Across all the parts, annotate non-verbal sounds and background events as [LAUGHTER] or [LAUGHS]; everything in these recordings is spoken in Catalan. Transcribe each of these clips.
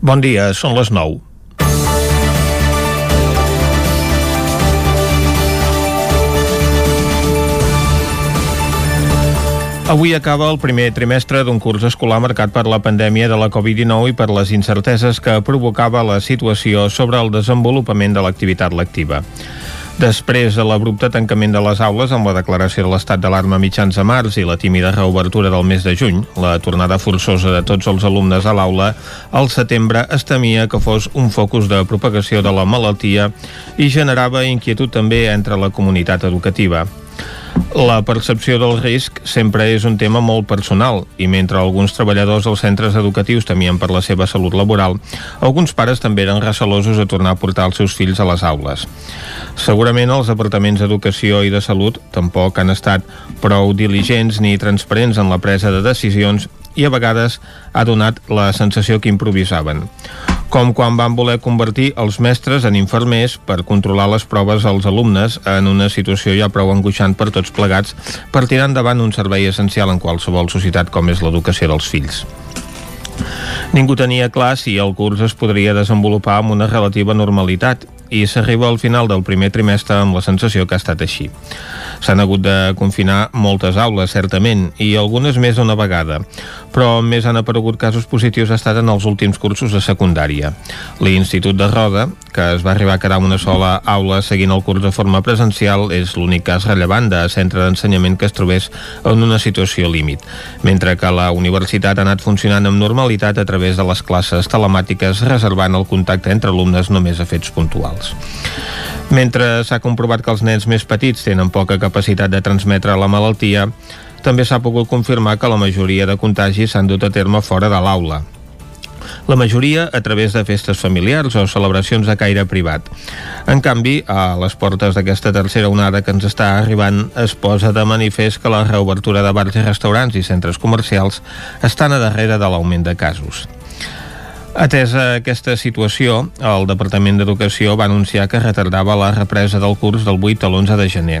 Bon dia, són les 9. Avui acaba el primer trimestre d'un curs escolar marcat per la pandèmia de la Covid-19 i per les incerteses que provocava la situació sobre el desenvolupament de l'activitat lectiva. Després de l'abrupte tancament de les aules amb la declaració de l'estat d'alarma mitjans de març i la tímida reobertura del mes de juny, la tornada forçosa de tots els alumnes a l'aula, al setembre es temia que fos un focus de propagació de la malaltia i generava inquietud també entre la comunitat educativa. La percepció del risc sempre és un tema molt personal i mentre alguns treballadors dels centres educatius temien per la seva salut laboral, alguns pares també eren recelosos a tornar a portar els seus fills a les aules. Segurament els departaments d'Educació i de Salut tampoc han estat prou diligents ni transparents en la presa de decisions i a vegades ha donat la sensació que improvisaven com quan van voler convertir els mestres en infermers per controlar les proves als alumnes en una situació ja prou angoixant per tots plegats per tirar endavant un servei essencial en qualsevol societat com és l'educació dels fills. Ningú tenia clar si el curs es podria desenvolupar amb una relativa normalitat i s'arriba al final del primer trimestre amb la sensació que ha estat així. S'han hagut de confinar moltes aules, certament, i algunes més d'una vegada, però més han aparegut casos positius ha estat en els últims cursos de secundària. L'Institut de Roda, que es va arribar a quedar una sola aula seguint el curs de forma presencial, és l'únic cas rellevant de centre d'ensenyament que es trobés en una situació límit, mentre que la universitat ha anat funcionant amb normalitat a través de les classes telemàtiques reservant el contacte entre alumnes només a fets puntuals socials. Mentre s'ha comprovat que els nens més petits tenen poca capacitat de transmetre la malaltia, també s'ha pogut confirmar que la majoria de contagis s'han dut a terme fora de l'aula. La majoria a través de festes familiars o celebracions de caire privat. En canvi, a les portes d'aquesta tercera onada que ens està arribant es posa de manifest que la reobertura de bars i restaurants i centres comercials estan a darrere de l'augment de casos. Atesa aquesta situació, el Departament d'Educació va anunciar que retardava la represa del curs del 8 a l'11 de gener.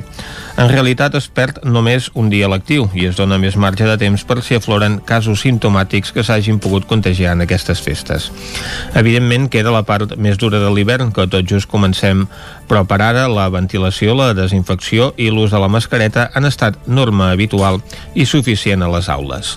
En realitat es perd només un dia lectiu i es dona més marge de temps per si afloren casos simptomàtics que s'hagin pogut contagiar en aquestes festes. Evidentment queda la part més dura de l'hivern, que tot just comencem, però per ara la ventilació, la desinfecció i l'ús de la mascareta han estat norma habitual i suficient a les aules.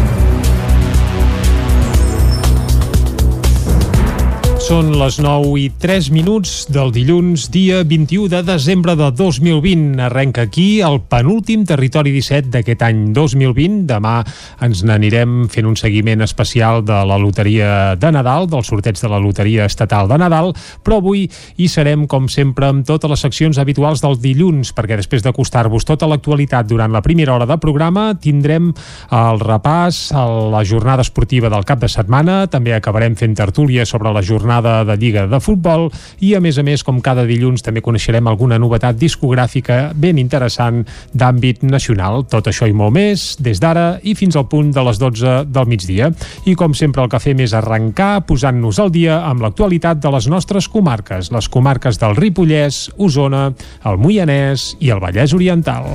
Són les 9 i 3 minuts del dilluns, dia 21 de desembre de 2020. Arrenca aquí el penúltim Territori 17 d'aquest any 2020. Demà ens n'anirem fent un seguiment especial de la loteria de Nadal, del sorteig de la loteria estatal de Nadal, però avui hi serem, com sempre, amb totes les seccions habituals del dilluns, perquè després d'acostar-vos tota l'actualitat durant la primera hora de programa, tindrem el repàs a la jornada esportiva del cap de setmana, també acabarem fent tertúlia sobre la jornada jornada de Lliga de Futbol i, a més a més, com cada dilluns, també coneixerem alguna novetat discogràfica ben interessant d'àmbit nacional. Tot això i molt més, des d'ara i fins al punt de les 12 del migdia. I, com sempre, el que fem és arrencar posant-nos al dia amb l'actualitat de les nostres comarques, les comarques del Ripollès, Osona, el Moianès i el Vallès Oriental.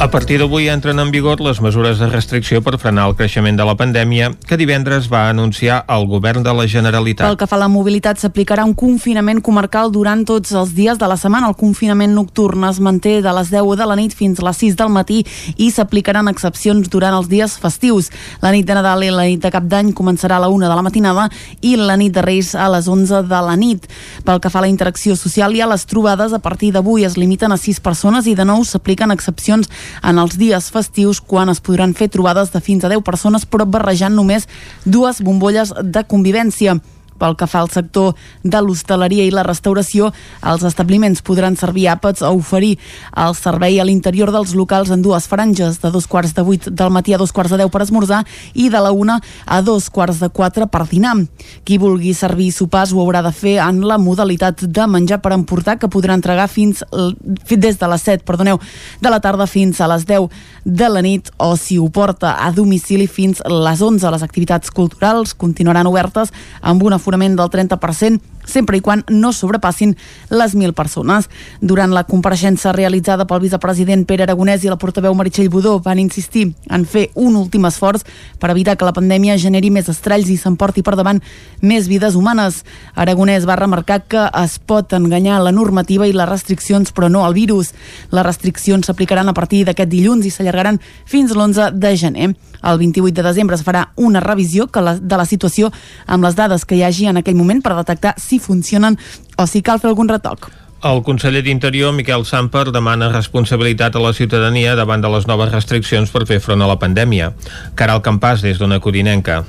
A partir d'avui entren en vigor les mesures de restricció per frenar el creixement de la pandèmia que divendres va anunciar el govern de la Generalitat. Pel que fa a la mobilitat, s'aplicarà un confinament comarcal durant tots els dies de la setmana. El confinament nocturn es manté de les 10 de la nit fins a les 6 del matí i s'aplicaran excepcions durant els dies festius. La nit de Nadal i la nit de Cap d'Any començarà a la 1 de la matinada i la nit de Reis a les 11 de la nit. Pel que fa a la interacció social i a les trobades, a partir d'avui es limiten a 6 persones i de nou s'apliquen excepcions en els dies festius quan es podran fer trobades de fins a 10 persones però barrejant només dues bombolles de convivència. Pel que fa al sector de l'hostaleria i la restauració, els establiments podran servir àpats o oferir el servei a l'interior dels locals en dues franges, de dos quarts de vuit del matí a dos quarts de deu per esmorzar i de la una a dos quarts de quatre per dinar. Qui vulgui servir sopars ho haurà de fer en la modalitat de menjar per emportar que podrà entregar fins des de les 7, perdoneu, de la tarda fins a les 10 de la nit o si ho porta a domicili fins les 11. Les activitats culturals continuaran obertes amb un aforament del 30% sempre i quan no sobrepassin les 1.000 persones. Durant la compareixença realitzada pel vicepresident Pere Aragonès i la portaveu Meritxell Budó van insistir en fer un últim esforç per evitar que la pandèmia generi més estralls i s'emporti per davant més vides humanes. Aragonès va remarcar que es pot enganyar la normativa i les restriccions, però no el virus. Les restriccions s'aplicaran a partir d'aquest dilluns i s'allargaran fins l'11 de gener. El 28 de desembre es farà una revisió que la, de la situació amb les dades que hi hagi en aquell moment per detectar si funcionen o si cal fer algun retoc. El conseller d'Interior, Miquel Samper, demana responsabilitat a la ciutadania davant de les noves restriccions per fer front a la pandèmia. Caral Campàs, des d'Ona Codinenca.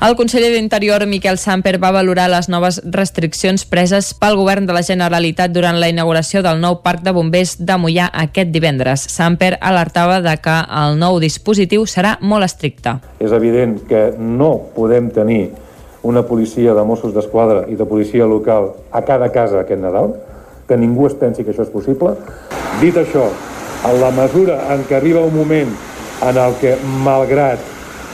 El conseller d'Interior, Miquel Samper, va valorar les noves restriccions preses pel govern de la Generalitat durant la inauguració del nou parc de bombers de Mollà aquest divendres. Samper alertava de que el nou dispositiu serà molt estricte. És evident que no podem tenir una policia de Mossos d'Esquadra i de policia local a cada casa aquest Nadal, que ningú es pensi que això és possible. Dit això, en la mesura en què arriba un moment en el que, malgrat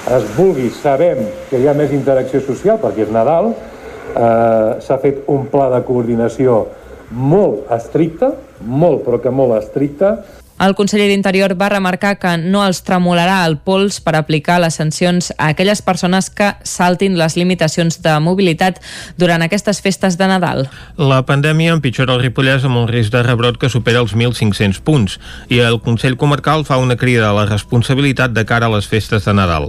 es vulgui, sabem que hi ha més interacció social perquè és Nadal, eh, s'ha fet un pla de coordinació molt estricte, molt però que molt estricte, el conseller d'Interior va remarcar que no els tremolarà el pols per aplicar les sancions a aquelles persones que saltin les limitacions de mobilitat durant aquestes festes de Nadal. La pandèmia empitjora el Ripollès amb un risc de rebrot que supera els 1.500 punts i el Consell Comarcal fa una crida a la responsabilitat de cara a les festes de Nadal.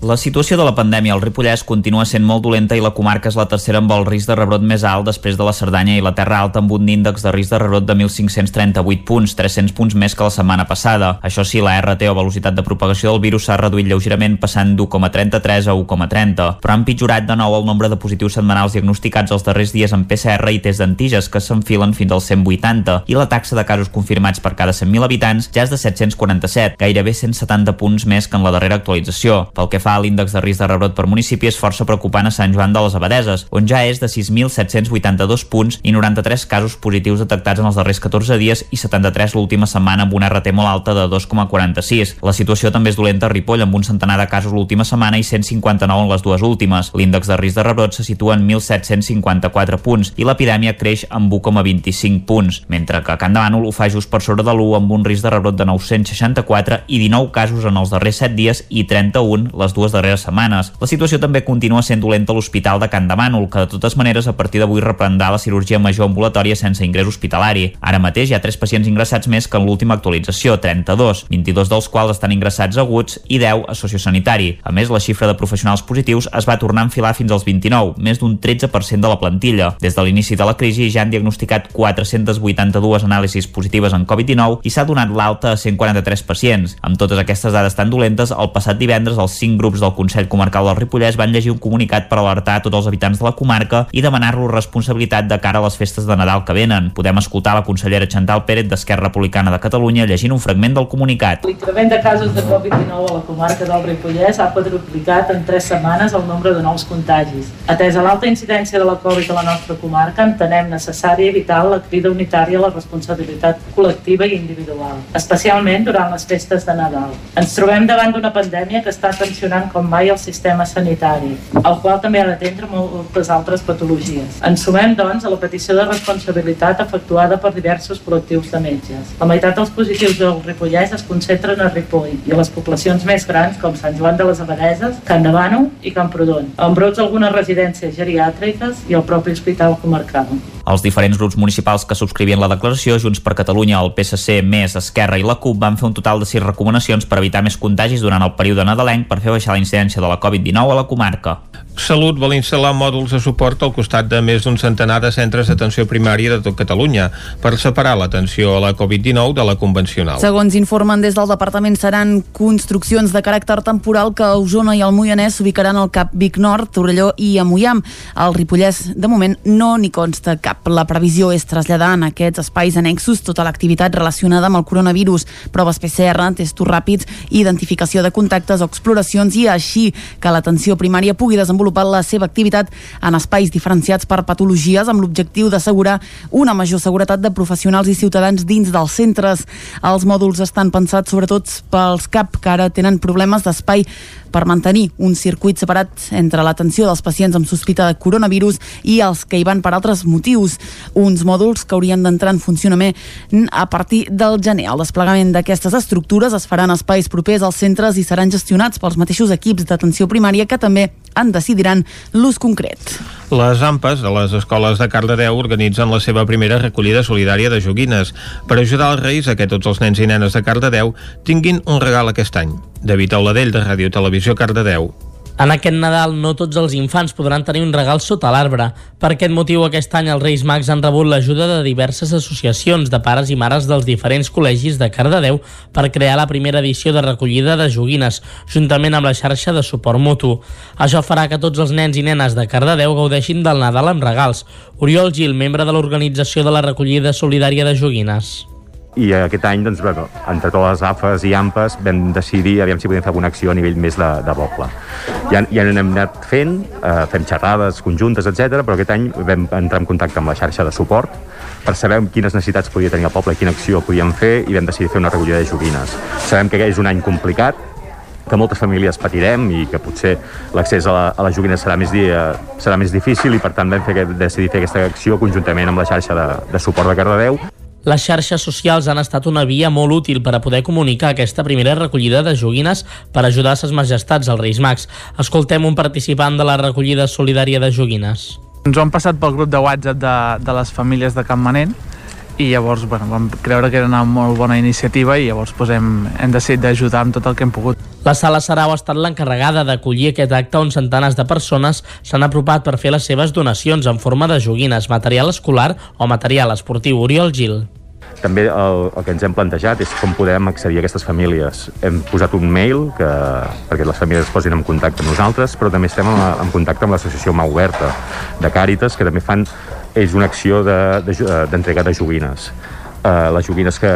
La situació de la pandèmia al Ripollès continua sent molt dolenta i la comarca és la tercera amb el risc de rebrot més alt després de la Cerdanya i la Terra Alta amb un índex de risc de rebrot de 1.538 punts, 300 punts més que la setmana passada. Això sí, la RT o velocitat de propagació del virus s'ha reduït lleugerament passant d'1,33 a 1,30, però ha empitjorat de nou el nombre de positius setmanals diagnosticats els darrers dies amb PCR i test d'antiges que s'enfilen fins als 180 i la taxa de casos confirmats per cada 100.000 habitants ja és de 747, gairebé 170 punts més que en la darrera actualització. Pel que fa fa l'índex de risc de rebrot per municipi és força preocupant a Sant Joan de les Abadeses, on ja és de 6.782 punts i 93 casos positius detectats en els darrers 14 dies i 73 l'última setmana amb una RT molt alta de 2,46. La situació també és dolenta a Ripoll amb un centenar de casos l'última setmana i 159 en les dues últimes. L'índex de risc de rebrot se situa en 1.754 punts i l'epidèmia creix amb 1,25 punts, mentre que Can de Bànol ho fa just per sobre de l'1 amb un risc de rebrot de 964 i 19 casos en els darrers 7 dies i 31 les dues darreres setmanes. La situació també continua sent dolenta a l'Hospital de Can de Mànol, que de totes maneres a partir d'avui reprendrà la cirurgia major ambulatòria sense ingrés hospitalari. Ara mateix hi ha 3 pacients ingressats més que en l'última actualització, 32, 22 dels quals estan ingressats aguts i 10 a sociosanitari. A més, la xifra de professionals positius es va tornar a enfilar fins als 29, més d'un 13% de la plantilla. Des de l'inici de la crisi ja han diagnosticat 482 anàlisis positives en Covid-19 i s'ha donat l'alta a 143 pacients. Amb totes aquestes dades tan dolentes, el passat divendres els 5 grups grups del Consell Comarcal del Ripollès van llegir un comunicat per alertar a tots els habitants de la comarca i demanar-los responsabilitat de cara a les festes de Nadal que venen. Podem escoltar la consellera Chantal Pérez d'Esquerra Republicana de Catalunya llegint un fragment del comunicat. L'increment de casos de Covid-19 a la comarca del Ripollès ha quadruplicat en tres setmanes el nombre de nous contagis. Atesa l'alta incidència de la Covid a la nostra comarca, entenem necessari evitar la crida unitària a la responsabilitat col·lectiva i individual, especialment durant les festes de Nadal. Ens trobem davant d'una pandèmia que està tensionant funcionant com mai el sistema sanitari, el qual també ha d'atendre moltes altres patologies. Ens sumem, doncs, a la petició de responsabilitat efectuada per diversos col·lectius de metges. La meitat dels positius del Ripollès es concentren a Ripoll i a les poblacions més grans com Sant Joan de les Abadeses, Can Bànol i Camprodon, amb brots algunes residències geriàtriques i el propi hospital comarcal. Els diferents grups municipals que subscrivien la declaració, Junts per Catalunya, el PSC, Més, Esquerra i la CUP, van fer un total de sis recomanacions per evitar més contagis durant el període nadalenc per fer baixar la incidència de la Covid-19 a la comarca. Salut vol instal·lar mòduls de suport al costat de més d'un centenar de centres d'atenció primària de tot Catalunya per separar l'atenció a la Covid-19 de la convencional. Segons informen des del departament seran construccions de caràcter temporal que a Osona i el Moianès s'ubicaran al Cap Vic Nord, Torelló i a Moiam. Al Ripollès, de moment, no n'hi consta cap. La previsió és traslladar en aquests espais annexos tota l'activitat relacionada amb el coronavirus, proves PCR, testos ràpids, identificació de contactes o exploracions i així que l'atenció primària pugui desenvolupar desenvolupat la seva activitat en espais diferenciats per patologies amb l'objectiu d'assegurar una major seguretat de professionals i ciutadans dins dels centres. Els mòduls estan pensats sobretot pels CAP que ara tenen problemes d'espai per mantenir un circuit separat entre l'atenció dels pacients amb sospita de coronavirus i els que hi van per altres motius. Uns mòduls que haurien d'entrar en funcionament a partir del gener. El desplegament d'aquestes estructures es faran espais propers als centres i seran gestionats pels mateixos equips d'atenció primària que també en decidiran l'ús concret. Les AMPAs de les escoles de Cardedeu organitzen la seva primera recollida solidària de joguines per ajudar els reis a que tots els nens i nenes de Cardedeu tinguin un regal aquest any. David Auladell, de Ràdio Televisió Cardedeu. En aquest Nadal no tots els infants podran tenir un regal sota l'arbre. Per aquest motiu aquest any els Reis Mags han rebut l'ajuda de diverses associacions de pares i mares dels diferents col·legis de Cardedeu per crear la primera edició de recollida de joguines, juntament amb la xarxa de suport mutu. Això farà que tots els nens i nenes de Cardedeu gaudeixin del Nadal amb regals. Oriol Gil, membre de l'organització de la recollida solidària de joguines i aquest any, doncs, bueno, entre totes les AFAs i AMPAs vam decidir aviam si podíem fer alguna acció a nivell més de, de poble. Ja, ja n'hem anat fent, eh, fem xerrades conjuntes, etc, però aquest any vam entrar en contacte amb la xarxa de suport per saber quines necessitats podia tenir el poble, quina acció podíem fer i vam decidir fer una recollida de joguines. Sabem que és un any complicat, que moltes famílies patirem i que potser l'accés a, la, a les joguines serà més, dia, serà més difícil i per tant vam fer, decidir fer aquesta acció conjuntament amb la xarxa de, de suport de Cardedeu les xarxes socials han estat una via molt útil per a poder comunicar aquesta primera recollida de joguines per ajudar a ses majestats als Reis Mags. Escoltem un participant de la recollida solidària de joguines. Ens ho han passat pel grup de WhatsApp de, de les famílies de Can Manent i llavors bueno, vam creure que era una molt bona iniciativa i llavors pues, hem, hem decidit d'ajudar amb tot el que hem pogut. La Sala Sarau ha estat l'encarregada d'acollir aquest acte on centenars de persones s'han apropat per fer les seves donacions en forma de joguines, material escolar o material esportiu. Oriol Gil. També el, el que ens hem plantejat és com podem accedir a aquestes famílies. Hem posat un mail que, perquè les famílies es posin en contacte amb nosaltres, però també estem en, en contacte amb l'associació Mà Oberta de Càritas, que també fan és una acció d'entrega de, de, de joguines. Uh, les joguines que,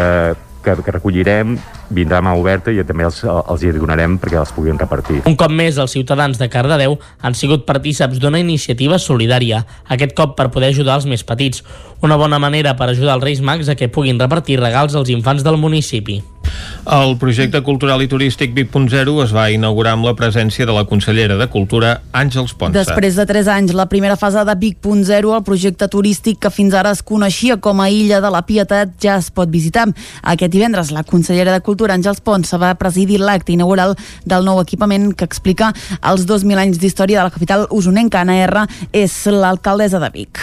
que, que recollirem vindrà mà oberta i també els, els hi donarem perquè els puguin repartir. Un cop més, els ciutadans de Cardedeu han sigut partíceps d'una iniciativa solidària, aquest cop per poder ajudar els més petits. Una bona manera per ajudar els Reis Mags a que puguin repartir regals als infants del municipi. El projecte cultural i turístic Vic.0 es va inaugurar amb la presència de la consellera de Cultura, Àngels Ponsa. Després de 3 anys, la primera fase de Vic.0, el projecte turístic que fins ara es coneixia com a Illa de la Pietat, ja es pot visitar. Aquest divendres, la consellera de Cultura Àngels Pons, va presidir l'acte inaugural del nou equipament que explica els 2.000 anys d'història de la capital usonenca. Anna R. és l'alcaldessa de Vic.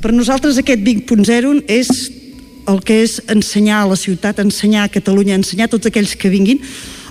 Per nosaltres aquest Vic.0 és el que és ensenyar a la ciutat, ensenyar a Catalunya, ensenyar a tots aquells que vinguin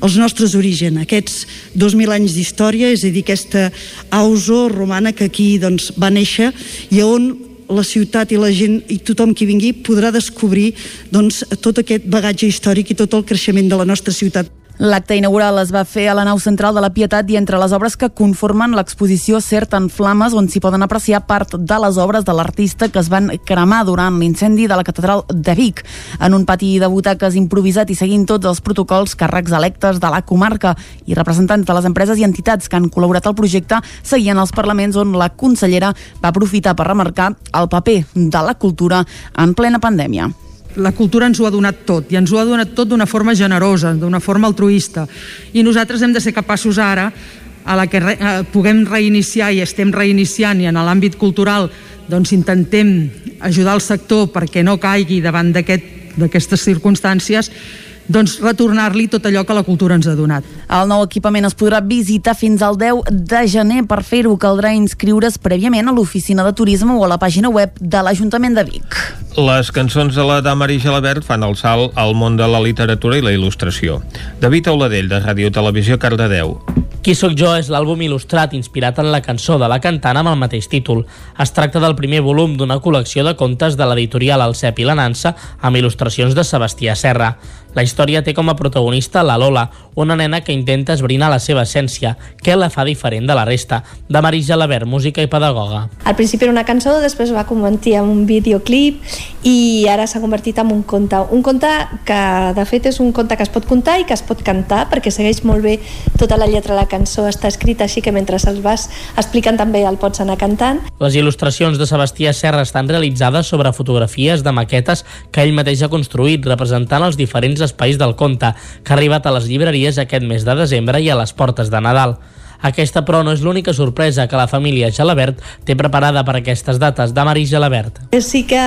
els nostres orígens, aquests 2.000 anys d'història, és a dir, aquesta auso romana que aquí doncs, va néixer i on la ciutat i la gent i tothom qui vingui podrà descobrir doncs, tot aquest bagatge històric i tot el creixement de la nostra ciutat. L'acte inaugural es va fer a la nau central de la Pietat i entre les obres que conformen l'exposició Cert en Flames, on s'hi poden apreciar part de les obres de l'artista que es van cremar durant l'incendi de la catedral de Vic. En un pati de butaques improvisat i seguint tots els protocols, càrrecs electes de la comarca i representants de les empreses i entitats que han col·laborat al projecte seguien els parlaments on la consellera va aprofitar per remarcar el paper de la cultura en plena pandèmia la cultura ens ho ha donat tot i ens ho ha donat tot d'una forma generosa, d'una forma altruista. I nosaltres hem de ser capaços ara a la que re, eh, puguem reiniciar i estem reiniciant i en l'àmbit cultural doncs intentem ajudar el sector perquè no caigui davant d'aquestes aquest, circumstàncies doncs retornar-li tot allò que la cultura ens ha donat. El nou equipament es podrà visitar fins al 10 de gener. Per fer-ho caldrà inscriure's prèviament a l'oficina de turisme o a la pàgina web de l'Ajuntament de Vic. Les cançons de la Damaris Gelabert fan el salt al món de la literatura i la il·lustració. David Auladell, de Ràdio Televisió Cardedeu. Qui sóc jo és l'àlbum il·lustrat inspirat en la cançó de la cantant amb el mateix títol. Es tracta del primer volum d'una col·lecció de contes de l'editorial El Cep i la Nansa amb il·lustracions de Sebastià Serra. La història té com a protagonista la Lola, una nena que intenta esbrinar la seva essència, què la fa diferent de la resta, de Maris Gelabert, música i pedagoga. Al principi era una cançó, després va convertir en un videoclip i ara s'ha convertit en un conte. Un conte que, de fet, és un conte que es pot contar i que es pot cantar, perquè segueix molt bé tota la lletra de la cançó, està escrita així que mentre els vas explicant també el pots anar cantant. Les il·lustracions de Sebastià Serra estan realitzades sobre fotografies de maquetes que ell mateix ha construït, representant els diferents espais del conte, que ha arribat a les llibreries aquest mes de desembre i a les portes de Nadal. Aquesta, però, no és l'única sorpresa que la família Gelabert té preparada per aquestes dates. De Marí Gelabert. Sí que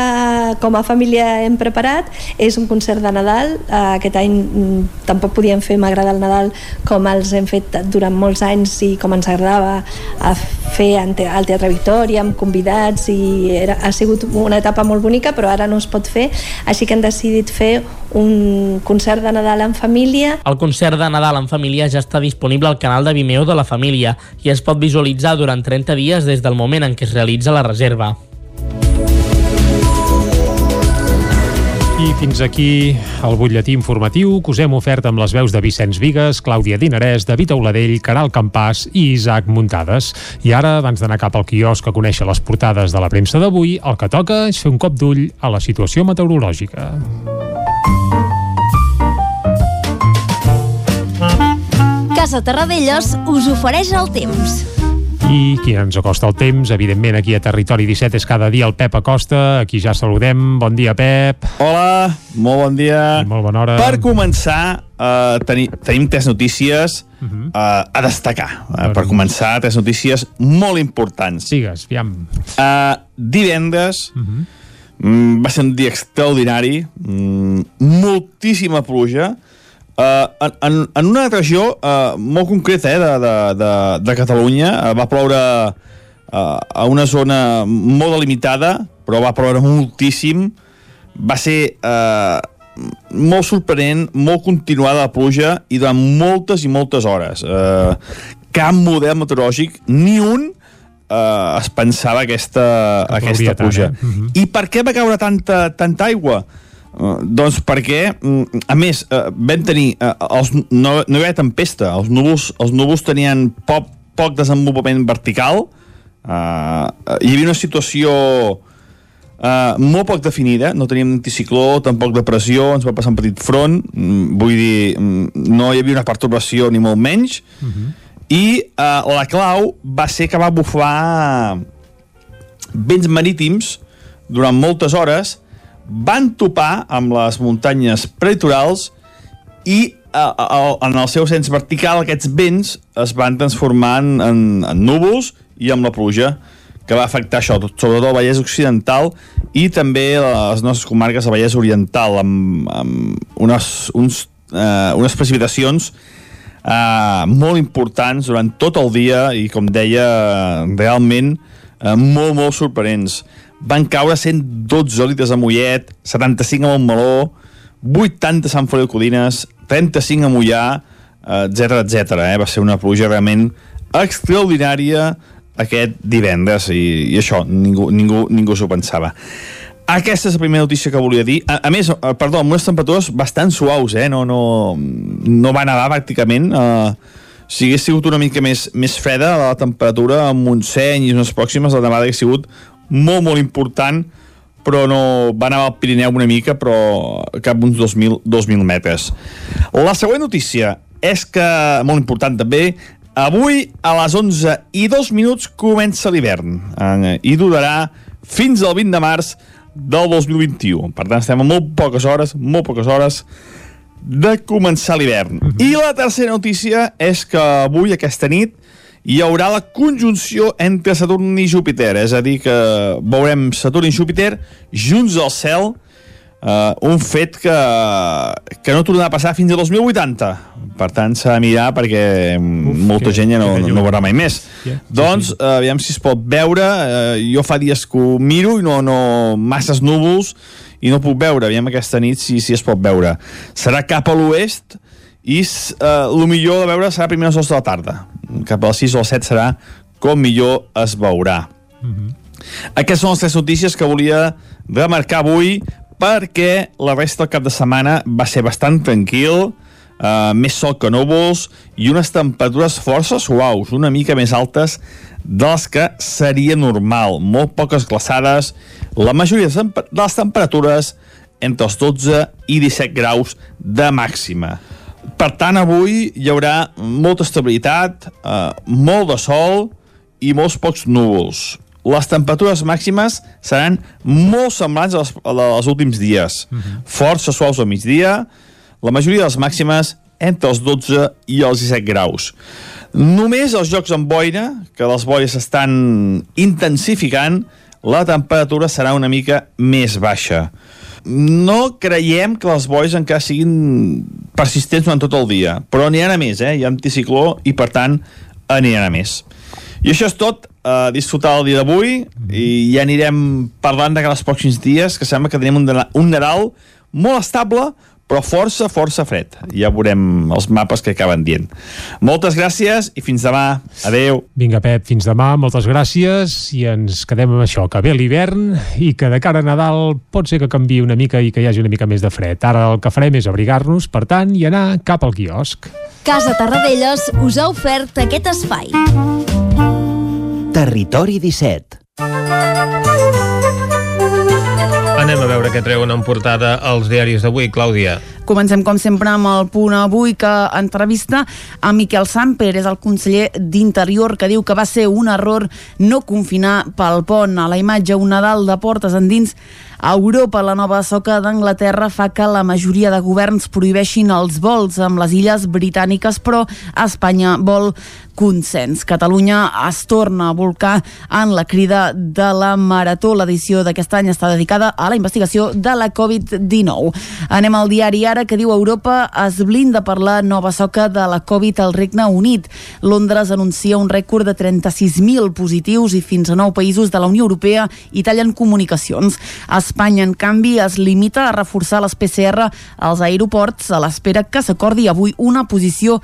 com a família hem preparat, és un concert de Nadal. Aquest any mm, tampoc podíem fer M'agrada el Nadal com els hem fet durant molts anys i com ens agradava a fer al Teatre Victòria amb convidats i era, ha sigut una etapa molt bonica però ara no es pot fer, així que hem decidit fer un concert de Nadal en família. El concert de Nadal en família ja està disponible al canal de Vimeo de la família família i es pot visualitzar durant 30 dies des del moment en què es realitza la reserva. I fins aquí el butlletí informatiu que us hem ofert amb les veus de Vicenç Vigues, Clàudia Dinarès, David Auladell, Caral Campàs i Isaac Muntades. I ara, abans d'anar cap al quiosc a conèixer les portades de la premsa d'avui, el que toca és fer un cop d'ull a la situació meteorològica. Casa Terradellos us ofereix el temps. I qui ens acosta el temps, evidentment aquí a Territori 17 és cada dia el Pep Acosta, aquí ja saludem. Bon dia, Pep. Hola, molt bon dia. I molt bona hora. Per començar, uh, teni, tenim tres notícies uh -huh. uh, a destacar. Uh, per començar, tres notícies molt importants. Sigues, fiam. Uh, divendres, uh -huh. mm, va ser un dia extraordinari, mm, moltíssima pluja, Uh, en, en una regió uh, molt concreta eh, de, de, de, de Catalunya uh, va ploure uh, a una zona molt delimitada però va ploure moltíssim va ser uh, molt sorprenent, molt continuada la pluja i durant moltes i moltes hores uh, cap model meteorològic ni un uh, es pensava aquesta, aquesta pluja tant, eh? uh -huh. i per què va caure tanta, tanta aigua? Uh, doncs perquè, mm, a més, uh, vam tenir... Uh, els, no, no hi havia tempesta. Els núvols, els núvols tenien poc, poc desenvolupament vertical. Uh, hi havia una situació uh, molt poc definida. No teníem anticicló, tampoc depressió, ens va passar un petit front. Mm, vull dir, mm, no hi havia una perturbació ni molt menys. Uh -huh. I uh, la clau va ser que va bufar vents marítims durant moltes hores van topar amb les muntanyes prelitorals i a, a, en el seu sens vertical aquests vents es van transformar en, en, en núvols i amb la pluja que va afectar això, sobretot el Vallès Occidental i també les nostres comarques del Vallès Oriental amb, amb unes, uns, eh, unes precipitacions eh, molt importants durant tot el dia i com deia realment eh, molt molt sorprenents van caure 112 litres a Mollet, 75 a Montmeló, 80 a Sant Feliu Codines, 35 a Mollà, etc etc. Eh? Va ser una pluja realment extraordinària aquest divendres i, i això, ningú, ningú, ningú s'ho pensava. Aquesta és la primera notícia que volia dir. A, a més, eh, perdó, amb unes temperatures bastant suaus, eh? No, no, no va nevar pràcticament. Uh, si hagués sigut una mica més, més freda, la temperatura a Montseny i unes pròximes, la nevada hagués sigut molt, molt important, però no va anar al Pirineu una mica, però cap uns 2.000, 2.000 metres. La següent notícia és que, molt important també, avui a les 11 i 2 minuts comença l'hivern eh, i durarà fins al 20 de març del 2021. Per tant, estem a molt poques hores, molt poques hores de començar l'hivern. -hmm. I la tercera notícia és que avui, aquesta nit, hi haurà la conjunció entre Saturn i Júpiter, és a dir, que veurem Saturn i Júpiter junts al cel, uh, un fet que, que no tornarà a passar fins a 2080. Per tant, s'ha de mirar perquè Uf, molta que, gent ja no, no veurà mai més. Yeah, doncs, uh, aviam si es pot veure. Uh, jo fa dies que ho miro i no, no masses núvols i no puc veure. Aviam aquesta nit si, si es pot veure. Serà cap a l'oest i uh, el millor de veure serà a primeres hores de la tarda cap al 6 o al 7 serà com millor es veurà. Mm -hmm. Aquestes són les tres notícies que volia remarcar avui perquè la resta del cap de setmana va ser bastant tranquil, uh, més sol que núvols i unes temperatures força suaus, una mica més altes de les que seria normal. Molt poques glaçades, la majoria de les temperatures entre els 12 i 17 graus de màxima. Per tant, avui hi haurà molta estabilitat, eh, molt de sol i molts pocs núvols les temperatures màximes seran molt semblants als, als últims dies. Uh -huh. Força suaus al migdia, la majoria de les màximes entre els 12 i els 17 graus. Només els jocs amb boira, que les boires estan intensificant, la temperatura serà una mica més baixa. No creiem que les boires encara siguin persistents durant tot el dia, però n'hi ha a més, eh? Hi ha anticicló i, per tant, aniran a més. I això és tot, uh, disfrutar el dia d'avui i ja anirem parlant de que els pròxims dies, que sembla que tenim un, un Nadal molt estable, però força, força fred. Ja veurem els mapes que acaben dient. Moltes gràcies i fins demà. Adeu. Vinga, Pep, fins demà. Moltes gràcies i ens quedem amb això, que ve l'hivern i que de cara a Nadal pot ser que canvi una mica i que hi hagi una mica més de fred. Ara el que farem és abrigar-nos, per tant, i anar cap al quiosc. Casa Tarradellas us ha ofert aquest espai. Territori 17 Anem a veure què treuen en portada els diaris d'avui, Clàudia. Comencem, com sempre, amb el punt avui que entrevista a Miquel Samper, és el conseller d'Interior, que diu que va ser un error no confinar pel pont. A la imatge, un Nadal de portes endins a Europa, la nova soca d'Anglaterra fa que la majoria de governs prohibeixin els vols amb les illes britàniques, però Espanya vol consens. Catalunya es torna a volcar en la crida de la Marató. L'edició d'aquest any està dedicada a la investigació de la Covid-19. Anem al diari Ara, que diu Europa es blinda per la nova soca de la Covid al Regne Unit. Londres anuncia un rècord de 36.000 positius i fins a 9 països de la Unió Europea i tallen comunicacions. Espanya, en canvi, es limita a reforçar les PCR als aeroports a l'espera que s'acordi avui una posició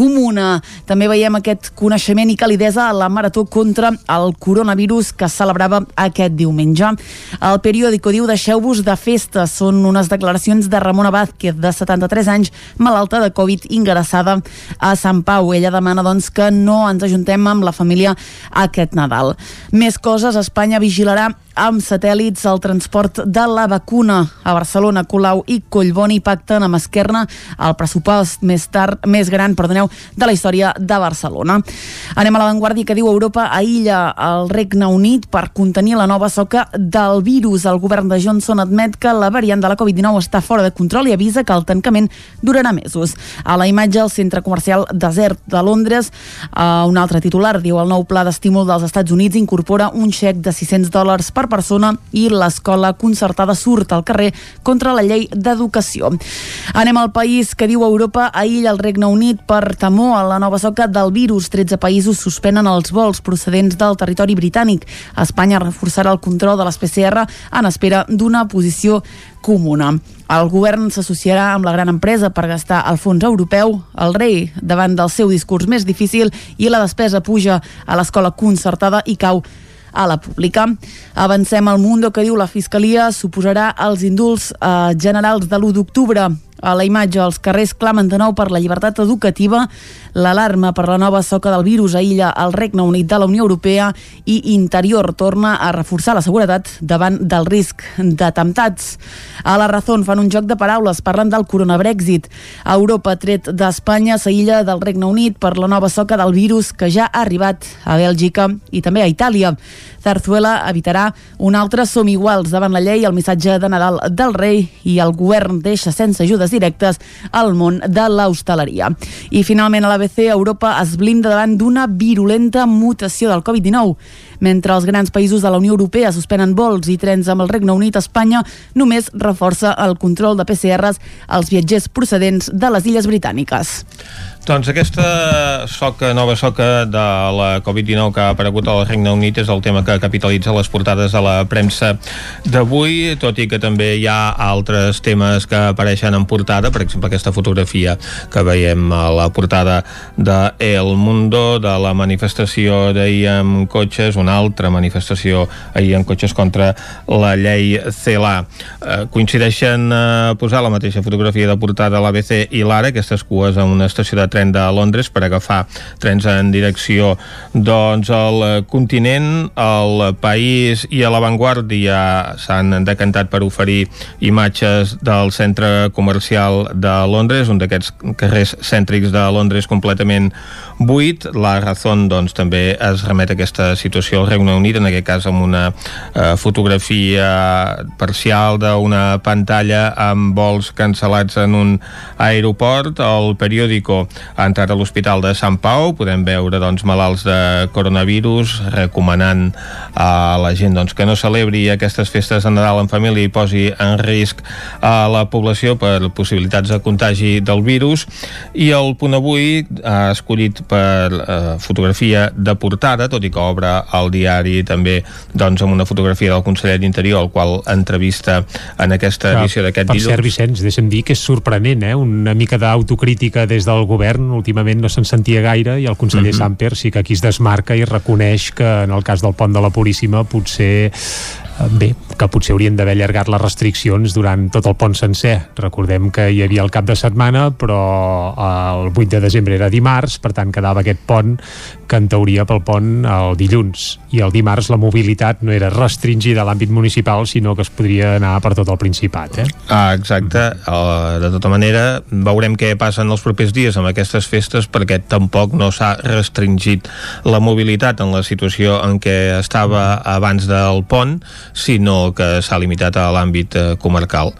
comuna. També veiem aquest coneixement i calidesa a la marató contra el coronavirus que celebrava aquest diumenge. El periòdico diu deixeu-vos de festa. Són unes declaracions de Ramona Vázquez, de 73 anys, malalta de Covid, ingressada a Sant Pau. Ella demana doncs, que no ens ajuntem amb la família aquest Nadal. Més coses, Espanya vigilarà amb satèl·lits el transport de la vacuna a Barcelona, Colau i Collboni pacten amb Esquerna el pressupost més tard més gran, perdoneu, de la història de Barcelona. Anem a l'avantguàrdia que diu Europa aïlla el Regne Unit per contenir la nova soca del virus. El govern de Johnson admet que la variant de la Covid-19 està fora de control i avisa que el tancament durarà mesos. A la imatge, el centre comercial desert de Londres, eh, un altre titular diu el nou pla d'estímul dels Estats Units incorpora un xec de 600 dòlars per persona i l'escola concertada surt al carrer contra la llei d'educació. Anem al país que diu Europa aïlla el Regne Unit per temor a la nova soca del virus. 13 països suspenen els vols procedents del territori britànic. Espanya reforçarà el control de les PCR en espera d'una posició comuna. El govern s'associarà amb la gran empresa per gastar el fons europeu. El rei, davant del seu discurs més difícil i la despesa puja a l'escola concertada i cau a la pública. Avancem al Mundo que diu la Fiscalia suposarà els indults eh, generals de l'1 d'octubre. A la imatge, els carrers clamen de nou per la llibertat educativa, l'alarma per la nova soca del virus aïlla el Regne Unit de la Unió Europea i Interior torna a reforçar la seguretat davant del risc d'atemptats. A la Razón fan un joc de paraules, parlen del coronabrexit. Europa, tret d'Espanya, s'aïlla del Regne Unit per la nova soca del virus que ja ha arribat a Bèlgica i també a Itàlia. Zarzuela evitarà un altre som iguals davant la llei, el missatge de Nadal del rei i el govern deixa sense ajudes directes al món de l'hostaleria. I finalment a l'ABC, Europa es blinda davant d'una virulenta mutació del Covid-19. Mentre els grans països de la Unió Europea suspenen vols i trens amb el Regne Unit, Espanya només reforça el control de PCRs als viatgers procedents de les illes britàniques. Doncs aquesta soca, nova soca de la Covid-19 que ha aparegut al Regne Unit és el tema que capitalitza les portades de la premsa d'avui, tot i que també hi ha altres temes que apareixen en portada, per exemple aquesta fotografia que veiem a la portada de El Mundo, de la manifestació d'ahir amb cotxes, una altra manifestació ahir en cotxes contra la llei CELA. Eh, coincideixen a posar la mateixa fotografia de portada a l'ABC i l'ARA, aquestes cues a una estació de tren de Londres per agafar trens en direcció. Doncs al continent, al país i a l'avantguàrdia s'han decantat per oferir imatges del centre comercial de Londres, un d'aquests carrers cèntrics de Londres completament buit. La Razón doncs, també es remet a aquesta situació al Regne Unit, en aquest cas amb una eh, fotografia parcial d'una pantalla amb vols cancel·lats en un aeroport. El periòdico ha entrat a l'Hospital de Sant Pau, podem veure doncs, malalts de coronavirus, recomanant a la gent doncs, que no celebri aquestes festes de Nadal en família i posi en risc a la població per possibilitats de contagi del virus i el punt avui ha escollit per eh, fotografia de portada, tot i que obre el diari també doncs, amb una fotografia del conseller d'Interior, el qual entrevista en aquesta edició d'aquest dilluns. Per cert, Vicenç, deixa'm dir que és sorprenent, eh? una mica d'autocrítica des del govern, últimament no se'n sentia gaire, i el conseller mm -hmm. Samper sí que aquí es desmarca i reconeix que en el cas del pont de la Puríssima potser bé, que potser haurien d'haver allargat les restriccions durant tot el pont sencer. Recordem que hi havia el cap de setmana, però el 8 de desembre era dimarts, per tant quedava aquest pont que en teoria pel pont el dilluns. I el dimarts la mobilitat no era restringida a l'àmbit municipal, sinó que es podria anar per tot el Principat. Eh? Ah, exacte. Uh, de tota manera, veurem què passa en els propers dies amb aquestes festes, perquè tampoc no s'ha restringit la mobilitat en la situació en què estava abans del pont, sinó que s'ha limitat a l'àmbit eh, comarcal.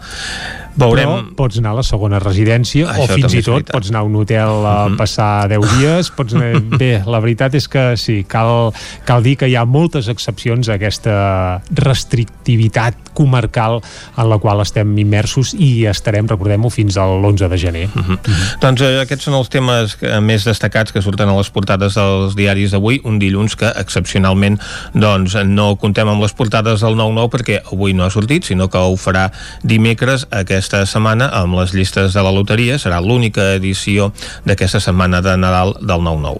Veurem... Però pots anar a la segona residència Això o fins i tot pots anar a un hotel a uh -huh. passar 10 dies. Pots anar... [LAUGHS] Bé, la veritat és que sí, cal, cal dir que hi ha moltes excepcions a aquesta restrictivitat comarcal en la qual estem immersos i estarem, recordem-ho, fins a l'11 de gener. Uh -huh. Uh -huh. Doncs eh, aquests són els temes més destacats que surten a les portades dels diaris d'avui, un dilluns que excepcionalment doncs, no contem amb les portades del 9-9 perquè avui no ha sortit, sinó que ho farà dimecres aquest aquesta setmana amb les llistes de la loteria. Serà l'única edició d'aquesta setmana de Nadal del 9-9.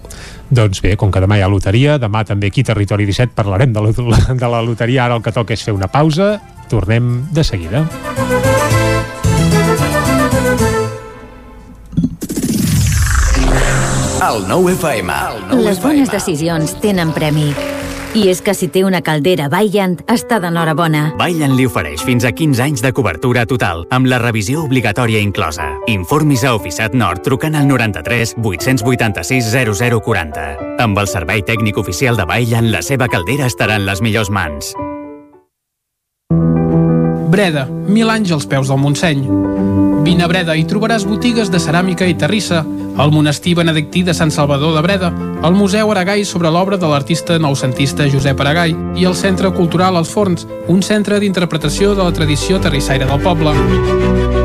Doncs bé, com que demà hi ha loteria, demà també aquí Territori 17 parlarem de la, de la loteria. Ara el que toca és fer una pausa. Tornem de seguida. El nou FM. El nou Les bones decisions tenen premi. I és que si té una caldera Vaillant, està d'enhorabona. Vaillant li ofereix fins a 15 anys de cobertura total, amb la revisió obligatòria inclosa. Informis a Oficiat Nord trucant al 93 886 0040. Amb el servei tècnic oficial de Vaillant, la seva caldera estarà en les millors mans. Breda, mil anys als peus del Montseny. Vine a Breda i trobaràs botigues de ceràmica i terrissa, el monestir benedictí de Sant Salvador de Breda, el Museu Aragai sobre l'obra de l'artista noucentista Josep Aragai i el Centre Cultural Els Forns, un centre d'interpretació de la tradició terrissaire del poble.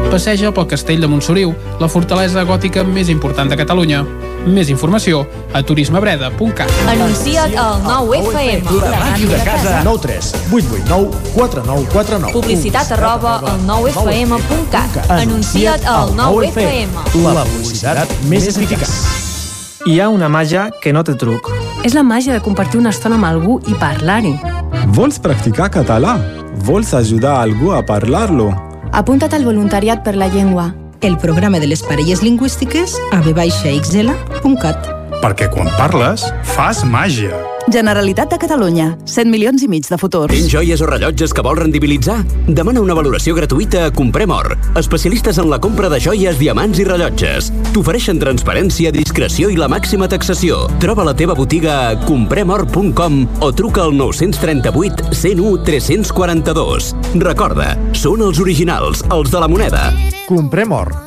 Passeja pel castell de Montsoriu, la fortalesa gòtica més important de Catalunya. Més informació a turismebreda.cat. Anuncia't al 9FM. La màquina de casa. 9 3 8 8 9 4 9 4 9. Publicitat arroba al 9FM.cat. Anuncia't al 9FM. La publicitat més eficaç. Hi ha una màgia que no té truc. És la màgia de compartir una estona amb algú i parlar-hi. Vols practicar català? Vols ajudar algú a parlar-lo? Apunta't al voluntariat per la llengua. El programa de les parelles lingüístiques a vxl.cat. Perquè quan parles, fas màgia. Generalitat de Catalunya. 100 milions i mig de futurs. Tens joies o rellotges que vols rendibilitzar? Demana una valoració gratuïta a Comprem Or. Especialistes en la compra de joies, diamants i rellotges. T'ofereixen transparència, discreció i la màxima taxació. Troba la teva botiga a compremor.com o truca al 938 101 342. Recorda, són els originals, els de la moneda. Comprem Or.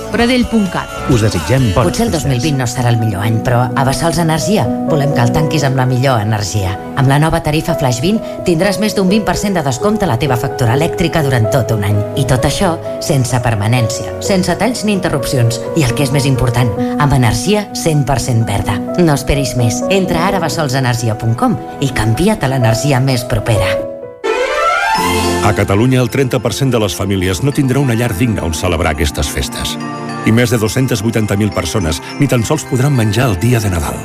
Pradell.cat. Us desitgem bones Potser el 2020 no serà el millor any, però a Bassals Energia volem que el tanquis amb la millor energia, Amb la nova tarifa Flash 20 tindràs més d'un 20% de descompte a la teva factura elèctrica durant tot un any. I tot això sense permanència, sense talls ni interrupcions. I el que és més important, amb energia 100% verda. No esperis més. Entra ara a bessolsenergia.com i canvia't a l'energia més propera. A Catalunya, el 30% de les famílies no tindrà una llar digna on celebrar aquestes festes. I més de 280.000 persones ni tan sols podran menjar el dia de Nadal.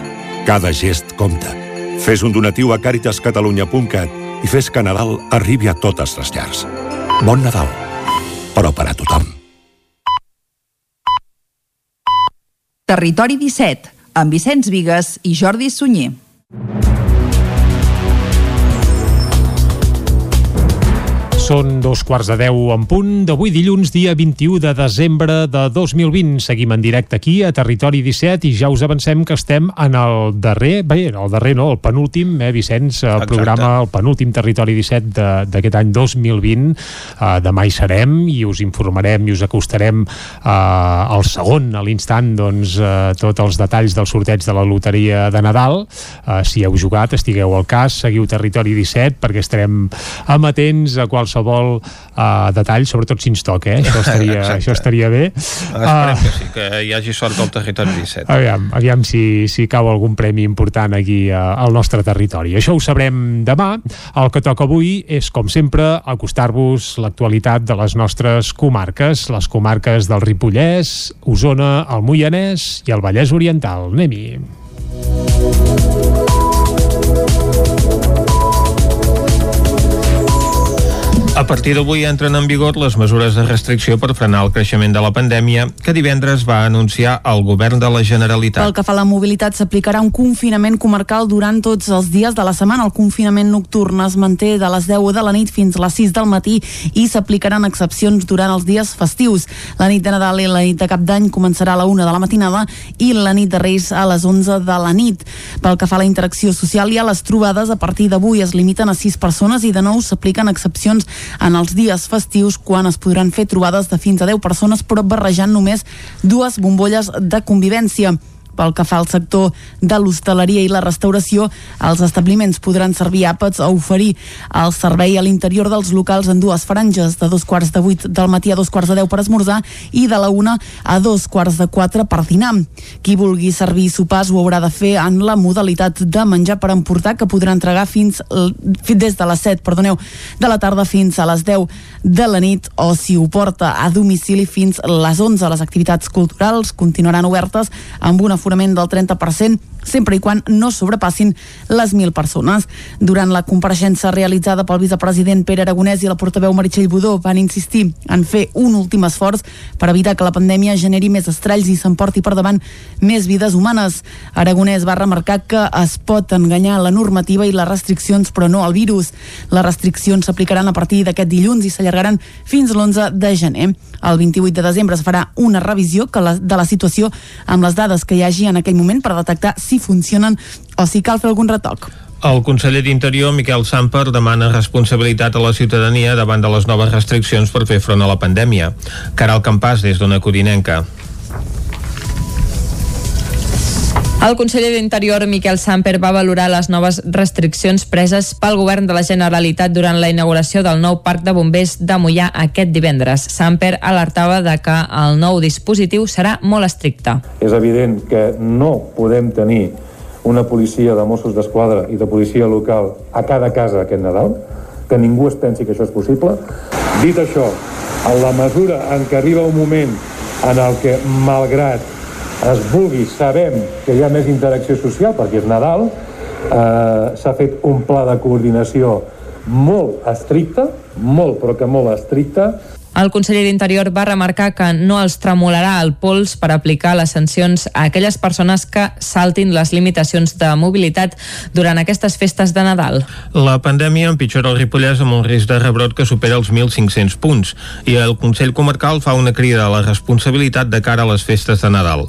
Cada gest compta. Fes un donatiu a caritascatalunya.cat i fes que Nadal arribi a totes les llars. Bon Nadal, però per a tothom. Territori 17, amb Vicenç Vigues i Jordi Sunyer. Són dos quarts de deu en punt d'avui dilluns, dia 21 de desembre de 2020. Seguim en directe aquí a Territori 17 i ja us avancem que estem en el darrer, bé, el darrer no, el penúltim, eh, Vicenç, el Exacte. programa, el penúltim Territori 17 de- d'aquest any 2020. Uh, demà hi serem i us informarem i us acostarem uh, al segon, a l'instant, doncs, uh, tots els detalls del sorteig de la loteria de Nadal. Uh, si heu jugat, estigueu al cas, seguiu Territori 17 perquè estarem amatents a qualsevol uh, detall, sobretot si ens toca, eh? Això [LAUGHS] estaria, Exacte. això estaria bé. Esperem que sí, que hi hagi sort al territori 17. Aviam, aviam si, si cau algun premi important aquí a, al nostre territori. Això ho sabrem demà. El que toca avui és, com sempre, acostar-vos l'actualitat de les nostres comarques, les comarques del Ripollès, Osona, el Moianès i el Vallès Oriental. Anem-hi. A partir d'avui entren en vigor les mesures de restricció per frenar el creixement de la pandèmia que divendres va anunciar el govern de la Generalitat. Pel que fa a la mobilitat, s'aplicarà un confinament comarcal durant tots els dies de la setmana. El confinament nocturn es manté de les 10 de la nit fins a les 6 del matí i s'aplicaran excepcions durant els dies festius. La nit de Nadal i la nit de Cap d'Any començarà a la 1 de la matinada i la nit de Reis a les 11 de la nit. Pel que fa a la interacció social i a les trobades, a partir d'avui es limiten a 6 persones i de nou s'apliquen excepcions en els dies festius quan es podran fer trobades de fins a 10 persones però barrejant només dues bombolles de convivència. Pel que fa al sector de l'hostaleria i la restauració, els establiments podran servir àpats o oferir el servei a l'interior dels locals en dues franges, de dos quarts de vuit del matí a dos quarts de deu per esmorzar i de la una a dos quarts de quatre per dinar. Qui vulgui servir sopars ho haurà de fer en la modalitat de menjar per emportar que podrà entregar fins, des de les 7 perdoneu, de la tarda fins a les 10 de la nit o si ho porta a domicili fins a les 11. Les activitats culturals continuaran obertes amb un aforament del 30% sempre i quan no sobrepassin les 1.000 persones. Durant la compareixença realitzada pel vicepresident Pere Aragonès i la portaveu Meritxell Budó van insistir en fer un últim esforç per evitar que la pandèmia generi més estralls i s'emporti per davant més vides humanes. Aragonès va remarcar que es pot enganyar la normativa i les restriccions però no el virus. Les restriccions s'aplicaran a partir d'aquest dilluns i s'allargaran fins l'11 de gener. El 28 de desembre es farà una revisió que la, de la situació amb les dades que hi hagi en aquell moment per detectar si funcionen o si cal fer algun retoc. El conseller d'Interior, Miquel Samper, demana responsabilitat a la ciutadania davant de les noves restriccions per fer front a la pandèmia. Caral Campàs, des d'Ona Codinenca. El conseller d'Interior, Miquel Samper, va valorar les noves restriccions preses pel govern de la Generalitat durant la inauguració del nou parc de bombers de Mollà aquest divendres. Samper alertava de que el nou dispositiu serà molt estricte. És evident que no podem tenir una policia de Mossos d'Esquadra i de policia local a cada casa aquest Nadal, que ningú es pensi que això és possible. Dit això, en la mesura en què arriba un moment en el que, malgrat es vulgui, sabem que hi ha més interacció social perquè és Nadal, eh, s'ha fet un pla de coordinació molt estricte, molt però que molt estricte, El conseller d'Interior va remarcar que no els tremolarà el pols per aplicar les sancions a aquelles persones que saltin les limitacions de mobilitat durant aquestes festes de Nadal. La pandèmia empitjora el Ripollès amb un risc de rebrot que supera els 1.500 punts i el Consell Comarcal fa una crida a la responsabilitat de cara a les festes de Nadal.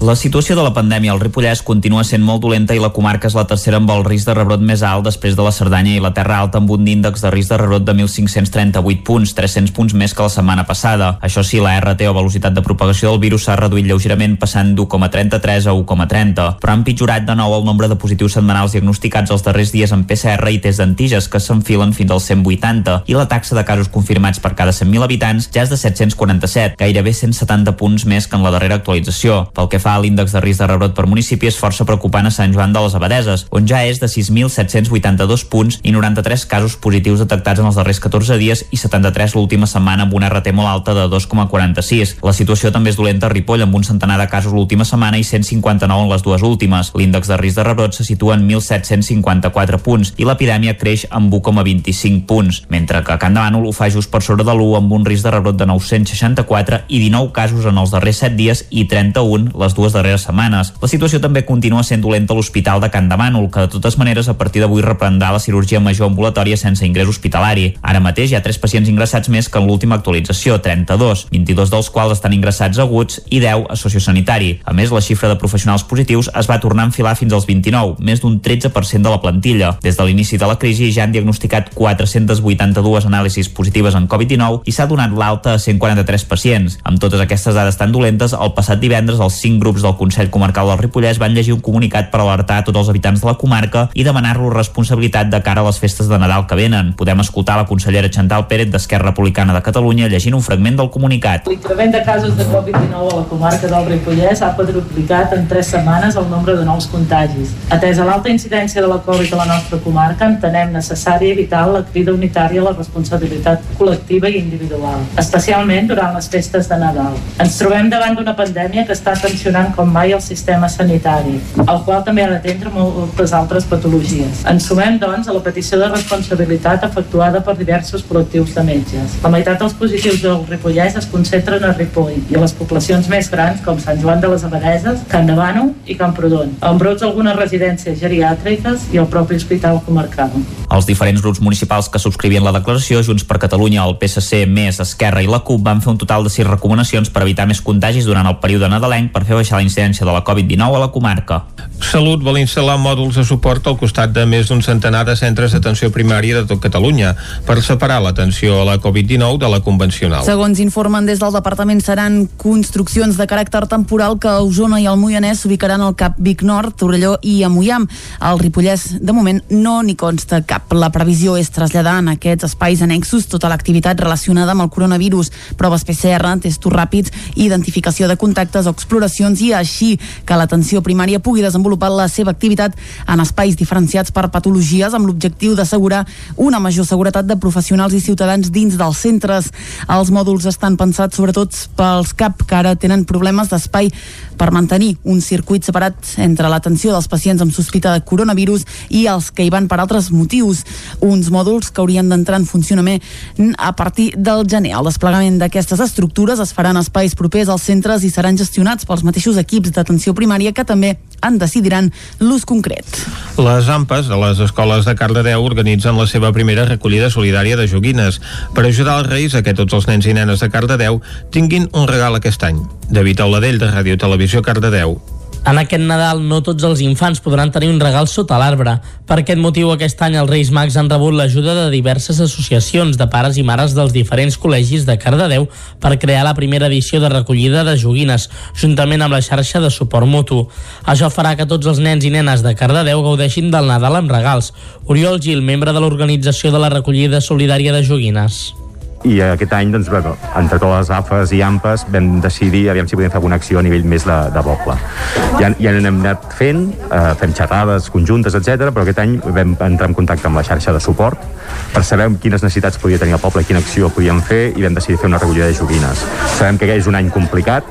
La situació de la pandèmia al Ripollès continua sent molt dolenta i la comarca és la tercera amb el risc de rebrot més alt després de la Cerdanya i la Terra Alta amb un índex de risc de rebrot de 1.538 punts, 300 punts més que la setmana passada. Això sí, la RT o velocitat de propagació del virus s'ha reduït lleugerament passant d'1,33 a 1,30, però han pitjorat de nou el nombre de positius setmanals diagnosticats els darrers dies en PCR i test d'antiges que s'enfilen fins als 180 i la taxa de casos confirmats per cada 100.000 habitants ja és de 747, gairebé 170 punts més que en la darrera actualització. Pel que fa a l'índex de risc de rebrot per municipi és força preocupant a Sant Joan de les Abadeses, on ja és de 6.782 punts i 93 casos positius detectats en els darrers 14 dies i 73 l'última setmana amb una RT molt alta de 2,46. La situació també és dolenta a Ripoll amb un centenar de casos l'última setmana i 159 en les dues últimes. L'índex de risc de rebrot se situa en 1.754 punts i l'epidèmia creix amb 1,25 punts, mentre que Can de Bànol ho fa just per sobre de l'1 amb un risc de rebrot de 964 i 19 casos en els darrers 7 dies i 31 les dues darreres setmanes. La situació també continua sent dolenta a l'Hospital de Can de Bànol, que de totes maneres a partir d'avui reprendrà la cirurgia major ambulatòria sense ingrés hospitalari. Ara mateix hi ha 3 pacients ingressats més que en l'última actualització, 32, 22 dels quals estan ingressats aguts i 10 a sociosanitari. A més, la xifra de professionals positius es va tornar a enfilar fins als 29, més d'un 13% de la plantilla. Des de l'inici de la crisi ja han diagnosticat 482 anàlisis positives en Covid-19 i s'ha donat l'alta a 143 pacients. Amb totes aquestes dades tan dolentes, el passat divendres els grups del Consell Comarcal del Ripollès van llegir un comunicat per alertar a tots els habitants de la comarca i demanar-los responsabilitat de cara a les festes de Nadal que venen. Podem escoltar la consellera Chantal Pérez d'Esquerra Republicana de Catalunya llegint un fragment del comunicat. L'increment de casos de Covid-19 a la comarca del Ripollès ha quadruplicat en tres setmanes el nombre de nous contagis. Atesa l'alta incidència de la Covid a la nostra comarca, entenem necessari evitar la crida unitària a la responsabilitat col·lectiva i individual, especialment durant les festes de Nadal. Ens trobem davant d'una pandèmia que està tensionant com mai el sistema sanitari, el qual també ha d'atendre moltes altres patologies. Ens sumem, doncs, a la petició de responsabilitat efectuada per diversos col·lectius de metges. La meitat dels positius del Ripollès es concentren a Ripoll i a les poblacions més grans com Sant Joan de les Abadeses, Can Bànol i Camprodon, amb brots algunes residències geriàtriques i el propi hospital comarcal. Els diferents grups municipals que subscrivien la declaració, Junts per Catalunya, el PSC, Més, Esquerra i la CUP, van fer un total de sis recomanacions per evitar més contagis durant el període nadalenc per fer baixar la incidència de la Covid-19 a la comarca. Salut vol instal·lar mòduls de suport al costat de més d'un centenar de centres d'atenció primària de tot Catalunya per separar l'atenció a la Covid-19 de la convencional. Segons informen des del departament, seran construccions de caràcter temporal que a Osona i el Moianès s'ubicaran al Cap Vic Nord, Torelló i a Moiam. Al Ripollès, de moment, no n'hi consta cap. La previsió és traslladar en aquests espais annexos tota l'activitat relacionada amb el coronavirus, proves PCR, testos ràpids, identificació de contactes o exploracions i així que l'atenció primària pugui desenvolupar la seva activitat en espais diferenciats per patologies amb l'objectiu d'assegurar una major seguretat de professionals i ciutadans dins dels centres. Els mòduls estan pensats sobretot pels CAP que ara tenen problemes d'espai per mantenir un circuit separat entre l'atenció dels pacients amb sospita de coronavirus i els que hi van per altres motius. Uns mòduls que haurien d'entrar en funcionament a partir del gener. El desplegament d'aquestes estructures es farà en espais propers als centres i seran gestionats pels mateixos equips d'atenció primària que també en decidiran l'ús concret. Les AMPAs de les escoles de Cardedeu organitzen la seva primera recollida solidària de joguines per ajudar els Reis a que tots els nens i nenes de Cardedeu tinguin un regal aquest any. David Auladell, de Ràdio Televisió Cardedeu. En aquest Nadal no tots els infants podran tenir un regal sota l'arbre. Per aquest motiu, aquest any els Reis Mags han rebut l'ajuda de diverses associacions de pares i mares dels diferents col·legis de Cardedeu per crear la primera edició de recollida de joguines, juntament amb la xarxa de suport mutu. Això farà que tots els nens i nenes de Cardedeu gaudeixin del Nadal amb regals. Oriol Gil, membre de l'organització de la recollida solidària de joguines i aquest any, doncs, bé, entre totes les AFES i AMPES vam decidir aviam si podíem fer alguna acció a nivell més de, de poble. Ja, ja n'hem anat fent, eh, fem xerrades conjuntes, etc, però aquest any vam entrar en contacte amb la xarxa de suport per saber quines necessitats podia tenir el poble, quina acció podíem fer i vam decidir fer una recollida de joguines. Sabem que és un any complicat,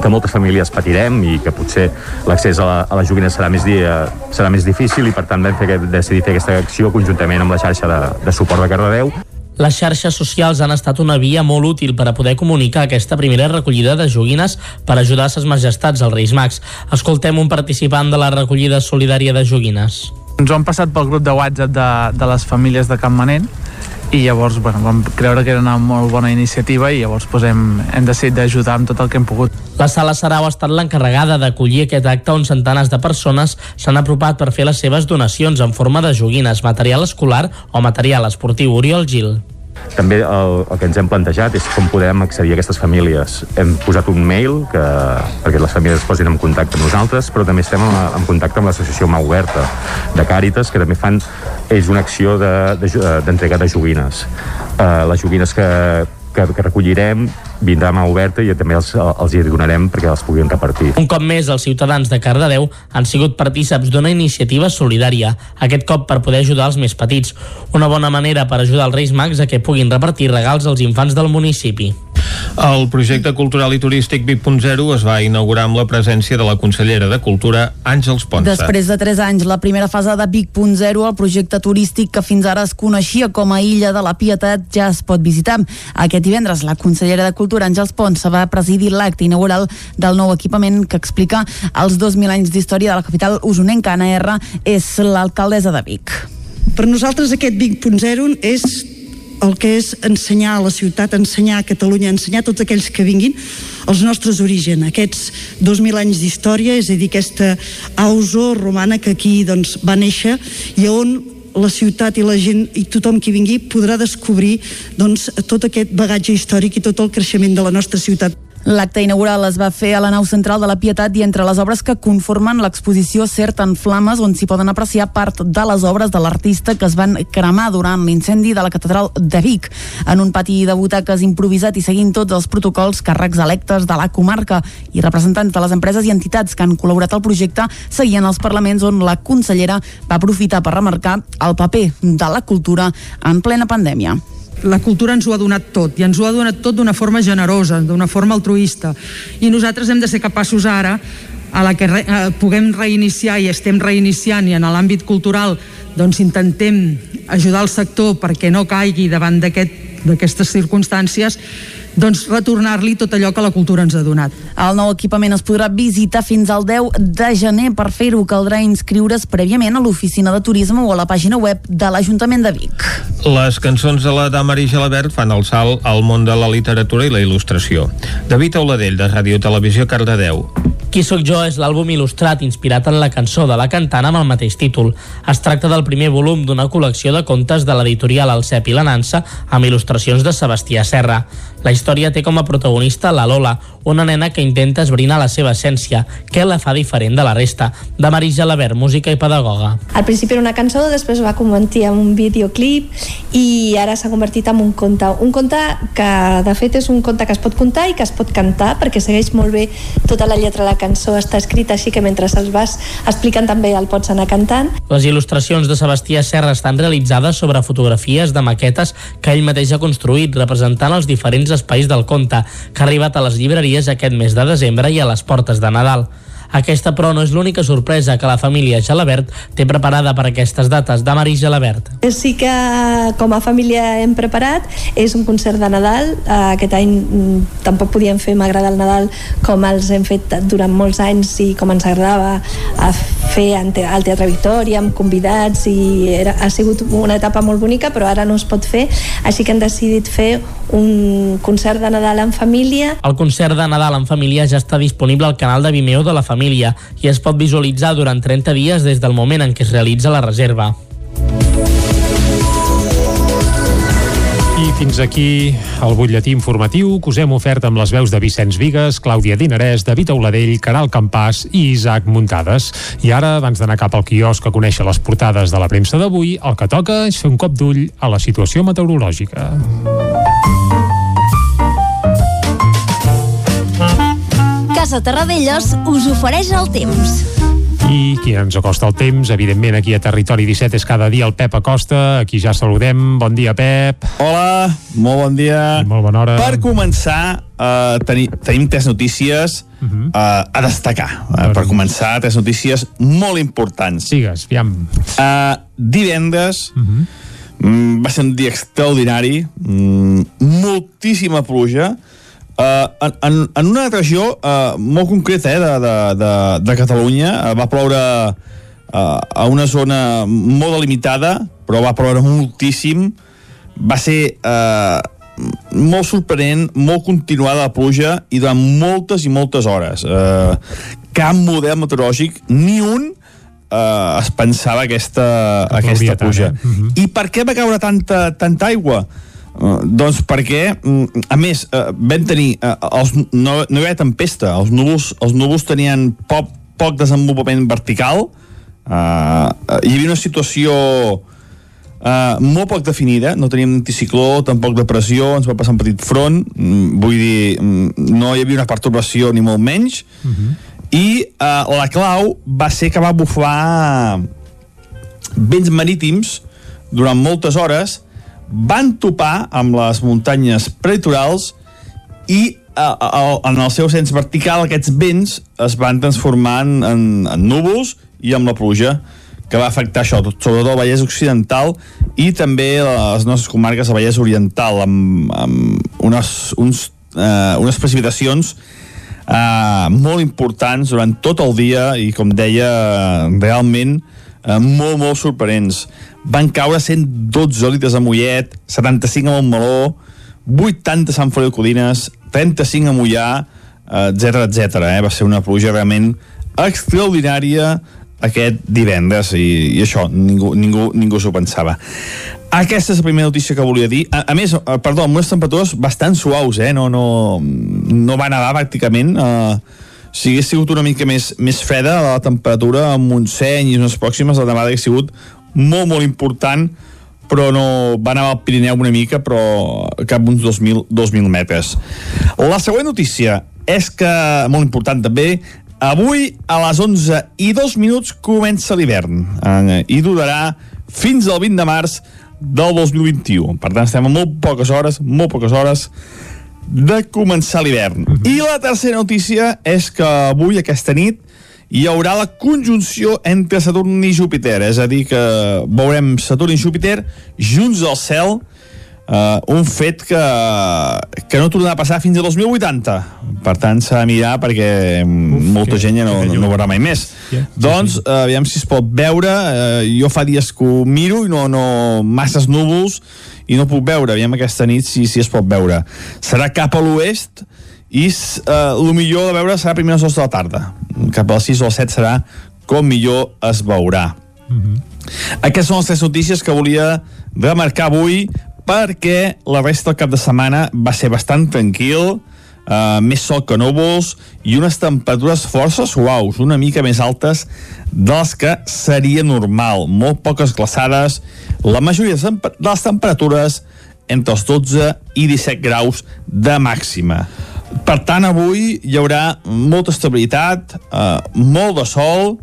que moltes famílies patirem i que potser l'accés a, la, a les joguines serà més, dia, serà més difícil i per tant vam fer, decidir fer aquesta acció conjuntament amb la xarxa de, de suport de Cardedeu les xarxes socials han estat una via molt útil per a poder comunicar aquesta primera recollida de joguines per ajudar a ses majestats als Reis Mags. Escoltem un participant de la recollida solidària de joguines. Ens ho han passat pel grup de WhatsApp de, de les famílies de Campmanent i llavors bueno, vam creure que era una molt bona iniciativa i llavors pues, hem, hem decidit d'ajudar amb tot el que hem pogut. La Sala Sarau ha estat l'encarregada d'acollir aquest acte on centenars de persones s'han apropat per fer les seves donacions en forma de joguines, material escolar o material esportiu. Oriol Gil. També el, el que ens hem plantejat és com podem accedir a aquestes famílies. Hem posat un mail que, perquè les famílies es posin en contacte amb nosaltres, però també estem en, en contacte amb l'associació Mà Oberta de Càritas, que també fan ells una acció d'entrega de, de, de joguines. Uh, les joguines que, que, que recollirem vindrà mà oberta i també els, els hi donarem perquè els puguin repartir. Un cop més, els ciutadans de Cardedeu han sigut partíceps d'una iniciativa solidària, aquest cop per poder ajudar els més petits. Una bona manera per ajudar els Reis Mags a que puguin repartir regals als infants del municipi. El projecte cultural i turístic VIP.0 es va inaugurar amb la presència de la consellera de Cultura, Àngels Ponsa. Després de 3 anys, la primera fase de Vic.0, el projecte turístic que fins ara es coneixia com a Illa de la Pietat, ja es pot visitar. Aquest divendres, la consellera de Cultura, Àngels Ponsa, va presidir l'acte inaugural del nou equipament que explica els 2.000 anys d'història de la capital usonenca. Anna R. és l'alcaldessa de Vic. Per nosaltres aquest Vic.0 és el que és ensenyar a la ciutat, ensenyar a Catalunya, ensenyar a tots aquells que vinguin els nostres orígens, aquests 2.000 anys d'història, és a dir, aquesta auso romana que aquí doncs, va néixer i on la ciutat i la gent i tothom qui vingui podrà descobrir doncs, tot aquest bagatge històric i tot el creixement de la nostra ciutat. L'acte inaugural es va fer a la nau central de la Pietat i entre les obres que conformen l'exposició Cert en Flames, on s'hi poden apreciar part de les obres de l'artista que es van cremar durant l'incendi de la catedral de Vic. En un pati de butaques improvisat i seguint tots els protocols, càrrecs electes de la comarca i representants de les empreses i entitats que han col·laborat al projecte seguien els parlaments on la consellera va aprofitar per remarcar el paper de la cultura en plena pandèmia la cultura ens ho ha donat tot i ens ho ha donat tot d'una forma generosa, d'una forma altruista. I nosaltres hem de ser capaços ara a la que re, eh, puguem reiniciar i estem reiniciant i en l'àmbit cultural doncs intentem ajudar el sector perquè no caigui davant d'aquestes aquest, circumstàncies doncs retornar-li tot allò que la cultura ens ha donat. El nou equipament es podrà visitar fins al 10 de gener. Per fer-ho caldrà inscriure's prèviament a l'oficina de turisme o a la pàgina web de l'Ajuntament de Vic. Les cançons de la Damaris Gelabert fan el salt al món de la literatura i la il·lustració. David Auladell, de Ràdio Televisió, Cardedeu. Qui sóc jo és l'àlbum il·lustrat inspirat en la cançó de la cantant amb el mateix títol. Es tracta del primer volum d'una col·lecció de contes de l'editorial El Cep i la Nansa amb il·lustracions de Sebastià Serra. La història té com a protagonista la Lola, una nena que intenta esbrinar la seva essència, què la fa diferent de la resta, de Maris Gelabert, música i pedagoga. Al principi era una cançó, després va convertir en un videoclip i ara s'ha convertit en un conte. Un conte que, de fet, és un conte que es pot contar i que es pot cantar, perquè segueix molt bé tota la lletra de la cançó, està escrita així que mentre els vas explicant també el pots anar cantant. Les il·lustracions de Sebastià Serra estan realitzades sobre fotografies de maquetes que ell mateix ha construït, representant els diferents espais del conte, que ha arribat a les llibreries aquest mes de desembre i a les portes de Nadal. Aquesta, però, no és l'única sorpresa que la família Gelabert té preparada per aquestes dates de Marí Gelabert. Sí que com a família hem preparat, és un concert de Nadal. Aquest any mm, tampoc podíem fer M'agrada el Nadal com els hem fet durant molts anys i com ens agradava a fer al Teatre Victòria amb convidats i era, ha sigut una etapa molt bonica però ara no es pot fer, així que hem decidit fer un concert de Nadal en família. El concert de Nadal en família ja està disponible al canal de Vimeo de la família família i es pot visualitzar durant 30 dies des del moment en què es realitza la reserva. I fins aquí el butlletí informatiu que us hem ofert amb les veus de Vicenç Vigues, Clàudia Dinarès, David Auladell, Caral Campàs i Isaac Muntades. I ara, abans d'anar cap al quiosc a conèixer les portades de la premsa d'avui, el que toca és fer un cop d'ull a la situació meteorològica. Casa Terradellos us ofereix el temps. I qui ens acosta el temps, evidentment aquí a Territori 17 és cada dia el Pep Acosta, aquí ja saludem. Bon dia, Pep. Hola, molt bon dia. I molt bona hora. Per començar, uh, teni, tenim tres notícies uh -huh. uh, a destacar. Uh, per començar, tres notícies molt importants. Sigues, aviam. Uh, divendres uh -huh. Mm, va ser un dia extraordinari, mm, moltíssima pluja, Uh, en, en una regió uh, molt concreta eh, de, de, de, de Catalunya uh, va ploure uh, a una zona molt delimitada però va ploure moltíssim va ser eh, molt sorprenent, molt continuada la pluja i durant moltes i moltes hores. Eh, cap model meteorològic, ni un eh, es pensava aquesta, aquesta pluja. Tant, eh? uh -huh. I per què va caure tanta, tanta aigua? Uh, doncs perquè, mm, a més, uh, vam tenir, uh, els, no, no hi havia tempesta, els núvols, els núvols tenien poc, poc desenvolupament vertical, uh, hi havia una situació uh, molt poc definida, no teníem anticicló, tampoc depressió, ens va passar un petit front, mm, vull dir, mm, no hi havia una perturbació ni molt menys, uh -huh. i uh, la clau va ser que va bufar vents marítims durant moltes hores, van topar amb les muntanyes prelitorals i a, a, en el seu sens vertical aquests vents es van transformar en, en, en núvols i amb la pluja que va afectar això, sobretot el Vallès Occidental i també les nostres comarques del Vallès Oriental amb, amb unes, uns, eh, unes precipitacions eh, molt importants durant tot el dia i com deia realment eh, molt molt sorprenents van caure 112 litres a Mollet, 75 a Montmeló, 80 a Sant Feliu Codines, 35 a Mollà, etc etc. Eh? Va ser una pluja realment extraordinària aquest divendres i, i això, ningú, ningú, ningú s'ho pensava. Aquesta és la primera notícia que volia dir. A, a més, eh, perdó, amb unes temperatures bastant suaus, eh? No, no, no va nedar pràcticament. Uh, si hagués sigut una mica més, més freda, la temperatura a Montseny i unes pròximes, la nevada hagués sigut molt, molt important, però no va anar al Pirineu una mica, però cap uns 2.000, 2.000 metres. La següent notícia és que, molt important també, avui a les 11 i 2 minuts comença l'hivern i durarà fins al 20 de març del 2021. Per tant, estem a molt poques hores, molt poques hores de començar l'hivern. Mm -hmm. I la tercera notícia és que avui, aquesta nit, hi haurà la conjunció entre Saturn i Júpiter, és a dir, que veurem Saturn i Júpiter junts al cel, uh, un fet que, que no tornarà a passar fins a 2080. Per tant, s'ha de mirar perquè Uf, molta que, gent ja no, no, no veurà mai més. Yeah, doncs, uh, aviam si es pot veure, uh, jo fa dies que ho miro i no, no masses núvols i no puc veure, aviam aquesta nit si, si es pot veure. Serà cap a l'oest i uh, el millor de veure serà a primeres hores de la tarda. Cap a les 6 o les 7 serà com millor es veurà. Mm -hmm. Aquestes són les tres notícies que volia remarcar avui perquè la resta del cap de setmana va ser bastant tranquil, uh, més sol que núvols i unes temperatures força suaus, una mica més altes de les que seria normal. Molt poques glaçades, la majoria de les temperatures entre els 12 i 17 graus de màxima. Per tant, avui hi haurà molta estabilitat, eh, molt de sol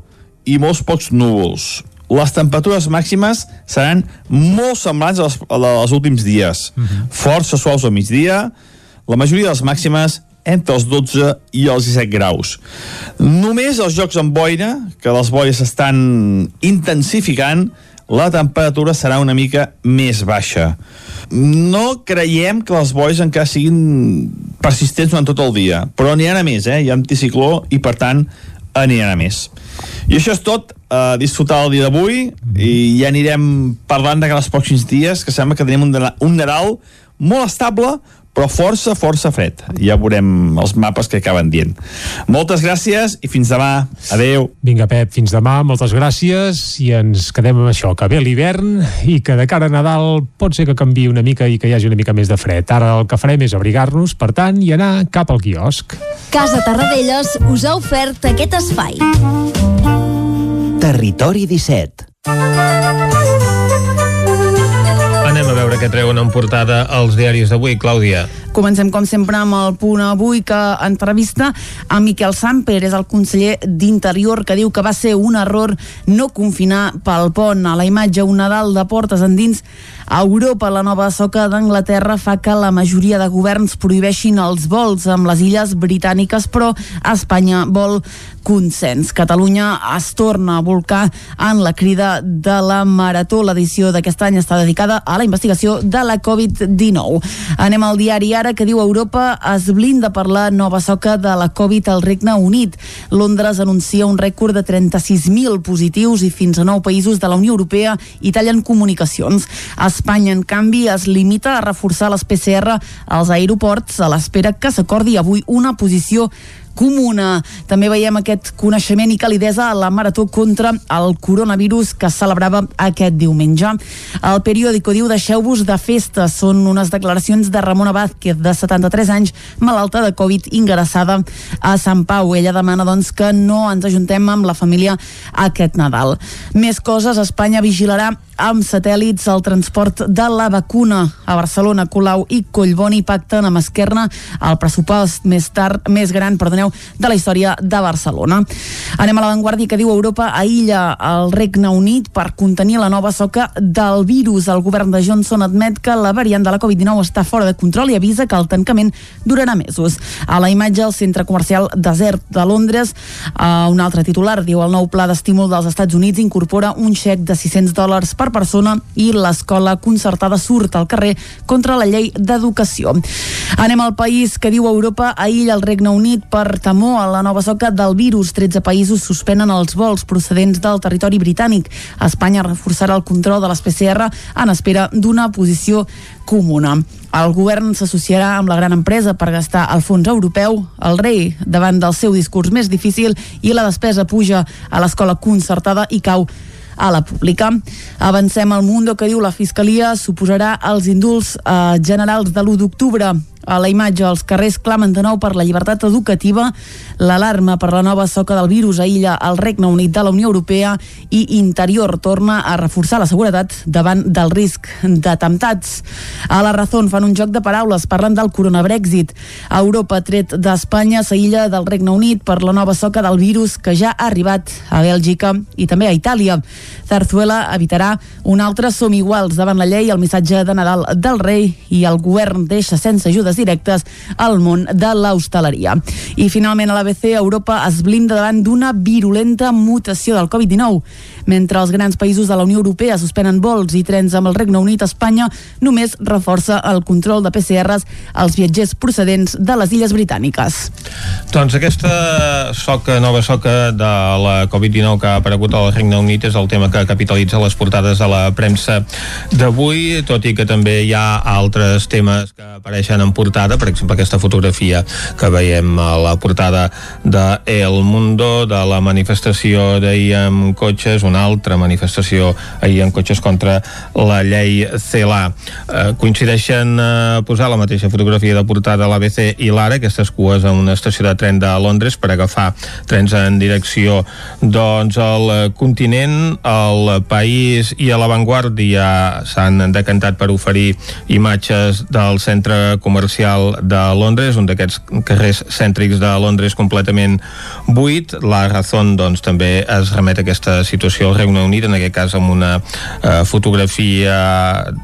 i molts pocs núvols. Les temperatures màximes seran molt semblants a les, últims dies. Uh -huh. Força suaus al migdia, la majoria de les màximes entre els 12 i els 17 graus. Només els jocs amb boira, que les boires estan intensificant, la temperatura serà una mica més baixa. No creiem que les boires encara siguin persistents durant tot el dia, però n'hi ha més, eh? Hi ha anticicló i, per tant, aniran a més. I això és tot, uh, disfrutar el dia d'avui i ja anirem parlant de els pròxims dies, que sembla que tenim un, un Nadal molt estable, però força, força fred. Ja veurem els mapes que acaben dient. Moltes gràcies i fins demà. Adeu. Vinga, Pep, fins demà. Moltes gràcies i ens quedem amb això, que ve l'hivern i que de cara a Nadal pot ser que canvi una mica i que hi hagi una mica més de fred. Ara el que farem és abrigar-nos, per tant, i anar cap al quiosc. Casa Tarradellas us ha ofert aquest espai. Territori 17 Anem a veure què treuen en portada els diaris d'avui, Clàudia. Comencem, com sempre, amb el punt avui que entrevista a Miquel Samper, és el conseller d'Interior, que diu que va ser un error no confinar pel pont. A la imatge, un Nadal de portes endins a Europa, la nova soca d'Anglaterra fa que la majoria de governs prohibeixin els vols amb les illes britàniques, però Espanya vol consens. Catalunya es torna a volcar en la crida de la Marató. L'edició d'aquest any està dedicada a la investigació de la Covid-19. Anem al diari Ara, que diu Europa es blinda per la nova soca de la Covid al Regne Unit. Londres anuncia un rècord de 36.000 positius i fins a nou països de la Unió Europea i tallen comunicacions. Es Espanya, en canvi, es limita a reforçar les PCR als aeroports a l'espera que s'acordi avui una posició comuna. També veiem aquest coneixement i calidesa a la marató contra el coronavirus que es celebrava aquest diumenge. El periòdico diu deixeu-vos de festa. Són unes declaracions de Ramona Vázquez, de 73 anys, malalta de Covid, ingressada a Sant Pau. Ella demana doncs, que no ens ajuntem amb la família aquest Nadal. Més coses, Espanya vigilarà amb satèl·lits el transport de la vacuna a Barcelona, Colau i Collboni pacten amb Esquerna el pressupost més tard més gran, perdoneu, de la història de Barcelona. Anem a l'avantguàrdia que diu Europa aïlla el Regne Unit per contenir la nova soca del virus. El govern de Johnson admet que la variant de la Covid-19 està fora de control i avisa que el tancament durarà mesos. A la imatge, el centre comercial desert de Londres, uh, un altre titular diu el nou pla d'estímul dels Estats Units incorpora un xec de 600 dòlars per persona i l'escola concertada surt al carrer contra la llei d'educació. Anem al país que diu Europa aïlla el Regne Unit per temor a la nova soca del virus. 13 països suspenen els vols procedents del territori britànic. Espanya reforçarà el control de les PCR en espera d'una posició comuna. El govern s'associarà amb la gran empresa per gastar el fons europeu. El rei, davant del seu discurs més difícil i la despesa puja a l'escola concertada i cau a la pública. Avancem al Mundo que diu la Fiscalia suposarà els indults eh, generals de l'1 d'octubre. A la imatge, els carrers clamen de nou per la llibertat educativa, l'alarma per la nova soca del virus aïlla el Regne Unit de la Unió Europea i Interior torna a reforçar la seguretat davant del risc d'atemptats. A la Razón fan un joc de paraules, parlen del coronabrexit. Europa, tret d'Espanya, s'aïlla del Regne Unit per la nova soca del virus que ja ha arribat a Bèlgica i també a Itàlia. Zarzuela evitarà un altre som iguals davant la llei, el missatge de Nadal del rei i el govern deixa sense ajudes directes al món de l'hostaleria. I finalment a l'ABC, Europa es blinda davant d'una virulenta mutació del Covid-19. Mentre els grans països de la Unió Europea suspenen vols i trens amb el Regne Unit, Espanya només reforça el control de PCRs als viatgers procedents de les Illes Britàniques. Doncs aquesta soca, nova soca de la Covid-19 que ha aparegut al Regne Unit és el tema que capitalitza les portades de la premsa d'avui, tot i que també hi ha altres temes que apareixen en portada, per exemple aquesta fotografia que veiem a la portada de El Mundo, de la manifestació d'ahir amb cotxes, una altra manifestació ahir amb cotxes contra la llei CELA. Eh, coincideixen eh, posar la mateixa fotografia de portada a l'ABC i l'Ara, aquestes cues a una estació de tren de Londres per agafar trens en direcció doncs al continent, al país i a l'avantguàrdia s'han decantat per oferir imatges del centre comercial de Londres, un d'aquests carrers cèntrics de Londres completament buit. La Razón doncs, també es remet a aquesta situació al Regne Unit, en aquest cas amb una eh, fotografia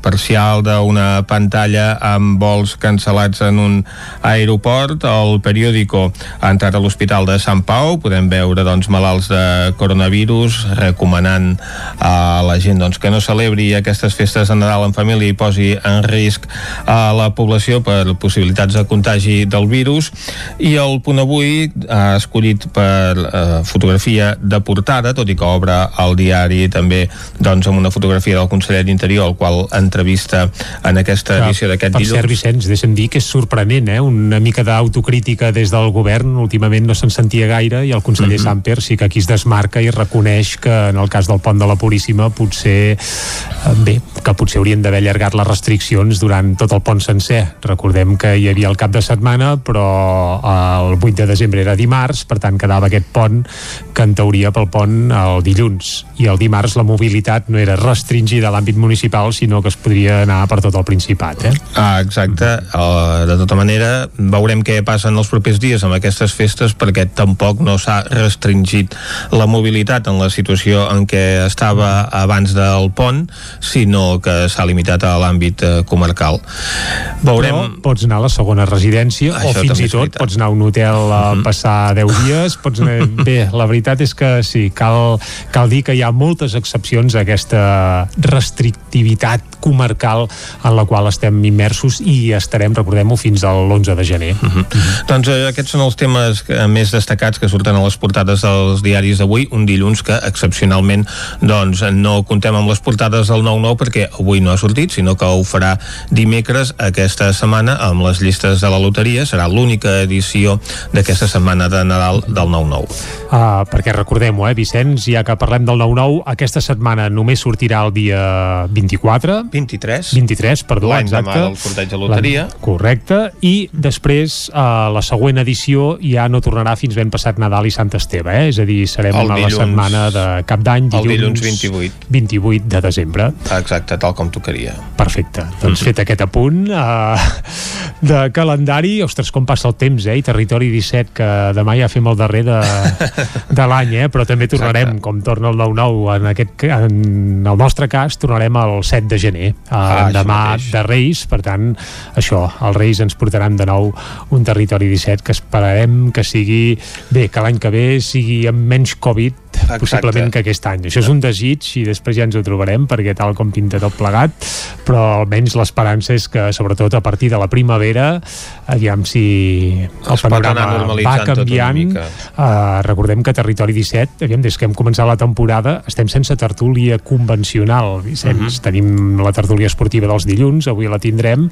parcial d'una pantalla amb vols cancel·lats en un aeroport. El periòdico ha entrat a l'Hospital de Sant Pau, podem veure doncs, malalts de coronavirus, recomanant a la gent doncs, que no celebri aquestes festes de Nadal en família i posi en risc a la població per possibilitats de contagi del virus i el punt avui ha escollit per eh, fotografia de portada, tot i que obre el diari també doncs, amb una fotografia del conseller d'Interior, el qual entrevista en aquesta edició d'aquest dilluns. Per cert, Vicenç, deixa'm dir que és sorprenent, eh? una mica d'autocrítica des del govern, últimament no se'n sentia gaire i el conseller mm -hmm. Samper sí que aquí es desmarca i reconeix que en el cas del pont de la Puríssima potser, eh, bé, que potser haurien d'haver allargat les restriccions durant tot el pont sencer. Recordem que hi havia el cap de setmana, però el 8 de desembre era dimarts, per tant quedava aquest pont que en teoria pel pont el dilluns i el dimarts la mobilitat no era restringida a l'àmbit municipal, sinó que es podria anar per tot el Principat. Eh? Ah, exacte. Uh, de tota manera, veurem què passa en els propers dies amb aquestes festes, perquè tampoc no s'ha restringit la mobilitat en la situació en què estava abans del pont, sinó que s'ha limitat a l'àmbit uh, comarcal. Veurem... Però pots anar a la segona residència Això o fins i tot pots anar a un hotel a -huh. passar 10 dies, pots anar... [LAUGHS] Bé, la veritat és que sí, cal, cal dir que hi ha moltes excepcions a aquesta restrictivitat comarcal en la qual estem immersos i estarem, recordem-ho, fins a l'11 de gener. Uh -huh. Doncs eh, aquests són els temes eh, més destacats que surten a les portades dels diaris d'avui, un dilluns que excepcionalment doncs, no contem amb les portades del 9-9 perquè avui no ha sortit, sinó que ho farà dimecres aquesta setmana amb les llistes de la loteria. Serà l'única edició d'aquesta setmana de Nadal del 9-9. Uh, perquè recordem-ho, eh, Vicenç, ja que parlem del 9-9, aquesta setmana només sortirà el dia 24. 23. 23, perdó, L'any exacte. demà del sorteig de loteria. Correcte. I després, uh, la següent edició ja no tornarà fins ben passat Nadal i Sant Esteve, eh? És a dir, serem El a la dilluns- setmana de cap d'any, El dilluns, dilluns 28. 28 de desembre. Exacte, tal com tocaria. Perfecte. Doncs fet aquest apunt uh, de calendari, ostres, com passa el temps, eh? I Territori 17, que demà ja fem el darrer de, de l'any, eh? Però també tornarem, Exacte. com torna el 9-9, en, aquest, en el nostre cas, tornarem el 7 de gener, uh, Ah, això demà mateix. de Reis, per tant, això, els Reis ens portaran de nou un Territori 17 que esperarem que sigui, bé, que l'any que ve sigui amb menys Covid, Exacte. possiblement que aquest any. Això és un desig i després ja ens ho trobarem perquè tal com pinta tot plegat, però almenys l'esperança és que sobretot a partir de la primavera aviam si el Es panorama va canviant uh, recordem que Territori 17 aviam, des que hem començat la temporada estem sense tertúlia convencional Vicenç, Mhm. tenim la tertúlia esportiva dels dilluns, avui la tindrem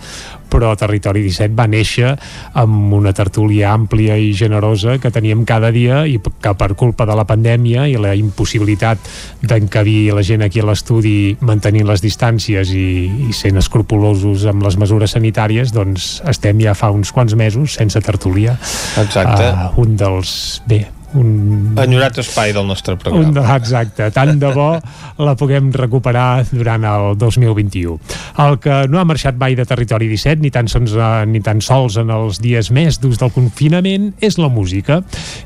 però Territori 17 va néixer amb una tertúlia àmplia i generosa que teníem cada dia i que per culpa de la pandèmia i la impossibilitat d'encabir la gent aquí a l'estudi mantenint les distàncies i, i sent escrupulosos amb les mesures sanitàries, doncs estem ja fa uns quants mesos sense tertúlia. Exacte. Uh, un dels... Bé, un, Enyorat espai del nostre un programa. de, exacte, tant de bo la puguem recuperar durant el 2021. El que no ha marxat mai de Territori 17, ni tan, sols, eh, ni tan sols en els dies més durs del confinament, és la música.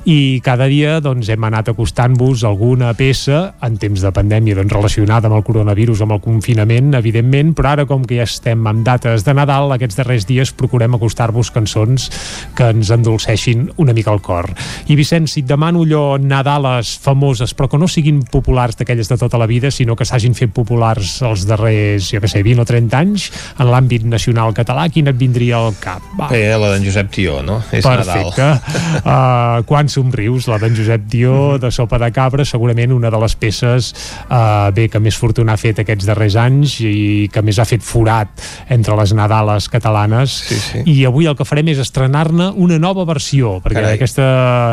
I cada dia doncs, hem anat acostant-vos alguna peça en temps de pandèmia doncs, relacionada amb el coronavirus, amb el confinament, evidentment, però ara com que ja estem amb dates de Nadal, aquests darrers dies procurem acostar-vos cançons que ens endolceixin una mica el cor. I Vicenç, si et demano allò Nadales famoses, però que no siguin populars d'aquelles de tota la vida, sinó que s'hagin fet populars els darrers, jo què sé, 20 o 30 anys, en l'àmbit nacional català, quina et vindria al cap? Va. Bé, la d'en Josep Tió, no? És Perfecte. Nadal. [LAUGHS] Uh, quan somrius, la d'en Josep Dió, de Sopa de Cabra, segurament una de les peces uh, bé que més fortuna ha fet aquests darrers anys i que més ha fet forat entre les Nadales catalanes. Sí, sí. I avui el que farem és estrenar-ne una nova versió, perquè Carai. aquesta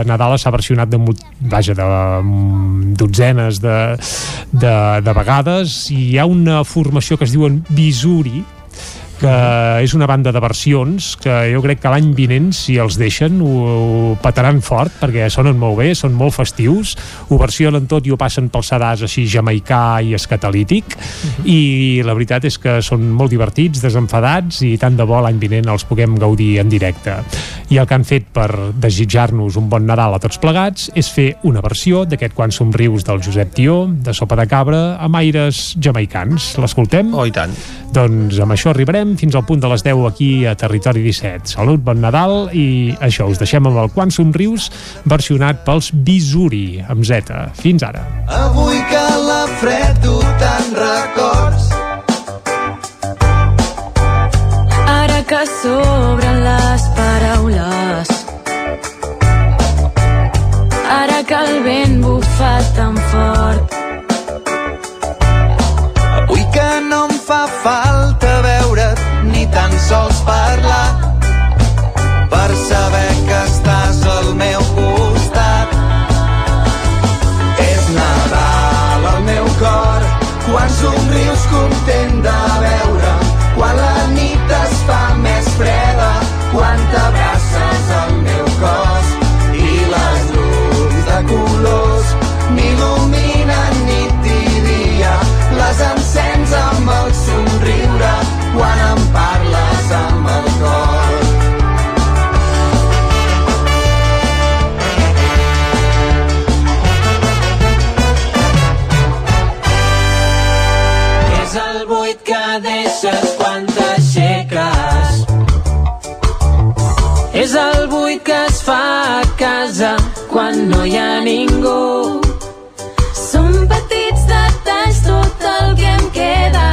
Nadala s'ha versionat de, mul- vaja, de mm, dotzenes de, de, de vegades i hi ha una formació que es diuen Bisuri, que és una banda de versions que jo crec que l'any vinent, si els deixen, ho, ho petaran fort, perquè sonen molt bé, són molt festius, ho versionen tot i ho passen pel sedàs així jamaicà i escatalític, i la veritat és que són molt divertits, desenfadats, i tant de bo l'any vinent els puguem gaudir en directe. I el que han fet per desitjar-nos un bon Nadal a tots plegats és fer una versió d'aquest Quan somrius del Josep Tió, de Sopa de Cabra, amb aires jamaicans. L'escoltem? Oh, i tant. Doncs amb això arribarem fins al punt de les 10 aquí a Territori 17. Salut, bon Nadal i això, us deixem amb el Quan somrius versionat pels Bisuri, amb Z. Fins ara. Avui que la fred du tant records Ara que sobren les paraules Ara que el vent bufa tan fort Avui que no em fa falta casa quan no hi ha ningú. Som petits detalls tot el que em queda.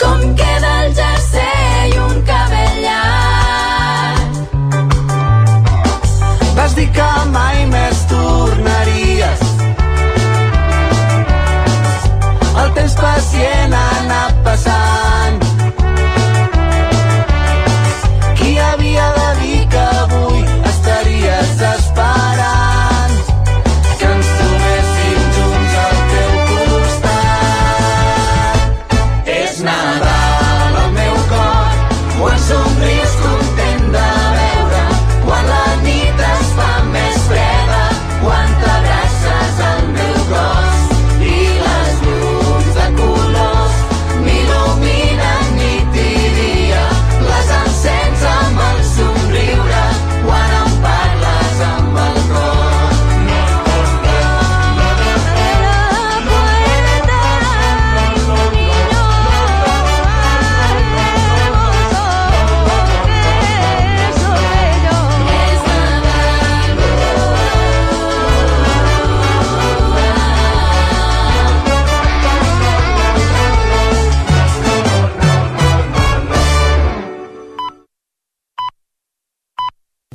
Com queda el jersei i un cabell llarg. Vas dir que mai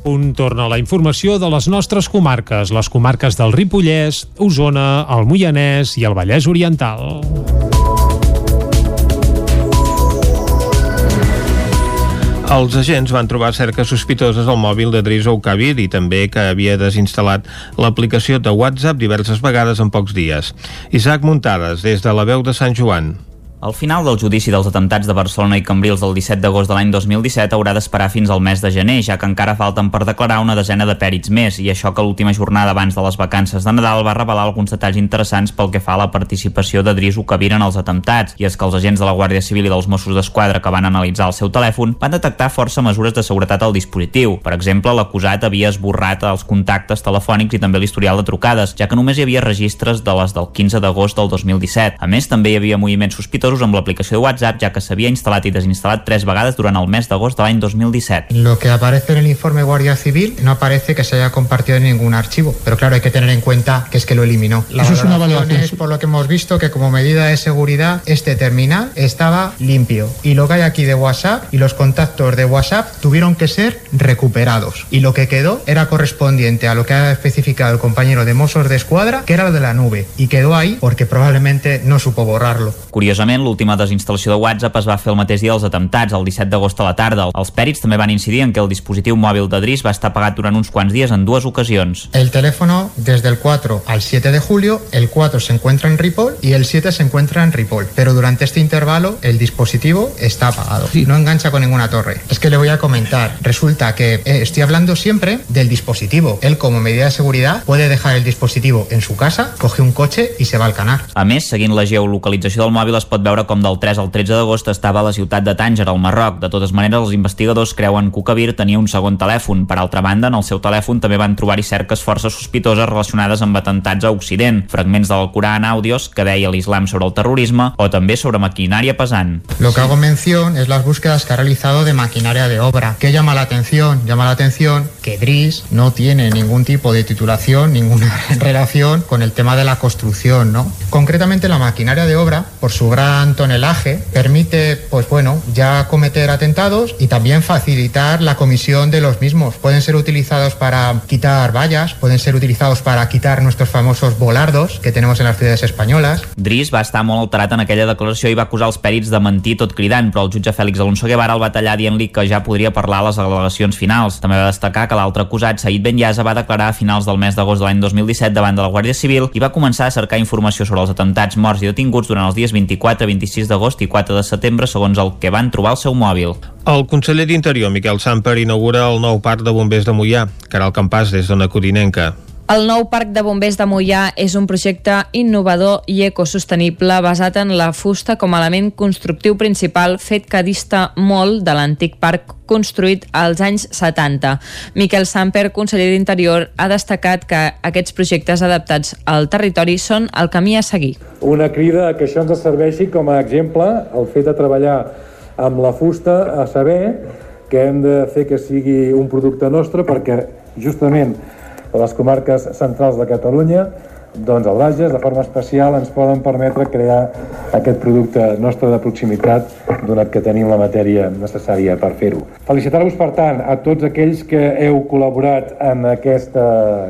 punt torna la informació de les nostres comarques, les comarques del Ripollès, Osona, el Moianès i el Vallès Oriental. Els agents van trobar cerques sospitoses al mòbil de Drizo Kabir i també que havia desinstal·lat l'aplicació de WhatsApp diverses vegades en pocs dies. Isaac Muntades, des de la veu de Sant Joan. El final del judici dels atemptats de Barcelona i Cambrils del 17 d'agost de l'any 2017 haurà d'esperar fins al mes de gener, ja que encara falten per declarar una desena de pèrits més, i això que l'última jornada abans de les vacances de Nadal va revelar alguns detalls interessants pel que fa a la participació de Drisu Kabir en els atemptats, i és que els agents de la Guàrdia Civil i dels Mossos d'Esquadra que van analitzar el seu telèfon van detectar força mesures de seguretat al dispositiu. Per exemple, l'acusat havia esborrat els contactes telefònics i també l'historial de trucades, ja que només hi havia registres de les del 15 d'agost del 2017. A més, també hi havia moviments sospitosos sospitosos amb l'aplicació de WhatsApp, ja que s'havia instal·lat i desinstal·lat tres vegades durant el mes d'agost de l'any 2017. Lo que aparece en el informe Guardia Civil no aparece que se haya compartido en ningún archivo, pero claro, hay que tener en cuenta que es que lo eliminó. La Eso es una valoración es, por lo que hemos visto, que como medida de seguridad, este terminal estaba limpio. Y lo que hay aquí de WhatsApp y los contactos de WhatsApp tuvieron que ser recuperados. Y lo que quedó era correspondiente a lo que ha especificado el compañero de Mossos de Escuadra, que era lo de la nube. Y quedó ahí porque probablemente no supo borrarlo. Curiosament, l'última desinstal·lació de WhatsApp es va fer el mateix dia dels atemptats, el 17 d'agost a la tarda. Els pèrits també van incidir en que el dispositiu mòbil de Dris va estar apagat durant uns quants dies en dues ocasions. El teléfono desde el 4 al 7 de julio, el 4 se encuentra en Ripoll y el 7 se encuentra en Ripoll. Pero durante este intervalo el dispositivo está apagado. No engancha con ninguna torre. Es que le voy a comentar. Resulta que eh, estoy hablando siempre del dispositivo. Él como medida de seguridad puede dejar el dispositivo en su casa, coge un coche y se va al canar. A més, seguint la geolocalització del mòbil es pot veure com del 3 al 13 d'agost estava a la ciutat de Tànger, al Marroc. De totes maneres, els investigadors creuen que Ukabir tenia un segon telèfon. Per altra banda, en el seu telèfon també van trobar-hi cerques força sospitoses relacionades amb atentats a Occident, fragments del Corà en àudios que deia l'islam sobre el terrorisme o també sobre maquinària pesant. Lo que hago mención es las búsquedas que ha realizado de maquinaria de obra. ¿Qué llama la atención? Llama la atención que DRIS no tiene ningún tipo de titulación, ninguna [LAUGHS] relación con el tema de la construcción, ¿no? Concretamente la maquinaria de obra, por su gran tonelaje, permite, pues bueno, ya cometer atentados y también facilitar la comisión de los mismos. Pueden ser utilizados para quitar vallas, pueden ser utilizados para quitar nuestros famosos volardos que tenemos en las ciudades españolas. Dries va estar molt alterat en aquella declaració i va acusar els pèrits de mentir tot cridant, però el jutge Fèlix Alonso Guevara el va tallar dient-li que ja podria parlar a les al·legacions finals. També va destacar que l'altre acusat, Said Ben Yasa, va declarar a finals del mes d'agost de l'any 2017 davant de la Guàrdia Civil i va començar a cercar informació sobre els atemptats morts i detinguts durant els dies 24, 26 d'agost i 4 de setembre, segons el que van trobar al seu mòbil. El conseller d'Interior, Miquel Samper, inaugura el nou parc de bombers de Mollà. Caral Campàs, des d'Ona Codinenca. El nou parc de bombers de Mollà és un projecte innovador i ecosostenible basat en la fusta com a element constructiu principal fet que dista molt de l'antic parc construït als anys 70. Miquel Samper, conseller d'Interior, ha destacat que aquests projectes adaptats al territori són el camí a seguir. Una crida que això ens serveixi com a exemple el fet de treballar amb la fusta a saber que hem de fer que sigui un producte nostre perquè justament a les comarques centrals de Catalunya doncs el Bages, de forma especial, ens poden permetre crear aquest producte nostre de proximitat donat que tenim la matèria necessària per fer-ho. Felicitar-vos, per tant, a tots aquells que heu col·laborat en aquesta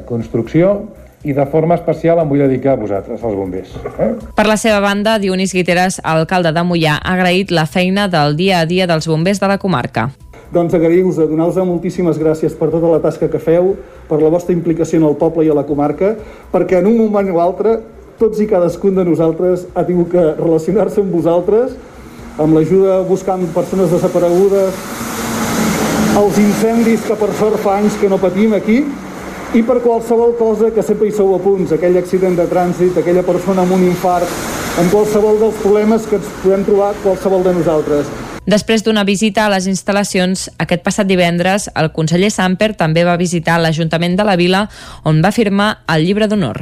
construcció i de forma especial em vull dedicar a vosaltres, als bombers. Eh? Per la seva banda, Dionís Guiteres, alcalde de Mollà, ha agraït la feina del dia a dia dels bombers de la comarca. Doncs agrair-vos, donar-vos moltíssimes gràcies per tota la tasca que feu, per la vostra implicació en el poble i a la comarca, perquè en un moment o altre tots i cadascun de nosaltres ha tingut que relacionar-se amb vosaltres, amb l'ajuda buscant persones desaparegudes, els incendis que per sort fa anys que no patim aquí, i per qualsevol cosa que sempre hi sou a punts, aquell accident de trànsit, aquella persona amb un infart, en qualsevol dels problemes que ens podem trobar qualsevol de nosaltres. Després d'una visita a les instal·lacions, aquest passat divendres, el conseller Samper també va visitar l'Ajuntament de la Vila, on va firmar el llibre d'honor.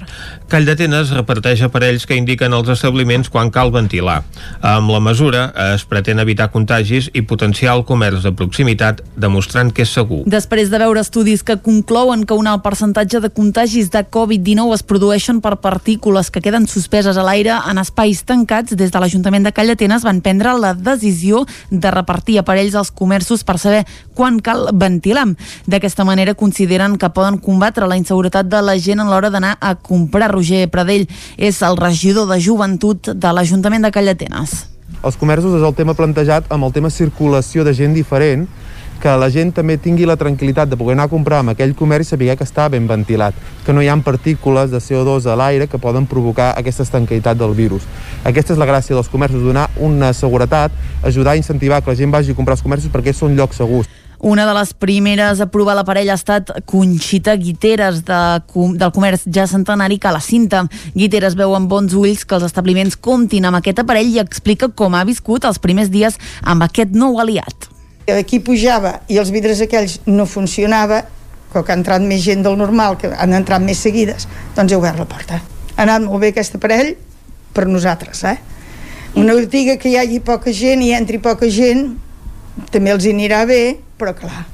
Call d'Atenes reparteix aparells que indiquen els establiments quan cal ventilar. Amb la mesura es pretén evitar contagis i potenciar el comerç de proximitat, demostrant que és segur. Després de veure estudis que conclouen que un alt percentatge de contagis de Covid-19 es produeixen per partícules que queden suspeses a l'aire en espais tancats, des de l'Ajuntament de Call d'Atenes van prendre la decisió de repartir aparells als comerços per saber quan cal ventilar. D'aquesta manera consideren que poden combatre la inseguretat de la gent a l'hora d'anar a comprar. Roger Pradell és el regidor de joventut de l'Ajuntament de Callatenes. Els comerços és el tema plantejat amb el tema circulació de gent diferent que la gent també tingui la tranquil·litat de poder anar a comprar amb aquell comerç i saber que està ben ventilat, que no hi ha partícules de CO2 a l'aire que poden provocar aquesta estanquitat del virus. Aquesta és la gràcia dels comerços, donar una seguretat, ajudar a incentivar que la gent vagi a comprar als comerços perquè són llocs segurs. Una de les primeres a provar l'aparell ha estat Conxita Guiteres de, del comerç ja centenari que a la cinta. Guiteres veu amb bons ulls que els establiments comptin amb aquest aparell i explica com ha viscut els primers dies amb aquest nou aliat. D'aquí pujava i els vidres aquells no funcionava, com que ha entrat més gent del normal, que han entrat més seguides, doncs he obert la porta. Ha anat molt bé aquest aparell per nosaltres, eh? Una botiga que hi hagi poca gent i entri poca gent, també els anirà bé, però clar,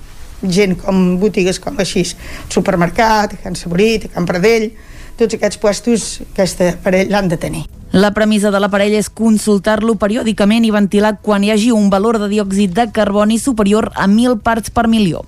gent com botigues com així, supermercat, Can Saborit, Can Pradell, tots aquests puestos, aquest aparell l'han de tenir. La premissa de l'aparell és consultar-lo periòdicament i ventilar quan hi hagi un valor de diòxid de carboni superior a 1.000 parts per milió.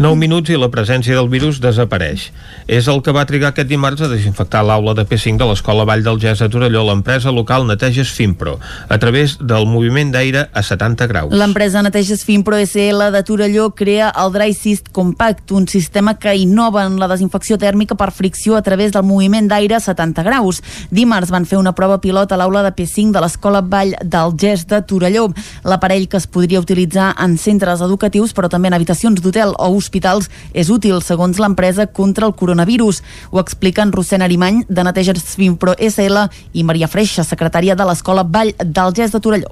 9 minuts i la presència del virus desapareix. És el que va trigar aquest dimarts a desinfectar l'aula de P5 de l'Escola Vall del Gès a Torelló. L'empresa local Neteges Finpro, a través del moviment d'aire a 70 graus. L'empresa Neteges Finpro SL de Torelló crea el Dry Cyst Compact, un sistema que innova en la desinfecció tèrmica per fricció a través del moviment d'aire a 70 graus. Dimarts van fer una prova pilot a l'aula de P5 de l'Escola Vall del Gès de Torelló. L'aparell que es podria utilitzar en centres educatius, però també en habitacions d'hotel o hospitals, és útil, segons l'empresa, contra el coronavirus. Ho expliquen Rossena Arimany, de Neteges Finpro SL, i Maria Freixa, secretària de l'Escola Vall del Gès de Torelló.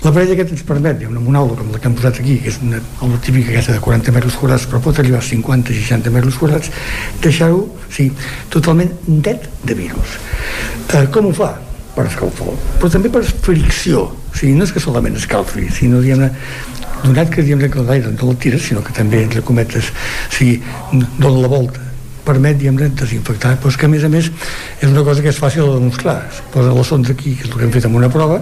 L'aparell aquest ens permet, una aula com la que hem posat aquí, que és una aula típica aquesta de 40 metres quadrats, però pot arribar a 50-60 metres quadrats, deixar-ho sí, totalment net de virus. Eh, com ho fa? per escalfor, però també per fricció. O sigui, no és que solament escalfi, sinó, diguem donat que, diguem que l'aire no el tires, sinó que també, entre cometes, sigui, dona la volta permet, diguem desinfectar, però és que a més a més és una cosa que és fàcil de demostrar. Es posa la sonda aquí, que és el que hem fet amb una prova,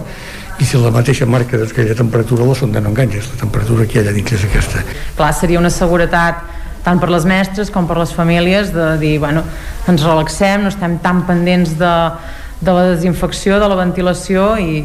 i si la mateixa marca d'aquella temperatura la sonda no enganys, la temperatura que hi ha allà dins és aquesta. Clar, seria una seguretat tant per les mestres com per les famílies de dir, bueno, ens relaxem, no estem tan pendents de, de la desinfecció, de la ventilació i,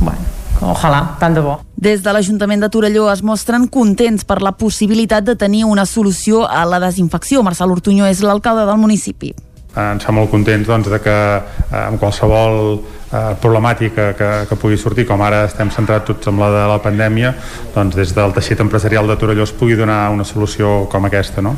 bueno, ojalà, tant de bo. Des de l'Ajuntament de Torelló es mostren contents per la possibilitat de tenir una solució a la desinfecció. Marcel Ortuño és l'alcalde del municipi. Ens fa molt contents doncs, de que eh, amb qualsevol eh, problemàtica que, que pugui sortir, com ara estem centrats tots amb la de la pandèmia, doncs des del teixit empresarial de Torelló es pugui donar una solució com aquesta. No?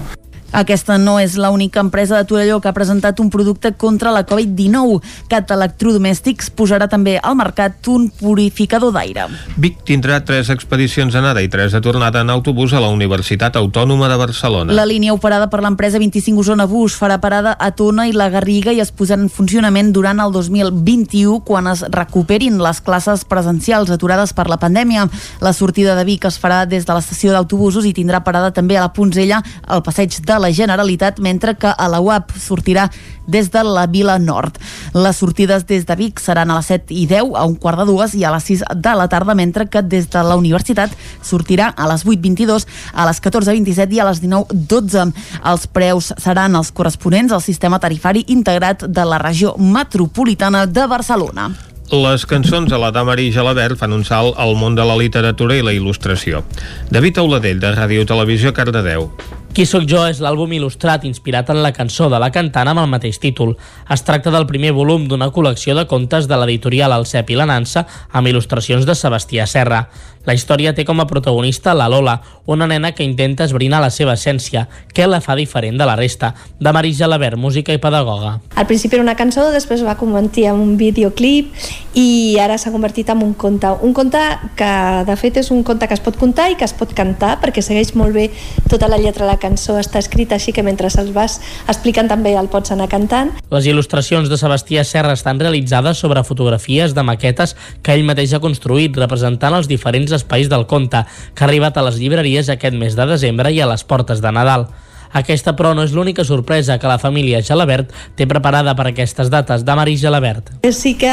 Aquesta no és l'única empresa de Torelló que ha presentat un producte contra la Covid-19. Cat Electrodomèstics posarà també al mercat un purificador d'aire. Vic tindrà tres expedicions d'anada i tres de tornada en autobús a la Universitat Autònoma de Barcelona. La línia operada per l'empresa 25 Osona Bus farà parada a Tona i la Garriga i es posarà en funcionament durant el 2021 quan es recuperin les classes presencials aturades per la pandèmia. La sortida de Vic es farà des de l'estació d'autobusos i tindrà parada també a la Punzella, al passeig de la Generalitat, mentre que a la UAP sortirà des de la Vila Nord. Les sortides des de Vic seran a les 7 i 10, a un quart de dues i a les 6 de la tarda, mentre que des de la Universitat sortirà a les 8.22, a les 14.27 i a les 19.12. Els preus seran els corresponents al sistema tarifari integrat de la regió metropolitana de Barcelona. Les cançons a la Damari Gelabert fan un salt al món de la literatura i la il·lustració. David Auladell, de Ràdio Televisió, Cardedeu. Qui sóc jo és l'àlbum il·lustrat inspirat en la cançó de la cantant amb el mateix títol. Es tracta del primer volum d'una col·lecció de contes de l'editorial El Cep i la Nansa amb il·lustracions de Sebastià Serra. La història té com a protagonista la Lola, una nena que intenta esbrinar la seva essència, què la fa diferent de la resta, de Marisa Jalabert, música i pedagoga. Al principi era una cançó, després va convertir en un videoclip i ara s'ha convertit en un conte. Un conte que, de fet, és un conte que es pot contar i que es pot cantar, perquè segueix molt bé tota la lletra de la cançó està escrita així que mentre els vas explicant també el pots anar cantant. Les il·lustracions de Sebastià Serra estan realitzades sobre fotografies de maquetes que ell mateix ha construït, representant els diferents espais del conte, que ha arribat a les llibreries aquest mes de desembre i a les portes de Nadal. Aquesta, però, no és l'única sorpresa que la família Gelabert té preparada per aquestes dates. De Marí Gelabert. Sí que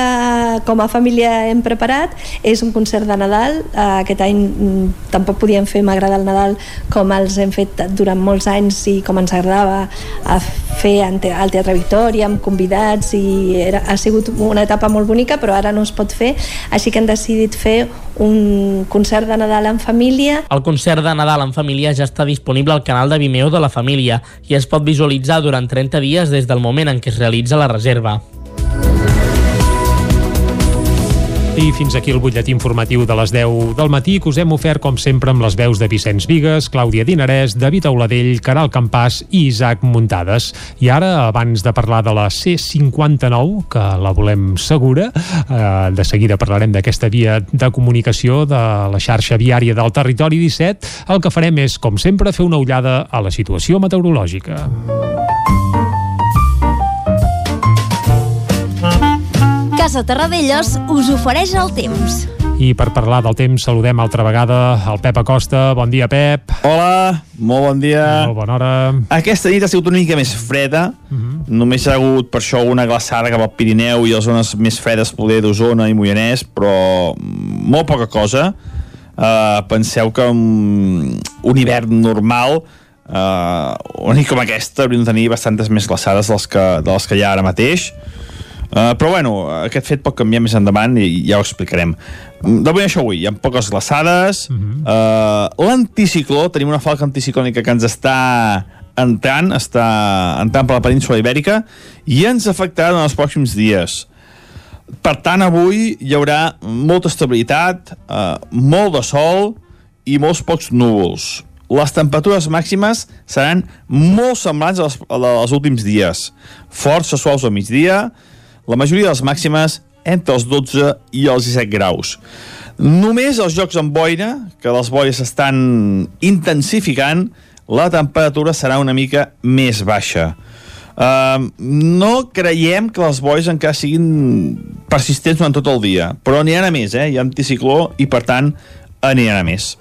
com a família hem preparat és un concert de Nadal. Eh, Aquest any mm, tampoc podíem fer M'agrada el Nadal com els hem fet durant molts anys i com ens agradava a fer en te- al Teatre Victòria amb convidats i era, ha sigut una etapa molt bonica però ara no es pot fer així que hem decidit fer un concert de Nadal en família El concert de Nadal en família ja està disponible al canal de Vimeo de la família i es pot visualitzar durant 30 dies des del moment en què es realitza la reserva. I fins aquí el butlletí informatiu de les 10 del matí que us hem ofert, com sempre, amb les veus de Vicenç Vigues, Clàudia Dinarès, David Auladell, Caral Campàs i Isaac Muntades. I ara, abans de parlar de la C59, que la volem segura, eh, de seguida parlarem d'aquesta via de comunicació de la xarxa viària del territori 17, el que farem és, com sempre, fer una ullada a la situació meteorològica. Casa Terradellos us ofereix el temps. I per parlar del temps saludem altra vegada el Pep Acosta. Bon dia, Pep. Hola, molt bon dia. Molt bona hora. Aquesta nit ha sigut una mica més freda. Només hi ha hagut per això una glaçada cap al Pirineu i a les zones més fredes poder d'Osona i Moianès, però molt poca cosa. Uh, penseu que un, un hivern normal uh, una nit com aquesta hauríem de tenir bastantes més glaçades dels que, de les que hi ha ara mateix. Uh, però bueno, aquest fet pot canviar més endavant i ja ho explicarem. De moment això avui, hi ha poques glaçades, uh -huh. uh, l'anticicló, tenim una falca anticiclònica que ens està entrant, està entrant per la península ibèrica i ens afectarà en els pròxims dies. Per tant, avui hi haurà molta estabilitat, uh, molt de sol i molts pocs núvols. Les temperatures màximes seran molt semblants a les, a les als últims dies. Força suaus al migdia, la majoria de les màximes entre els 12 i els 17 graus. Només els jocs amb boira, que les boires estan intensificant, la temperatura serà una mica més baixa. Uh, no creiem que les boires encara siguin persistents durant tot el dia, però aniran a més, eh? Hi ha anticicló i, per tant, aniran a més.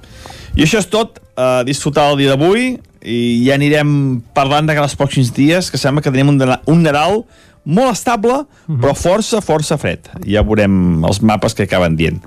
I això és tot, uh, disfrutar el dia d'avui i ja anirem parlant de els pròxims dies, que sembla que tenim un, un Nadal molt estable, però força, força fred. Ja veurem els mapes que acaben dient.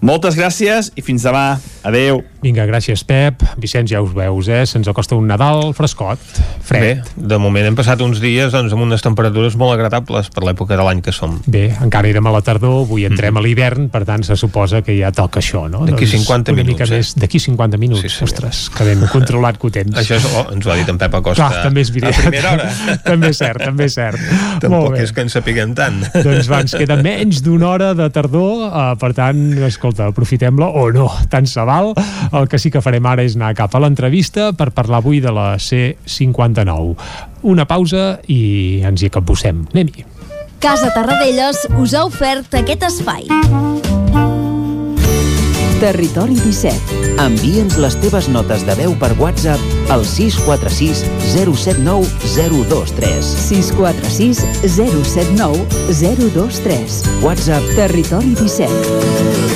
Moltes gràcies i fins demà. Adeu. Vinga, gràcies, Pep. Vicenç, ja us veus, eh? Se'ns acosta un Nadal frescot, fred. Bé, de moment hem passat uns dies doncs, amb unes temperatures molt agradables per l'època de l'any que som. Bé, encara érem a la tardor, avui entrem a l'hivern, per tant se suposa que ja toca això, no? Mm. D'aquí Doncs 50 una minuts, mica eh? més, D'aquí 50 minuts, sí, ostres, que ben controlat que ho tens. Això és, oh, ens ho ha dit en Pep Acosta Clar, també és veritat. a primera hora. [LAUGHS] també és cert, també és cert. [LAUGHS] Tampoc és que en sapiguem tant. [LAUGHS] Doncs va, ens queda menys d'una hora de tardor, eh, per tant, escolta, aprofitem-la, o no, tant se val. El que sí que farem ara és anar cap a l'entrevista per parlar avui de la C59. Una pausa i ens hi capbussem. Anem-hi. Casa Terradellos us ha ofert aquest espai. Territori 17. Envia'ns les teves notes de veu per WhatsApp al 646 079 023. 646 079 023. WhatsApp Territori 17.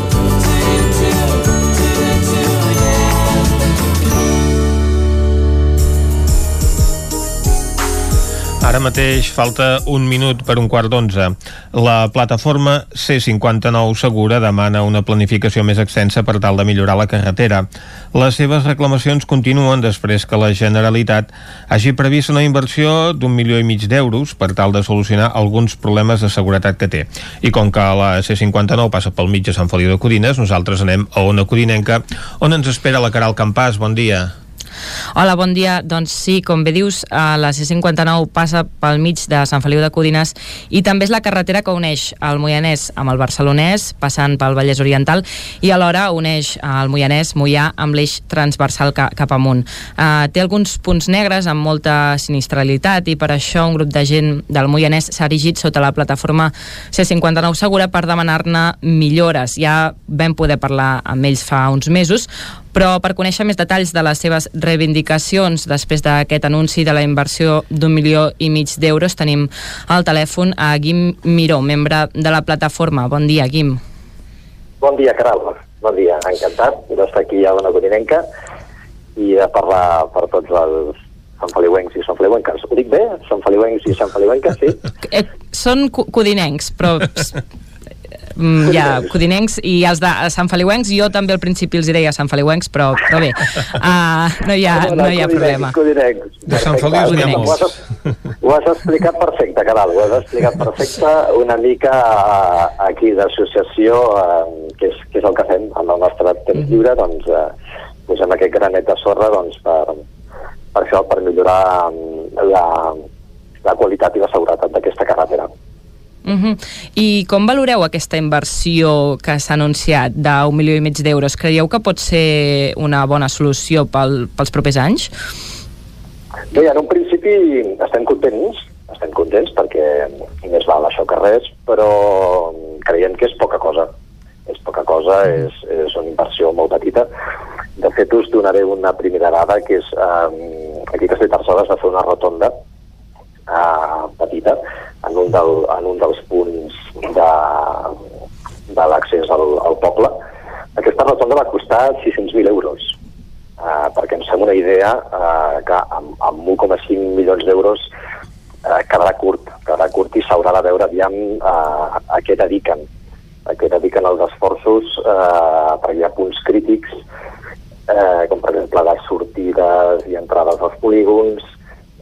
Ara mateix falta un minut per un quart d'onze. La plataforma C59 Segura demana una planificació més extensa per tal de millorar la carretera. Les seves reclamacions continuen després que la Generalitat hagi previst una inversió d'un milió i mig d'euros per tal de solucionar alguns problemes de seguretat que té. I com que la C59 passa pel mig de Sant Feliu de Codines, nosaltres anem a Ona Codinenca, on ens espera la Caral Campàs. Bon dia. Hola, bon dia. Doncs sí, com bé dius, eh, la C59 passa pel mig de Sant Feliu de Codines i també és la carretera que uneix el Moianès amb el Barcelonès, passant pel Vallès Oriental, i alhora uneix el Moianès, Moià, amb l'eix transversal ca cap amunt. Eh, té alguns punts negres amb molta sinistralitat i per això un grup de gent del Moianès s'ha erigit sota la plataforma C59 Segura per demanar-ne millores. Ja vam poder parlar amb ells fa uns mesos, Però per conèixer més detalls de les seves reivindicacions després d'aquest anunci de la inversió d'un milió i mig d'euros tenim al telèfon a Guim Miró, membre de la plataforma. Bon dia, Guim. Bon dia, Caral. Bon dia, encantat d'estar aquí a Dona Codinenca i de parlar per tots els Sant Feliuencs i Sant Feliuenques. Ho dic bé? Sant Feliuencs i Sant Feliuenques, sí? Eh, són codinencs, però [LAUGHS] mm, ja, codinencs i els de Sant Feliuencs, jo també al principi els hi deia Sant Feliuencs, però, però bé, uh, [LAUGHS] no, hi ha, no hi ha problema. Codinencs. De Sant Feliu n'hi ha Ho molts. has, ho has explicat perfecte, Caral, ho has explicat perfecte una mica eh, aquí d'associació, eh, que, és, que és el que fem amb el nostre temps lliure, doncs eh, posem aquest granet de sorra doncs, per, per això, per millorar mm, la, la qualitat i la seguretat d'aquesta carretera. Uh -huh. I com valoreu aquesta inversió que s'ha anunciat d'un milió i mig d'euros? Creieu que pot ser una bona solució pel, pels propers anys? Bé, en un principi estem contents, estem contents perquè més val això que res, però creiem que és poca cosa. És poca cosa, és, és una inversió molt petita. De fet, us donaré una primera dada, que és eh, aquí a Castellterçol es va fer una rotonda eh, petita en un, del, en un dels punts de, de l'accés al, al poble. Aquesta rotonda va costar 600.000 euros. Uh, perquè ens fem una idea uh, que amb, amb 1,5 milions d'euros uh, quedarà curt, quedarà curt i s'haurà de veure aviam uh, a què dediquen a què dediquen els esforços uh, perquè hi ha punts crítics uh, com per exemple les sortides i entrades als polígons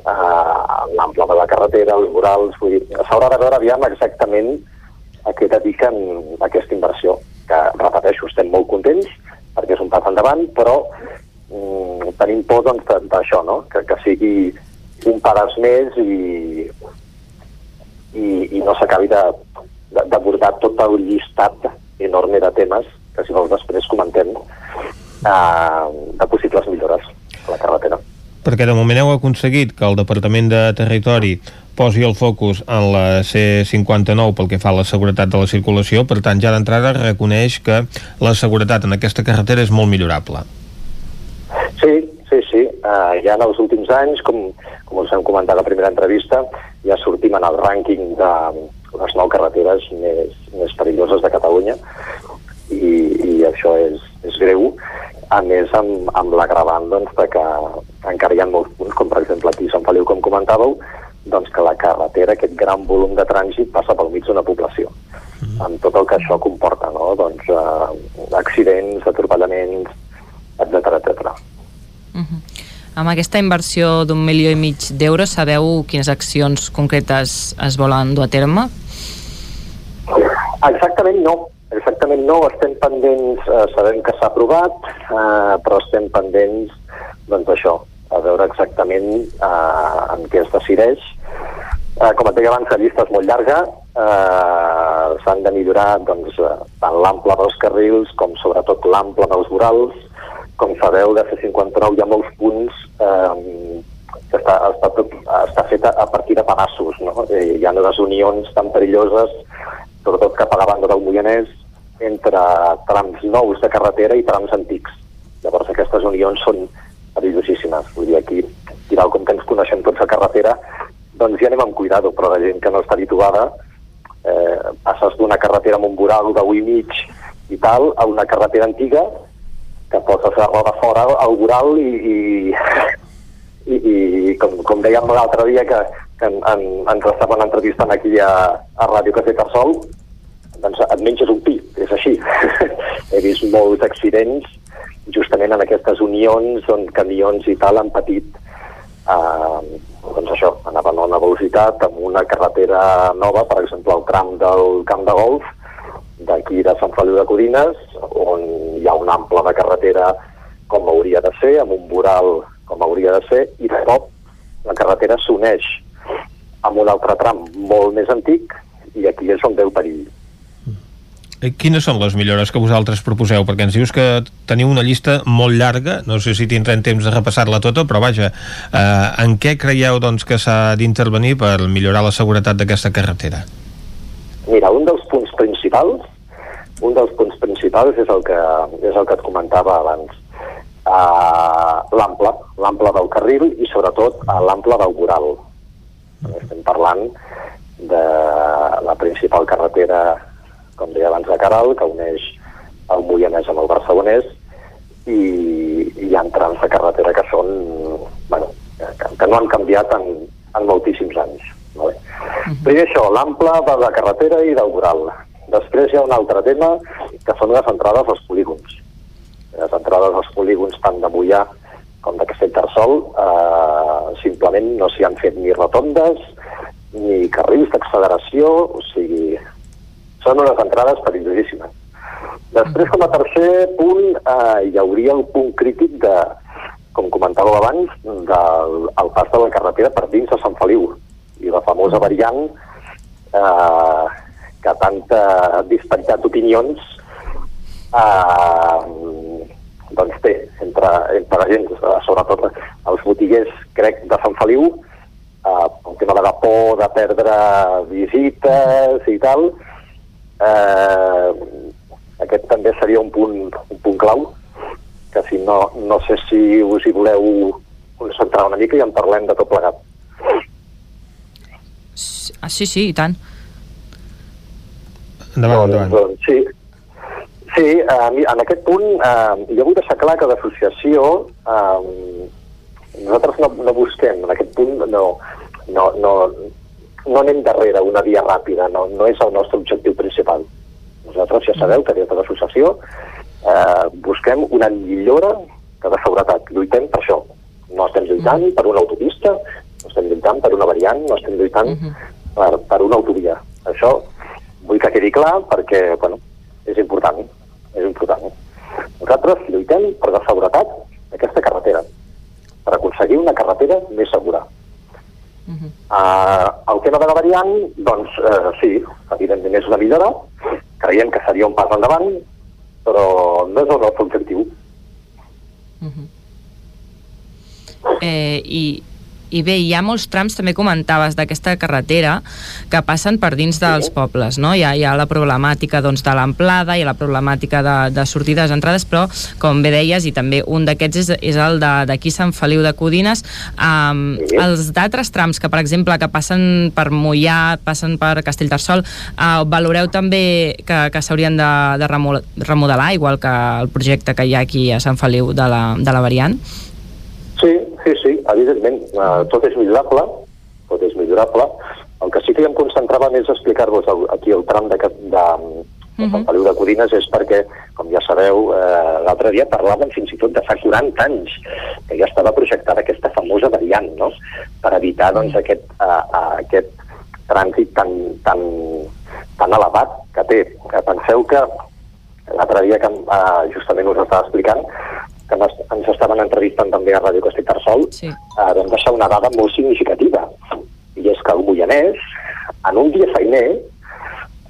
l'ample de la carretera, els vorals vull dir, s'haurà de veure aviam exactament a què dediquen aquesta inversió que, repeteixo, estem molt contents perquè és un pas endavant, però mm, tenim por doncs, d'això, no? que, que sigui un pas més i, i, i no s'acabi d'abordar tot el llistat enorme de temes que si vols després comentem eh, de possibles millores a la carretera. Perquè de moment heu aconseguit que el Departament de Territori posi el focus en la C59 pel que fa a la seguretat de la circulació, per tant ja d'entrada reconeix que la seguretat en aquesta carretera és molt millorable. Sí, sí, sí. Uh, ja en els últims anys, com, com us hem comentat a la primera entrevista, ja sortim en el rànquing de les nou carreteres més, més perilloses de Catalunya i, i això és, és greu. A més, amb, amb l'agravant doncs, de que encara hi ha molts punts, com per exemple aquí a Sant Feliu, com comentàveu, doncs que la carretera, aquest gran volum de trànsit, passa pel mig d'una població amb tot el que això comporta, no? doncs, eh, accidents, atropellaments, etc etc. Amb aquesta inversió d'un milió i mig d'euros, sabeu quines accions concretes es volen dur a terme? Exactament no. Exactament no. Estem pendents, eh, sabem que s'ha aprovat, eh, però estem pendents doncs això, a veure exactament eh, en què es decideix. Eh, com et deia abans, la llista és molt llarga, eh, s'han de millorar doncs, eh, tant l'ample dels carrils com sobretot l'ample dels vorals. Com sabeu, de C59 hi ha molts punts eh, que està, està, està feta a partir de pedaços. No? Eh, hi ha unes unions tan perilloses, sobretot cap a la banda del Moianès, entre trams nous de carretera i trams antics. Llavors aquestes unions són perillosíssimes. Vull dir, aquí, i tal com que ens coneixem tots a carretera, doncs ja anem amb cuidado, però la gent que no està habituada, eh, passes d'una carretera amb un voral 1 i mig i tal, a una carretera antiga, que poses la roda fora al voral i, i, [LAUGHS] i, i com, com dèiem l'altre dia que, que en, en, ens estaven entrevistant aquí a, a Ràdio Cafè Tarsol, doncs et menges un pi, és així. [LAUGHS] He vist molts accidents justament en aquestes unions on camions i tal han patit eh, doncs això, anaven a una velocitat amb una carretera nova, per exemple el tram del Camp de Golf d'aquí de Sant Feliu de Codines on hi ha un ample de carretera com hauria de ser, amb un voral com hauria de ser, i de cop la carretera s'uneix amb un altre tram molt més antic i aquí és on veu perill. Eh, Quines són les millores que vosaltres proposeu? Perquè ens dius que teniu una llista molt llarga, no sé si tindrem temps de repassar-la tota, però vaja, eh, en què creieu doncs, que s'ha d'intervenir per millorar la seguretat d'aquesta carretera? Mira, un dels punts principals, un dels punts principals és el que, és el que et comentava abans. uh, l'ample, l'ample del carril i sobretot l'ample del voral. Estem parlant de la principal carretera, com deia abans, de Caral, que uneix el Moianès amb el Barcelonès, i hi ha trams de carretera que són, bueno, que, que no han canviat en, en moltíssims anys. Vale? Primer això, l'ample de la carretera i del voral. Després hi ha un altre tema, que són les entrades als polígons. Les entrades als polígons tant de Mollà com de Castellterçol eh, simplement no s'hi han fet ni rotondes ni carrils d'acceleració, o sigui, són unes entrades perillosíssimes. Després, com a tercer punt, eh, hi hauria el punt crític de, com comentàveu abans, del el pas de la carretera per dins de Sant Feliu i la famosa variant eh, que tanta disparitat d'opinions eh, doncs té entre, entre la gent, sobretot els botiguers, crec, de Sant Feliu, eh, el tema de la por de perdre visites i tal, eh, aquest també seria un punt, un punt clau, que si no, no sé si us hi voleu concentrar una mica i en parlem de tot plegat. Ah, sí, sí, i tant. Endavant, endavant. Doncs, sí, sí eh, en aquest punt eh, jo vull deixar clar que l'associació eh, nosaltres no, no busquem, en aquest punt no, no, no, no anem darrere una via ràpida, no, no és el nostre objectiu principal. Nosaltres ja sabeu que des de l'associació eh, busquem una millora de seguretat, lluitem per això. No estem lluitant per una autopista, no estem lluitant per una variant, no estem lluitant per, per una autovia. Això vull que quedi clar perquè, bueno, és important, és important. Nosaltres lluitem per la seguretat d'aquesta carretera, per aconseguir una carretera més segura. Uh, el tema de la variant, doncs uh, sí, evidentment és una millora, creiem que seria un pas endavant, però no és el nostre objectiu. Eh, i, i bé, hi ha molts trams, també comentaves, d'aquesta carretera que passen per dins dels pobles, no? Hi ha, hi ha la problemàtica doncs, de l'amplada, ha la problemàtica de, de sortides, entrades, però, com bé deies, i també un d'aquests és, és el d'aquí Sant Feliu de Codines, um, els d'altres trams que, per exemple, que passen per Mollà, passen per Castellterçol, uh, valoreu també que, que s'haurien de, de remo- remodelar, igual que el projecte que hi ha aquí a Sant Feliu de la, de la variant? Sí, sí, sí, evidentment. Uh, tot és millorable, tot és millorable. El que sí que ja em concentrava més a explicar-vos aquí el tram de, de, de Sant Feliu de Codines és perquè, com ja sabeu, eh, l'altre dia parlàvem fins i tot de fa 40 anys que ja estava projectada aquesta famosa variant, no?, per evitar, doncs, aquest, uh, uh, aquest trànsit tan, tan, tan elevat que té. Que penseu que l'altre dia que uh, justament us estava explicant que ens, estaven entrevistant també a Ràdio Castellterçol, sí. eh, vam deixar una dada molt significativa. I és que el Moianès, en un dia feiner,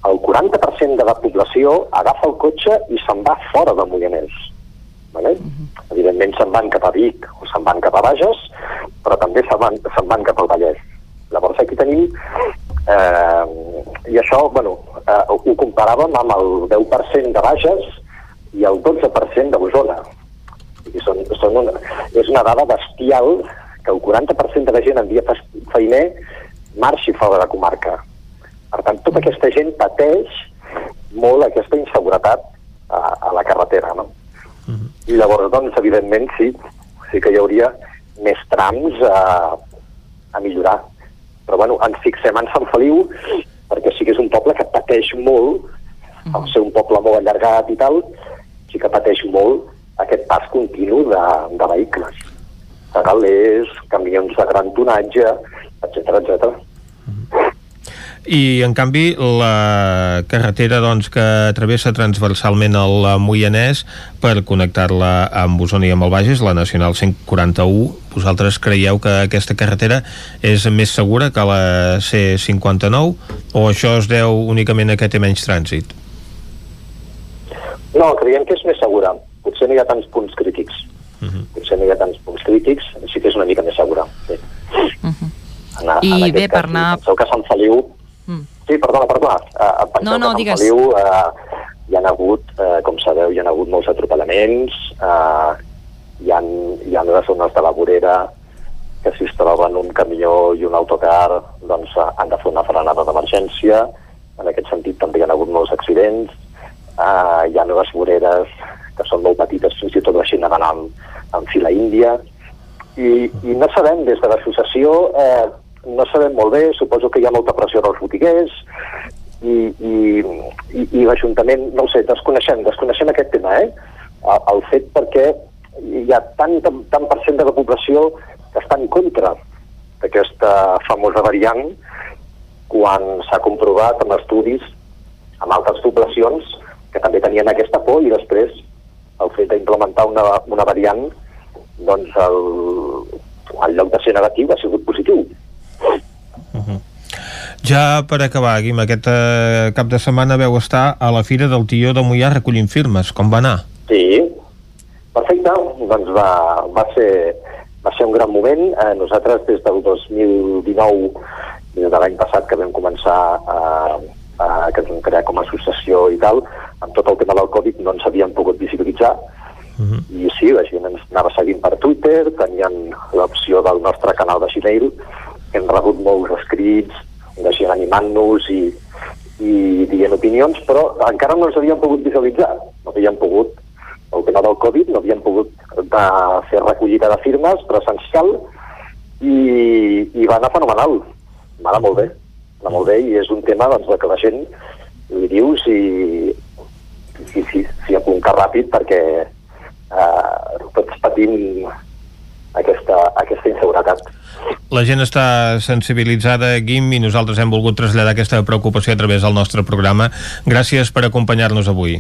el 40% de la població agafa el cotxe i se'n va fora del Moianès. Vale? Evidentment se'n van cap a Vic o se'n van cap a Bages, però també se'n van, se'n van cap al Vallès. Llavors aquí tenim eh, i això, bueno, eh, ho comparàvem amb el 10% de Bages i el 12% d'Osona. I són, són una, és una dada bestial que el 40% de la gent en dia feiner marxi fora de la comarca. Per tant, tota aquesta gent pateix molt aquesta inseguretat a, a la carretera, no? I llavors, doncs, evidentment, sí, sí que hi hauria més trams a, a millorar. Però, bueno, ens fixem en Sant Feliu perquè sí que és un poble que pateix molt, al ser un poble molt allargat i tal, sí que pateix molt aquest pas continu de, de vehicles. De galers, camions de gran tonatge, etc etc. I, en canvi, la carretera doncs, que travessa transversalment el Moianès per connectar-la amb Osona i amb el Bages, la Nacional 141, vosaltres creieu que aquesta carretera és més segura que la C59 o això es deu únicament a que té menys trànsit? No, creiem que és més segura. Potser no hi ha tants punts crítics. Potser no hi ha tants punts crítics, sí que és una mica més segura. Sí. en, I en bé, per cas, anar- Penseu que Sant Feliu... Mm. Sí, perdona, perdona. Uh, penseu No, no, que Sant digues. Feliu uh, hi ha hagut, uh, com sabeu, hi ha hagut molts atropellaments, uh, hi ha, hi ha les zones de la vorera que si es troben un camió i un autocar doncs eh, han de fer una frenada d'emergència. En aquest sentit també hi ha hagut molts accidents. Uh, hi ha les voreres que són molt petites, fins i tot així anaven amb, amb fila índia. I, I no sabem, des de l'associació, eh, no sabem molt bé, suposo que hi ha molta pressió dels botiguers, i, i, i, i l'Ajuntament, no ho sé, desconeixem, desconeixem aquest tema, eh? El, el fet perquè hi ha tant, tant, tant per cent de la població que està en contra d'aquesta famosa variant quan s'ha comprovat en estudis amb altres poblacions que també tenien aquesta por i després el fet d'implementar una, una variant doncs el, el lloc de ser negatiu ha sigut positiu. Uh -huh. Ja per acabar, Guim, aquest eh, cap de setmana veu estar a la Fira del Tió de Mollà recollint firmes. Com va anar? Sí, perfecte. Doncs va, va, ser, va ser un gran moment. Eh, nosaltres des del 2019, des de l'any passat que vam començar a, a, que ens vam crear com a associació i tal, amb tot el tema del Covid no ens havíem pogut visibilitzar. Uh -huh. I sí, la gent ens anava seguint per Twitter, tenien l'opció del nostre canal de Gmail, hem rebut molts escrits de gent animant-nos i, i dient opinions, però encara no ens havíem pogut visualitzar. No havíem pogut, el tema del Covid, no havíem pogut de fer recollida de firmes presencial i, i va anar fenomenal. Va anar molt bé. Va anar molt bé i és un tema doncs, que la gent li dius i, si, si apunta ràpid perquè eh, tots patim aquesta, aquesta inseguretat. La gent està sensibilitzada, Guim, i nosaltres hem volgut traslladar aquesta preocupació a través del nostre programa. Gràcies per acompanyar-nos avui.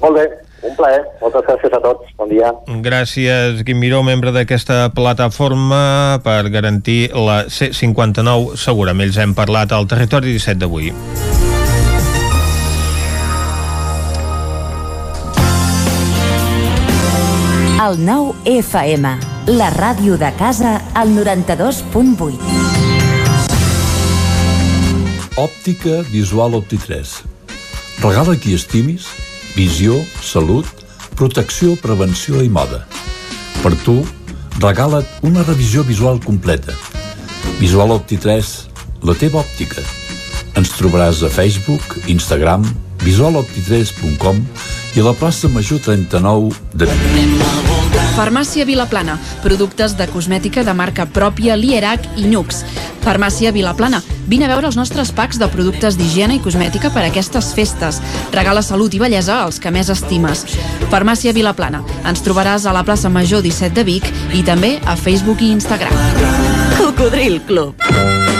Molt bé, un plaer. Moltes gràcies a tots. Bon dia. Gràcies, Guim Miró, membre d'aquesta plataforma per garantir la C59 segura. Amb ells hem parlat al Territori 17 d'avui. El nou FM, la ràdio de casa, al 92.8. Òptica Visual Opti3. Regala qui estimis, visió, salut, protecció, prevenció i moda. Per tu, regala't una revisió visual completa. Visual Opti3, la teva òptica. Ens trobaràs a Facebook, Instagram, visualopti3.com i a la plaça Major 39 de Vic. Farmàcia Vilaplana. Productes de cosmètica de marca pròpia Lierac i Nux. Farmàcia Vilaplana. Vine a veure els nostres packs de productes d'higiene i cosmètica per a aquestes festes. Regala salut i bellesa als que més estimes. Farmàcia Vilaplana. Ens trobaràs a la plaça Major 17 de Vic i també a Facebook i Instagram. Cocodril Club.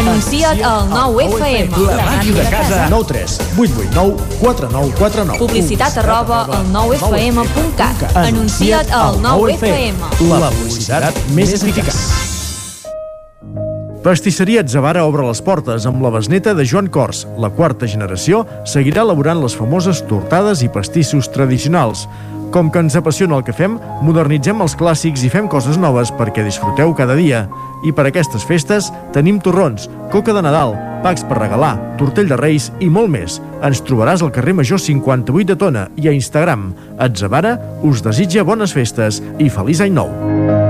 Anuncia't al 9FM. La màquina de casa. 9 3 8 8 9 4 9 4 9. Publicitat arroba al 9FM.cat. Anuncia't al 9FM. La publicitat més eficaç. Pastisseria Atzavara obre les portes amb la besneta de Joan Cors. La quarta generació seguirà elaborant les famoses tortades i pastissos tradicionals. Com que ens apassiona el que fem, modernitzem els clàssics i fem coses noves perquè disfruteu cada dia. I per aquestes festes tenim torrons, coca de Nadal, packs per regalar, tortell de Reis i molt més. Ens trobaràs al carrer Major 58 de Tona i a Instagram. Atzavara us desitja bones festes i feliç any nou.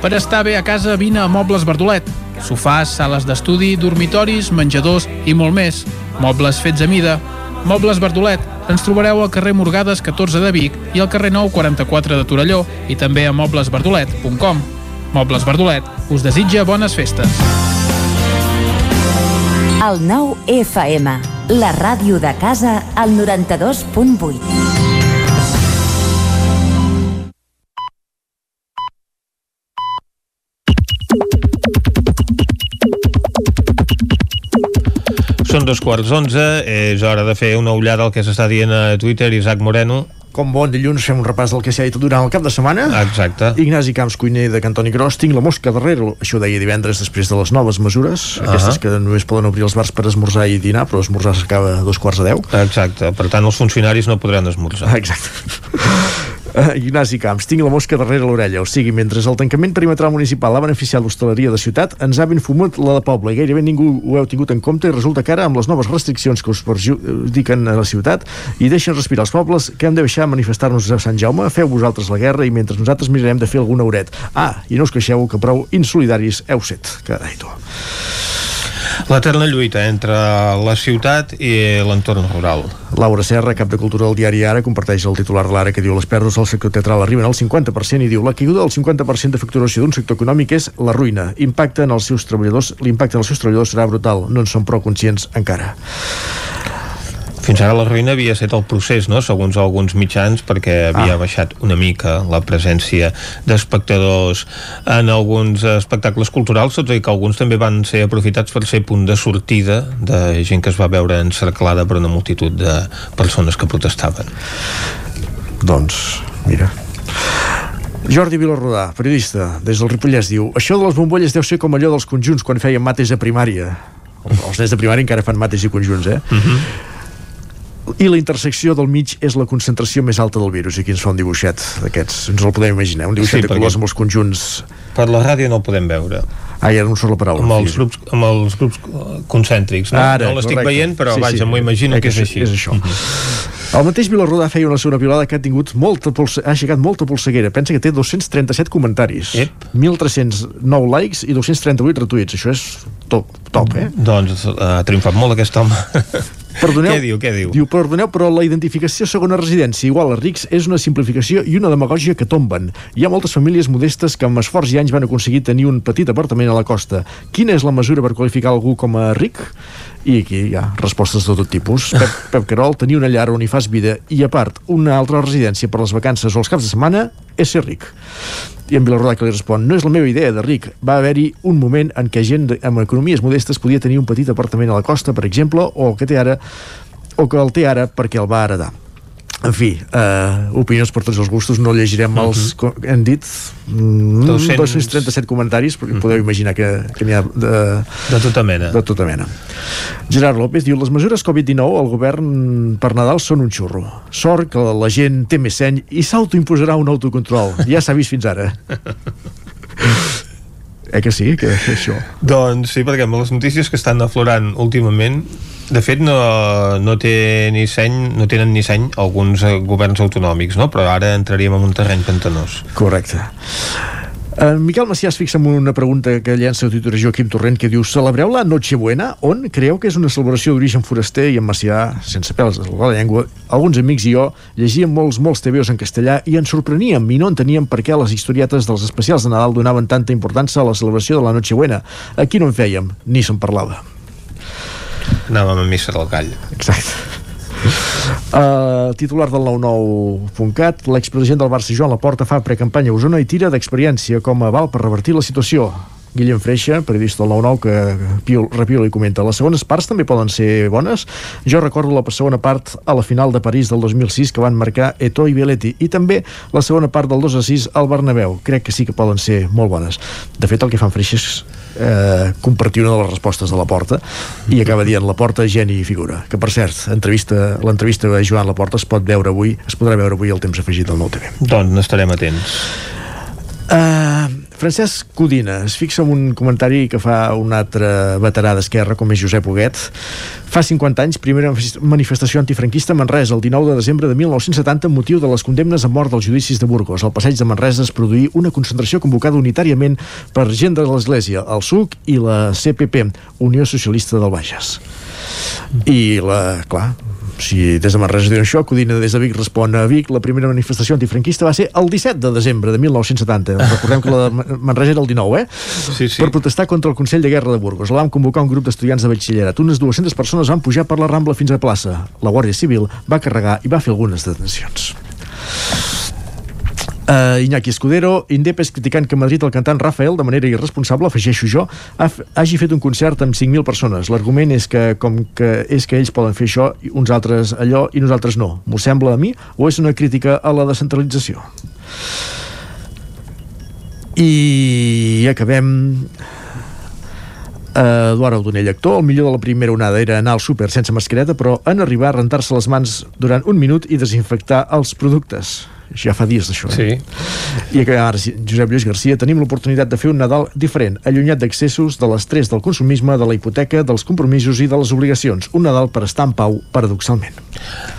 Per estar bé a casa, vine a Mobles Verdolet. Sofàs, sales d'estudi, dormitoris, menjadors i molt més. Mobles fets a mida. Mobles Verdolet. Ens trobareu al carrer Morgades 14 de Vic i al carrer 9 44 de Torelló i també a moblesverdolet.com. Mobles Verdolet us desitja bones festes. El 9 FM, la ràdio de casa, al 92.8. Són dos quarts onze, és hora de fer una ullada al que s'està dient a Twitter. Isaac Moreno. Com bon dilluns fem un repàs del que s'ha dit durant el cap de setmana. Exacte. Ignasi Camps, cuiner de Cantoni Gros. Tinc la mosca darrere, això ho deia divendres després de les noves mesures. Uh -huh. Aquestes que només poden obrir els bars per esmorzar i dinar, però esmorzar s'acaba a dos quarts de deu. Exacte. Per tant, els funcionaris no podran esmorzar. Exacte. Uh, Ignasi Camps, tinc la mosca darrere l'orella, o sigui, mentre el tancament perimetral municipal ha beneficiat l'hostaleria de ciutat, ens ha ben fumat la de poble i gairebé ningú ho heu tingut en compte i resulta que ara amb les noves restriccions que us perjudiquen a la ciutat i deixen respirar els pobles que hem de deixar manifestar-nos a Sant Jaume, feu vosaltres la guerra i mentre nosaltres mirarem de fer algun hauret. Ah, i no us queixeu que prou insolidaris heu set. Carai, tu. L'eterna lluita entre la ciutat i l'entorn rural. Laura Serra, cap de Cultura del diari Ara, comparteix el titular de l'Ara que diu les pèrdues al sector teatral arriben al 50% i diu la caiguda del 50% de facturació d'un sector econòmic és la ruïna. Impacte en els seus treballadors, l'impacte en els seus treballadors serà brutal. No en són prou conscients encara. Fins ara la ruïna havia estat el procés, no?, segons alguns mitjans, perquè havia ah. baixat una mica la presència d'espectadors en alguns espectacles culturals, tot i que alguns també van ser aprofitats per ser punt de sortida de gent que es va veure encerclada per una multitud de persones que protestaven. Doncs, mira, Jordi Vilarrodà, periodista, des del Ripollès, diu Això de les bombolles deu ser com allò dels conjunts quan feien mates a primària. Els nens de primària encara fan mates i conjunts, eh? Uh -huh i la intersecció del mig és la concentració més alta del virus i aquí ens fa un dibuixet d'aquests, ens el podem imaginar un dibuixet sí, de colors amb els conjunts per la ràdio no el podem veure Ah, ja no surt la paraula. Amb els grups, amb els grups concèntrics, no? Ara, no l'estic veient, però sí, vaja, sí. m'ho imagino Eh que és així. És això. El mateix Vilarrodà feia una segona pilada que ha tingut molta polse... ha aixecat molta polseguera. Pensa que té 237 comentaris, Ep. 1.309 likes i 238 retuits. Això és top, top eh? Doncs uh, ha triomfat molt aquest home. [LAUGHS] Perdoneu, Què diu, què diu? Diu, perdoneu, però la identificació segona residència igual a rics és una simplificació i una demagògia que tomben. Hi ha moltes famílies modestes que amb esforç i anys van aconseguir tenir un petit apartament a la costa. Quina és la mesura per qualificar algú com a ric? I aquí hi ha respostes de tot tipus. [LAUGHS] Pep, Pep Carol, tenir una llar on hi fas vida i, a part, una altra residència per les vacances o els caps de setmana és ser ric. I en Vilarrodà que li respon, no és la meva idea de ric. Va haver-hi un moment en què gent amb economies modestes podia tenir un petit apartament a la costa, per exemple, o el que té ara o que el té ara perquè el va heredar. En fi, uh, opinions per tots els gustos, no llegirem els... Uh -huh. Hem dit mm, 200. 237 comentaris, perquè uh -huh. podeu imaginar que, que n'hi ha de, De tota mena. de tota mena. Gerard López diu les mesures Covid-19 al govern per Nadal són un xurro. Sort que la gent té més seny i s'autoimposarà un autocontrol. Ja s'ha vist fins ara. [LAUGHS] Eh que sí, que això. Doncs sí, perquè amb les notícies que estan aflorant últimament, de fet no, no, té ni seny, no tenen ni seny alguns eh, governs autonòmics, no? però ara entraríem en un terreny pantanós. Correcte. En Miquel Macià es fixa en una pregunta que llença el tutor Joaquim Torrent que diu Celebreu la Nochebuena? On creieu que és una celebració d'origen foraster? I en Macià, sense pèls a la llengua, alguns amics i jo llegíem molts, molts TVOs en castellà i ens sorpreníem i no enteníem per què les historietes dels especials de Nadal donaven tanta importància a la celebració de la Nochebuena. Aquí no en fèiem, ni se'n parlava. Anàvem a missa del gall. Exacte. Uh, titular del 99.cat l'expresident del Barça Joan Laporta fa precampanya a Osona i tira d'experiència com a aval per revertir la situació Guillem Freixa, periodista del 9-9 que piul, repiola i comenta les segones parts també poden ser bones. Jo recordo la segona part a la final de París del 2006 que van marcar Eto i Belletti i també la segona part del 2 a 6 al Bernabéu. Crec que sí que poden ser molt bones. De fet el que fan Freixa és eh, compartir una de les respostes de la porta i acaba dient la porta geni i figura. Que per cert, entrevista, l'entrevista a Joan Laporta es pot veure avui, es podrà veure avui al temps afegit del nou TV Doncs n'estarem atents. Uh, Francesc Codina es fixa en un comentari que fa un altre veterà d'Esquerra com és Josep Huguet fa 50 anys, primera manifestació antifranquista a Manresa, el 19 de desembre de 1970 amb motiu de les condemnes a mort dels judicis de Burgos. Al passeig de Manresa es produí una concentració convocada unitàriament per gent de l'Església, el SUC i la CPP, Unió Socialista del Bages. I la, clar, si des de Manresa diuen això, Codina des de Vic respon a Vic, la primera manifestació antifranquista va ser el 17 de desembre de 1970. [LAUGHS] Recordem que la de Manresa era el 19, eh? Sí, sí. Per protestar contra el Consell de Guerra de Burgos. La vam convocar un grup d'estudiants de batxillerat. Unes 200 persones van pujar per la Rambla fins a plaça. La Guàrdia Civil va carregar i va fer algunes detencions. Uh, Iñaki Escudero, Indep és criticant que Madrid el cantant Rafael, de manera irresponsable, afegeixo jo, ha, hagi fet un concert amb 5.000 persones. L'argument és que com que és que ells poden fer això, uns altres allò i nosaltres no. M'ho sembla a mi o és una crítica a la descentralització? I acabem Uh, Eduard Audonell, actor, el millor de la primera onada era anar al súper sense mascareta, però en arribar a rentar-se les mans durant un minut i desinfectar els productes. Ja fa dies d'això. Eh? Sí. I acabem ara, Josep Lluís Garcia, tenim l'oportunitat de fer un Nadal diferent, allunyat d'excessos, de l'estrès del consumisme, de la hipoteca, dels compromisos i de les obligacions. Un Nadal per estar en pau, paradoxalment.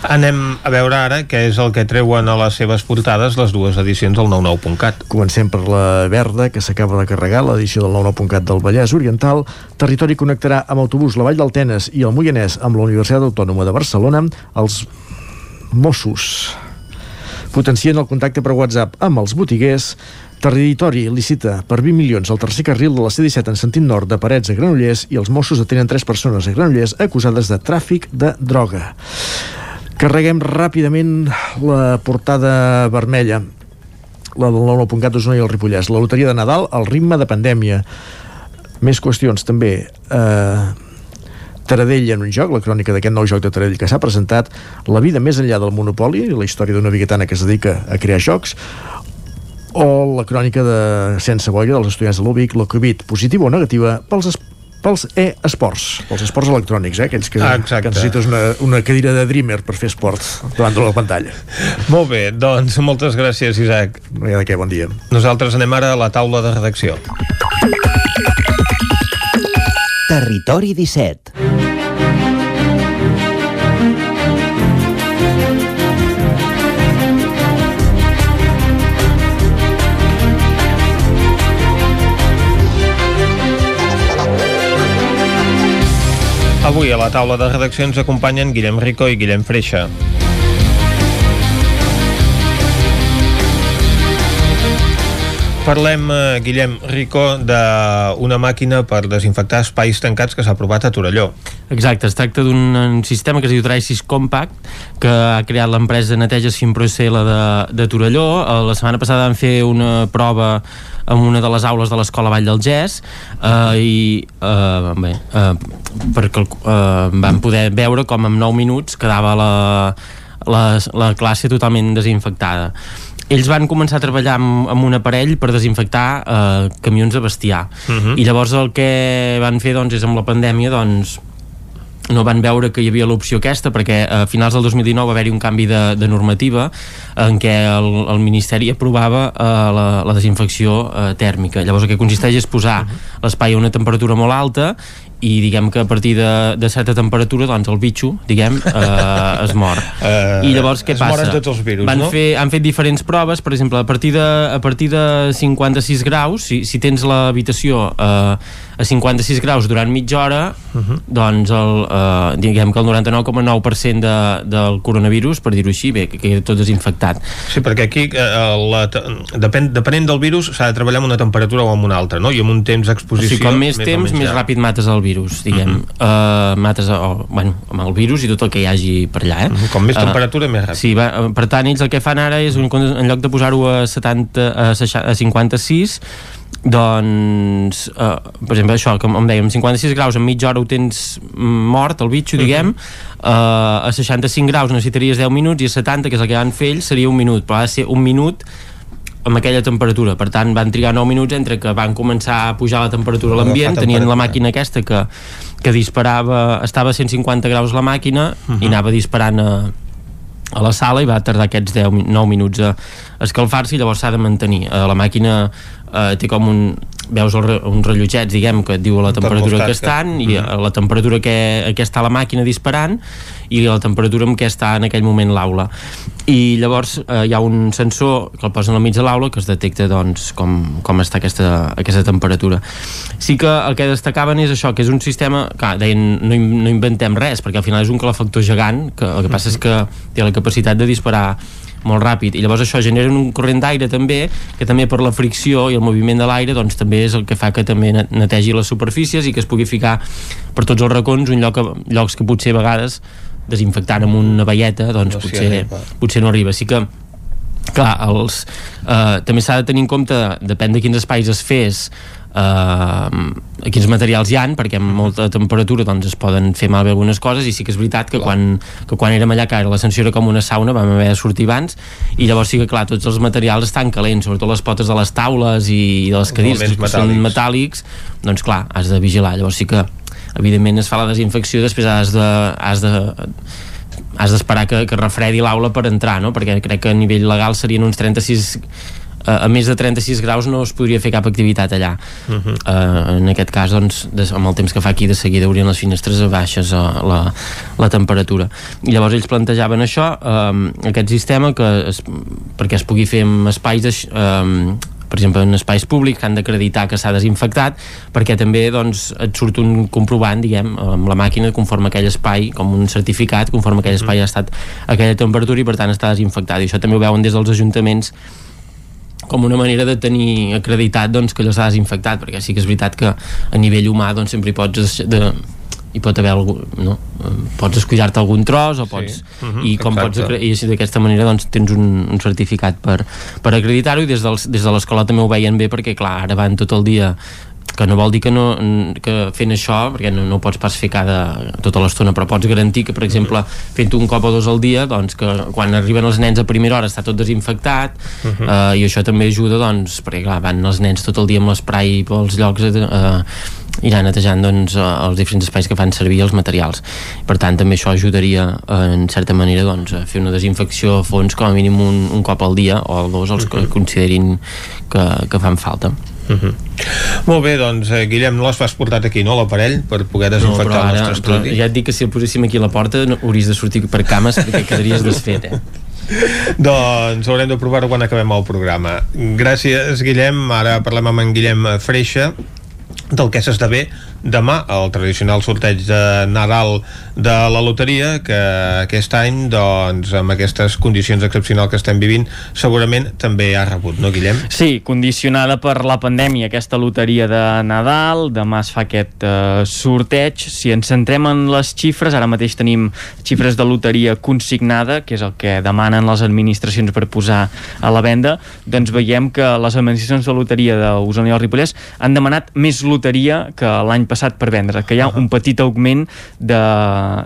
Anem a veure ara què és el que treuen a les seves portades les dues edicions del 99.cat. Comencem per la verda, que s'acaba de carregar, l'edició del 99.cat del Vallès Oriental. Territori connectarà amb autobús la Vall del Tenes i el Moianès amb la Universitat Autònoma de Barcelona. Els Mossos potencien el contacte per WhatsApp amb els botiguers. Territori licita per 20 milions el tercer carril de la C-17 en sentit nord de Parets a Granollers i els Mossos detenen tres persones a Granollers acusades de tràfic de droga. Carreguem ràpidament la portada vermella la del 99.cat d'Osona i el Ripollès. La loteria de Nadal al ritme de pandèmia. Més qüestions també. Eh, Taradell en un joc, la crònica d'aquest nou joc de Taradell que s'ha presentat, la vida més enllà del monopoli, la història d'una biguetana que es dedica a crear jocs, o la crònica de Sense Boia dels estudiants de l'UBIC, la Covid, positiva o negativa, pels pels e-esports, pels esports electrònics, eh? aquells que, Exacte. que necessites una, una cadira de Dreamer per fer esport davant de la pantalla. Molt bé, doncs moltes gràcies, Isaac. No hi ha de què, bon dia. Nosaltres anem ara a la taula de redacció. Territori 17. Avui a la taula de redacció ens acompanyen Guillem Rico i Guillem Freixa. Parlem, eh, Guillem Rico, d'una màquina per desinfectar espais tancats que s'ha aprovat a Torelló. Exacte, es tracta d'un un sistema que es diu Tricis Compact que ha creat l'empresa Neteja Simpro SL de, de Torelló. Eh, La setmana passada van fer una prova en una de les aules de l'escola Vall del Gès eh, i eh, bé, eh, perquè eh, van poder veure com en 9 minuts quedava la, la, la classe totalment desinfectada ells van començar a treballar amb, amb un aparell per desinfectar eh, camions de bestiar Mhm. i llavors el que van fer doncs, és amb la pandèmia doncs, no van veure que hi havia l'opció aquesta perquè a finals del 2019 va haver-hi un canvi de, de normativa en què el, el Ministeri aprovava eh, la, la desinfecció eh, tèrmica. Llavors el que consisteix és posar l'espai a una temperatura molt alta i diguem que a partir de, de certa temperatura doncs el bitxo, diguem, eh, [LAUGHS] es mor. Eh, I llavors què es passa? moren tots els virus, Van no? fer, han fet diferents proves, per exemple, a partir de, a partir de 56 graus, si, si tens l'habitació eh, a 56 graus durant mitja hora, Mhm. doncs el, eh, diguem que el 99,9% de, del coronavirus, per dir-ho així, bé, que queda tot desinfectat. Sí, perquè aquí, eh, la, depèn, depenent del virus, s'ha de treballar amb una temperatura o amb una altra, no? I amb un temps O d'exposició... sigui, com més, o temps, més llarg. ràpid mates el virus, diguem. Mhm. uh, mates, o, bueno, amb el virus i tot el que hi hagi per allà, eh? Mhm, Com més Eh, temperatura, més ràpid. Sí, va, eh, per tant, ells el que fan ara és, un, en lloc de posar-ho a, 70, a, 60, a 56, doncs, eh, per exemple, això, com em dèiem, 56 graus en mitja hora ho tens mort, el bitxo, diguem, eh, a 65 graus necessitaries 10 minuts i a 70, que és el que van fer ells, seria un minut, però ha de ser un minut amb aquella temperatura, per tant van trigar 9 minuts entre que van començar a pujar la temperatura a l'ambient, tenien la màquina aquesta que, que disparava estava a 150 graus la màquina i anava disparant a, a la sala i va tardar aquests 10, mi- 9 minuts a escalfar-se i llavors s'ha de mantenir. Eh, la màquina eh, té com un veus el, uns rellotgets, diguem, que et diu la temperatura que estan i mm. la temperatura que, que està la màquina disparant i la temperatura amb què està en aquell moment l'aula i llavors eh, hi ha un sensor que el posen al mig de l'aula que es detecta doncs, com, com està aquesta, aquesta temperatura sí que el que destacaven és això que és un sistema, que deien no, no inventem res, perquè al final és un calefactor gegant que el que passa és que té la capacitat de disparar molt ràpid. I llavors això genera un corrent d'aire també que també per la fricció i el moviment de l'aire doncs també és el que fa que també netegi les superfícies i que es pugui ficar per tots els racons un lloc, llocs que potser a vegades desinfectant amb una veieta doncs no potser, potser no arriba. Sí que clar, els, eh, també s'ha de tenir en compte depèn de quins espais es fes eh, quins materials hi han perquè amb molta temperatura doncs, es poden fer malbé algunes coses i sí que és veritat que, quan, que quan érem allà que la sensació era com una sauna vam haver de sortir abans i llavors sí que clar, tots els materials estan calents sobretot les potes de les taules i de les cadires que metàl·lics. són metàl·lics doncs clar, has de vigilar llavors sí que evidentment es fa la desinfecció després has de, has de has d'esperar que, que refredi l'aula per entrar, no? perquè crec que a nivell legal serien uns 36 a més de 36 graus no es podria fer cap activitat allà. Uh -huh. uh, en aquest cas doncs, des, amb el temps que fa aquí de seguida haurien les finestres a baixes uh, la, la temperatura. I llavors ells plantejaven això uh, aquest sistema que es, perquè es pugui fer en espais de, uh, per exemple en espais públics que han d'acreditar que s'ha desinfectat perquè també doncs, et surt un comprovant diguem, amb la màquina conforme aquell espai com un certificat conforme aquell espai ha estat a aquella temperatura i per tant està desinfectat. I això també ho veuen des dels ajuntaments com una manera de tenir acreditat doncs, que allò s'ha desinfectat perquè sí que és veritat que a nivell humà doncs, sempre hi pots de, hi pot haver algú, no? pots escollar-te algun tros o pots, sí. uh -huh, i com exacte. pots i d'aquesta manera doncs, tens un, un certificat per, per acreditar-ho i des, dels, des de l'escola també ho veien bé perquè clar, ara van tot el dia que no vol dir que, no, que fent això perquè no, no pots pas fer cada, tota l'estona però pots garantir que per exemple fent un cop o dos al dia doncs que quan arriben els nens a primera hora està tot desinfectat uh -huh. uh, i això també ajuda doncs perquè clar, van els nens tot el dia amb l'esprai pels llocs eh, irà netejant doncs, eh, els diferents espais que fan servir els materials. Per tant, també això ajudaria eh, en certa manera doncs, a fer una desinfecció a fons com a mínim un, un cop al dia o dos els que considerin que, que fan falta. Uh -huh. Molt bé, doncs eh, Guillem, no l'has portat aquí, no, l'aparell per poder desinfectar no, ara, el nostre estudi? Ja et dic que si el poséssim aquí a la porta no, hauries de sortir per cames perquè quedaries desfet, eh? [LAUGHS] doncs haurem de provar-ho quan acabem el programa. Gràcies, Guillem. Ara parlem amb en Guillem Freixa, del que s'esdevé demà el tradicional sorteig de Nadal de la loteria que aquest any doncs amb aquestes condicions excepcionals que estem vivint segurament també ha rebut, no Guillem? Sí, condicionada per la pandèmia aquesta loteria de Nadal, demà es fa aquest uh, sorteig, si ens centrem en les xifres, ara mateix tenim xifres de loteria consignada, que és el que demanen les administracions per posar a la venda, doncs veiem que les administracions de loteria d'Osona i el Ripollès han demanat més loteria que l'any passat per vendre, que hi ha un petit augment de,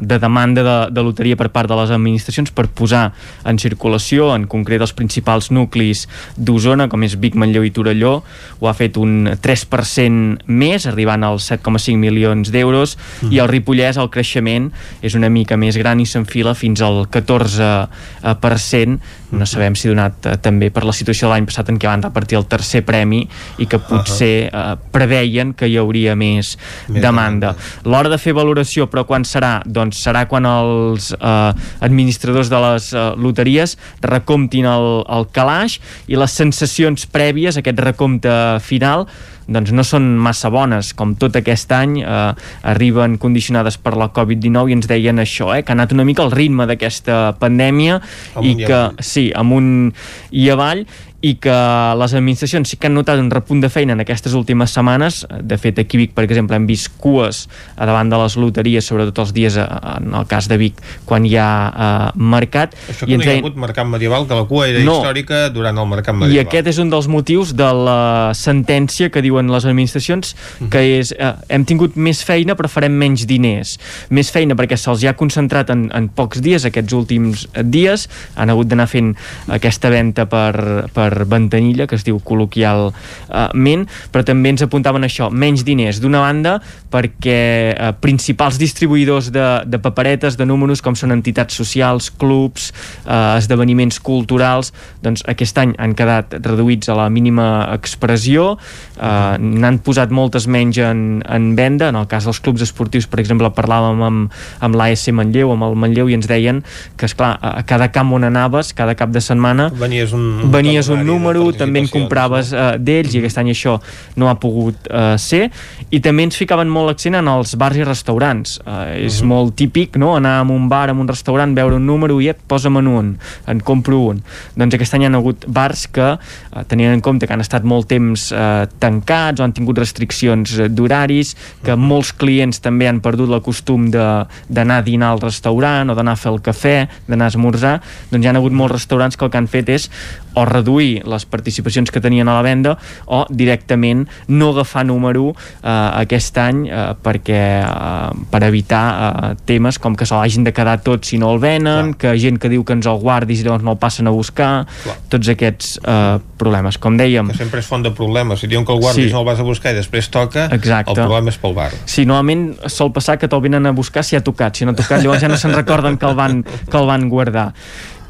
de demanda de, de loteria per part de les administracions per posar en circulació, en concret els principals nuclis d'Osona, com és Vic, Manlleu i Torelló, ho ha fet un 3% més, arribant als 7,5 milions d'euros, uh -huh. i el Ripollès el creixement és una mica més gran i s'enfila fins al 14%, no sabem si donat eh, també per la situació de l'any passat en què van repartir el tercer premi i que potser eh, preveien que hi hauria més, més demanda. L'hora de fer valoració, però quan serà? Doncs serà quan els eh, administradors de les eh, loteries recomptin el, el calaix i les sensacions prèvies, aquest recompte final, doncs no són massa bones, com tot aquest any eh, arriben condicionades per la Covid-19 i ens deien això, eh, que ha anat una mica al ritme d'aquesta pandèmia amunt i que, i sí, amunt i avall i que les administracions sí que han notat un repunt de feina en aquestes últimes setmanes. De fet, aquí Vic, per exemple, hem vist cues a davant de les loteries, sobretot els dies, eh, en el cas de Vic, quan hi ha uh, mercat. Això que I no hi ha hagut mercat medieval, que la cua era no. històrica durant el mercat medieval. I aquest és un dels motius de la sentència que diuen les administracions, mhm. que és, uh, hem tingut més feina però farem menys diners. Més feina perquè se'ls ja ha concentrat en, en pocs dies, aquests últims dies, han hagut d'anar fent aquesta venda per, per per ventanilla, que es diu col·loquialment, però també ens apuntaven això, menys diners. D'una banda, perquè eh, principals distribuïdors de, de paperetes, de números, com són entitats socials, clubs, eh, esdeveniments culturals, doncs aquest any han quedat reduïts a la mínima expressió, eh, n'han posat moltes menys en, en venda, en el cas dels clubs esportius, per exemple, parlàvem amb, amb l'AS Manlleu, amb el Manlleu, i ens deien que, és clar a cada camp on anaves, cada cap de setmana, venies un, un venies un número, també en compraves eh, d'ells, i aquest any això no ha pogut eh, ser, i també ens ficaven molt l'accent en els bars i restaurants. Eh, és uh -huh. molt típic, no?, anar a un bar, a un restaurant, veure un número i, ep, posa'm un, en compro un. Doncs aquest any hi ha hagut bars que, eh, tenint en compte que han estat molt temps eh, tancats o han tingut restriccions d'horaris, que uh -huh. molts clients també han perdut el costum d'anar a dinar al restaurant o d'anar a fer el cafè, d'anar a esmorzar, doncs hi ha hagut molts restaurants que el que han fet és o reduir les participacions que tenien a la venda o directament no agafar número eh, aquest any eh, perquè eh, per evitar eh, temes com que se l'hagin de quedar tots si no el venen, Clar. que gent que diu que ens el guardis i llavors no el passen a buscar Clar. tots aquests eh, problemes com dèiem que sempre és font de problemes si diuen que el guardis sí. no el vas a buscar i després toca Exacte. el problema és pel bar Sí, normalment sol passar que te'l venen a buscar si ha tocat si no ha tocat llavors ja no se'n recorden que el van, que el van guardar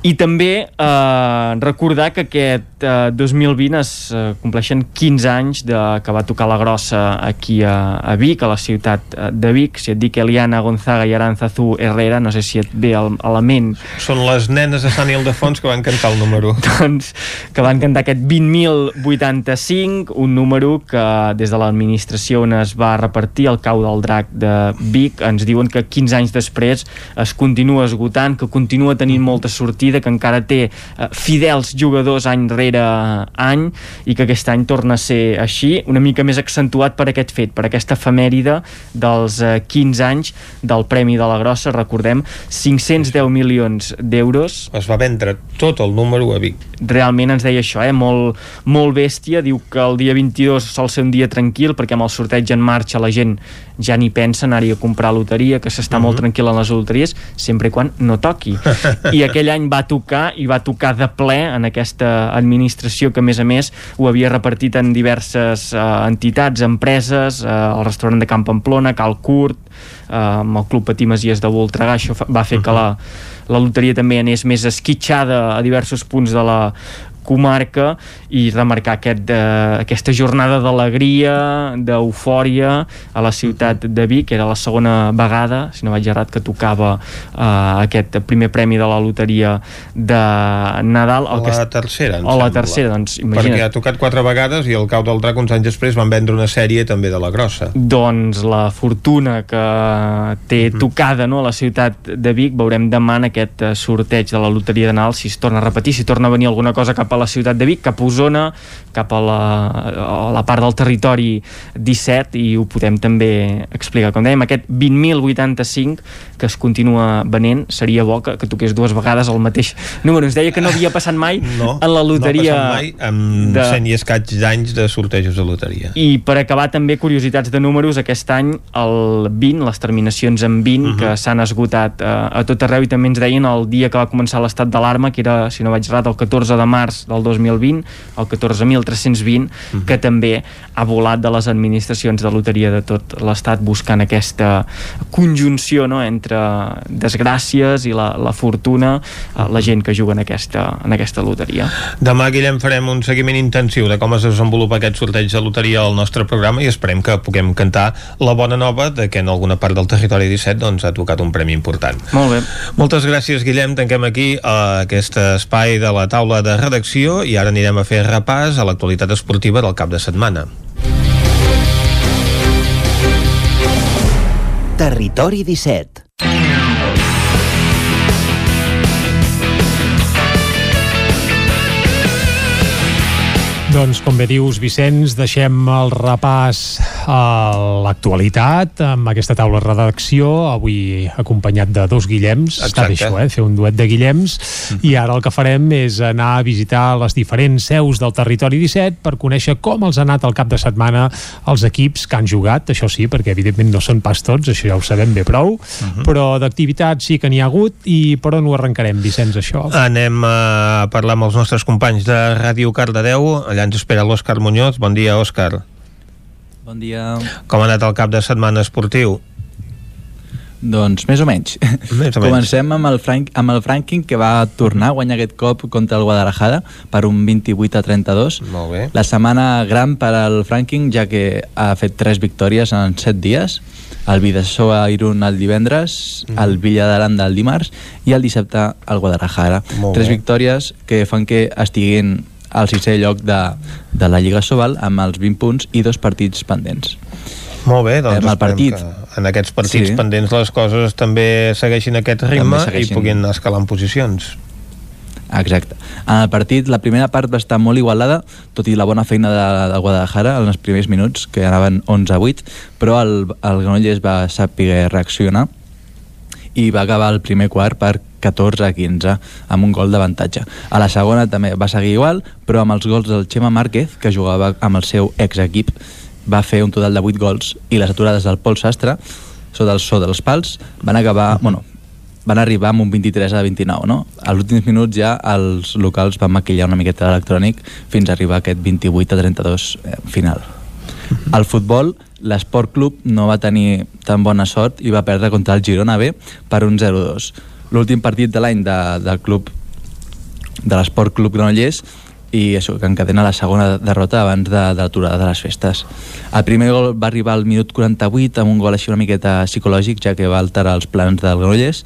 i també eh, recordar que aquest eh, 2020 es eh, compleixen 15 anys de, que va tocar la grossa aquí a, a Vic, a la ciutat eh, de Vic. Si et dic Eliana Gonzaga i Aranzazú Herrera, no sé si et ve el, a la ment. Són les nenes de Sant Ildefons que van cantar el número. [LAUGHS] doncs que van cantar aquest 20.085, un número que des de l'administració on es va repartir el cau del drac de Vic ens diuen que 15 anys després es continua esgotant, que continua tenint molta sortida partida que encara té eh, fidels jugadors any rere any i que aquest any torna a ser així, una mica més accentuat per aquest fet, per aquesta efemèride dels eh, 15 anys del Premi de la Grossa, recordem 510 milions d'euros es va vendre tot el número a Vic realment ens deia això, eh? molt, molt bèstia diu que el dia 22 sol ser un dia tranquil perquè amb el sorteig en marxa la gent ja ni pensa anar-hi a comprar loteria que s'està uh -huh. molt mhm. tranquil en les loteries sempre i quan no toqui [LAUGHS] i aquell any va tocar i va tocar de ple en aquesta administració que a més a més ho havia repartit en diverses uh, entitats, empreses uh, el restaurant de Camp Pamplona, Cal Curt uh, amb el Club Patí Masies de Voltregà això va fer uh -huh. que la, la loteria també anés més esquitxada a diversos punts de la comarca i remarcar aquest, eh, aquesta jornada d'alegria, d'eufòria a la ciutat de Vic, que era la segona vegada, si no vaig errat, que tocava eh, aquest primer premi de la loteria de Nadal. O la tercera, O la tercera, doncs imagina't. Perquè ha tocat quatre vegades i el Cau del Drac uns anys després van vendre una sèrie també de la grossa. Doncs la fortuna que té mhm. tocada no, a la ciutat de Vic, veurem demà en aquest eh, sorteig de la loteria de Nadal si es torna a repetir, si torna a venir alguna cosa cap a la ciutat de Vic, cap a Osona, cap a la, a la part del territori 17 i ho podem també explicar. Com dèiem, aquest 20.085 que es continua venent, seria bo que, que toqués dues vegades el mateix número. Ens deia que no havia passat mai [LAUGHS] no, en la loteria... No mai amb de... 100 i escaig d'anys de sortejos de loteria. I per acabar també curiositats de números, aquest any el 20, les terminacions en 20 uh -huh. que s'han esgotat uh, a tot arreu i també ens deien el dia que va començar l'estat d'alarma, que era, si no vaig errat, el 14 de març del 2020, el 14.320, uh -huh. que també ha volat de les administracions de loteria de tot l'estat buscant aquesta conjunció no, entre desgràcies i la, la fortuna, uh, la gent que juga en aquesta, en aquesta loteria. Demà, Guillem, farem un seguiment intensiu de com es desenvolupa aquest sorteig de loteria al nostre programa i esperem que puguem cantar la bona nova de que en alguna part del territori 17 doncs, ha tocat un premi important. Molt bé. Moltes gràcies, Guillem. Tanquem aquí uh, aquest espai de la taula de redacció i ara anirem a fer repàs a l'actualitat esportiva del cap de setmana. Territori 17 Doncs, com bé dius, Vicenç, deixem el repàs a l'actualitat amb aquesta taula de redacció, avui acompanyat de dos Guillems. Exacte. Està bé això, eh? Fer un duet de Guillems. I ara el que farem és anar a visitar les diferents seus del territori 17 per conèixer com els ha anat el cap de setmana els equips que han jugat, això sí, perquè evidentment no són pas tots, això ja ho sabem bé prou, però d'activitats sí que n'hi ha hagut i per on ho arrencarem, Vicenç, això? Anem a parlar amb els nostres companys de Ràdio Cardedeu. Allà ens espera l'Òscar Muñoz. Bon dia, Òscar. Bon dia. Com ha anat el cap de setmana esportiu? Doncs més o menys. Més o menys. Comencem amb el, Frank, amb el Franking que va tornar a guanyar aquest cop contra el Guadalajara per un 28 a 32. Molt bé. La setmana gran per al Franking ja que ha fet tres victòries en set dies. El Vidassó a Irún el divendres, Mhm. el Villa d'Aranda el dimarts i el dissabte al Guadalajara. Molt tres bé. victòries que fan que estiguin al sisè lloc de, de la Lliga Sobal amb els 20 punts i dos partits pendents. Molt bé, doncs esperem partit. que en aquests partits Sí. pendents les coses també segueixin aquest ritme segueixin. i puguin anar escalant posicions. Exacte. En el partit, la primera part va estar molt igualada, tot i la bona feina de, de Guadalajara en els primers minuts, que anaven 11 a 8, però el, el Granollers va saber reaccionar i va acabar el primer quart per 14 a 15 amb un gol d'avantatge. A la segona també va seguir igual, però amb els gols del Xema Márquez, que jugava amb el seu ex-equip, va fer un total de 8 gols i les aturades del Pol Sastre sota el so dels pals van acabar, bueno, van arribar amb un 23 a 29, no? A els últims minuts ja els locals van maquillar una miqueta l'electrònic fins a arribar a aquest 28 a 32 eh, final. Al futbol, l'Esport Club no va tenir tan bona sort i va perdre contra el Girona B per un 0-2. L'últim partit de l'any de, del club de l'Esport Club Granollers i això, que encadena la segona derrota abans de, de l'aturada de les festes. El primer gol va arribar al minut 48 amb un gol així una miqueta psicològic, ja que va alterar els plans del Granollers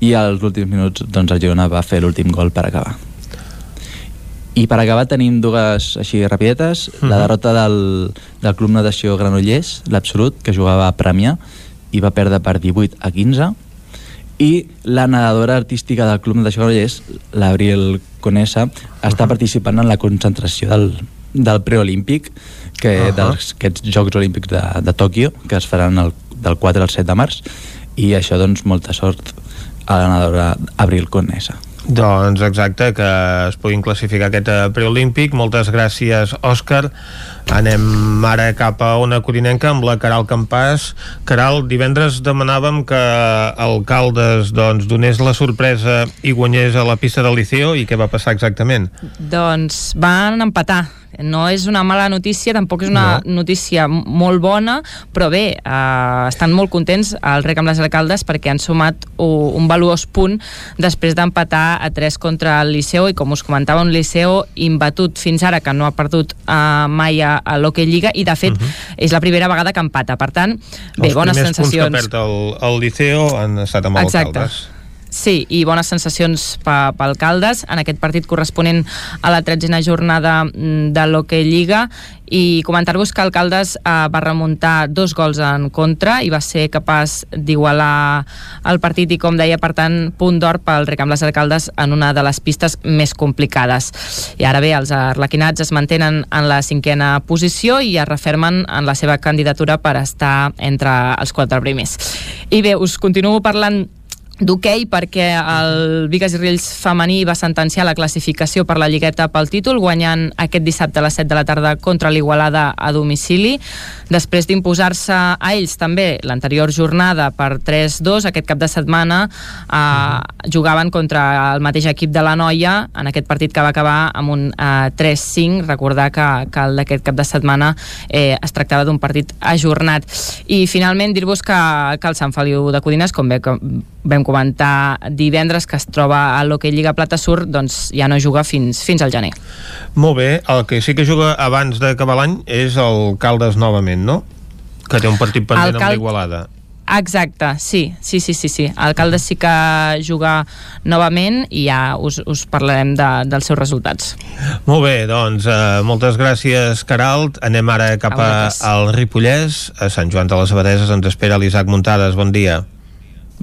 i als últims minuts doncs, el Girona va fer l'últim gol per acabar. I per acabar tenim dues així rapidetes. La Mhm. derrota del, del Club Natació Granollers, l'Absolut, que jugava a Premià i va perdre per 18 a 15 i la nedadora artística del Club Natació Granollers, l'Abril Conesa, està participant en la concentració del, del preolímpic que Ahà. dels aquests Jocs Olímpics de, de Tòquio que es faran el, del 4 al 7 de març i això doncs molta sort a la nedadora Abril Conesa. Doncs exacte, que es puguin classificar aquest eh, preolímpic. Moltes gràcies, Òscar. Anem ara cap a una corinenca amb la Caral Campàs. Caral, divendres demanàvem que Alcaldes doncs, donés la sorpresa i guanyés a la pista del Liceo i què va passar exactament? Doncs van empatar. No és una mala notícia, tampoc és una No. notícia molt bona, però bé, eh, estan molt contents al rec amb les alcaldes perquè han sumat un valuós punt després d'empatar a 3 contra el Liceo i com us comentava, un Liceo imbatut fins ara, que no ha perdut eh, mai a, a l'Hockey Lliga i de fet és la primera vegada que empata. Per tant, bé, Els bones primers sensacions. punts que perd el, el Liceo han estat amb Exacte. Alcaldes. Sí, i bones sensacions pel Caldes en aquest partit corresponent a la tretzena jornada mm, de l'Hockey Lliga i comentar-vos que el Caldes eh, va remuntar dos gols en contra i va ser capaç d'igualar el partit i com deia, per tant, punt d'or pel Rec amb les Alcaldes en una de les pistes més complicades. I ara bé, els arlequinats es mantenen en la cinquena posició i es refermen en la seva candidatura per estar entre els quatre primers. I bé, us continuo parlant d'hoquei perquè el Vigas i Riells femení va sentenciar la classificació per la lligueta pel títol guanyant aquest dissabte a les 7 de la tarda contra l'Igualada a domicili. Després d'imposar-se a ells també l'anterior jornada per 3-2 aquest cap de setmana eh, jugaven contra el mateix equip de la Noia en aquest partit que va acabar amb un eh, 3-5 recordar que, que el d'aquest cap de setmana eh, es tractava d'un partit ajornat. I finalment dir-vos que, que el Sant Feliu de Codines com bé que vam comentar divendres que es troba a l'Hockey Lliga Plata Sur doncs ja no juga fins, fins al gener Molt bé, el que sí que juga abans d'acabar l'any és el Caldes novament, no? Que té un partit pendent El amb Cal- l'Igualada. Exacte, sí, sí, sí, sí, sí. Alcalde sí que juga novament i ja us, us parlarem de, dels seus resultats. Molt bé, doncs eh, moltes gràcies, Caralt. Anem ara cap a, al Ripollès. A Sant Joan de les Abadeses ens espera l'Isaac Muntades. Bon dia.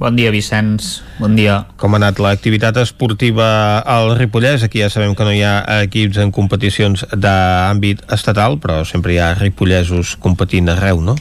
Bon dia, Vicenç. Bon dia. Com ha anat l'activitat esportiva al Ripollès? Aquí ja sabem que no hi ha equips en competicions d'àmbit estatal, però sempre hi ha ripollesos competint arreu, no?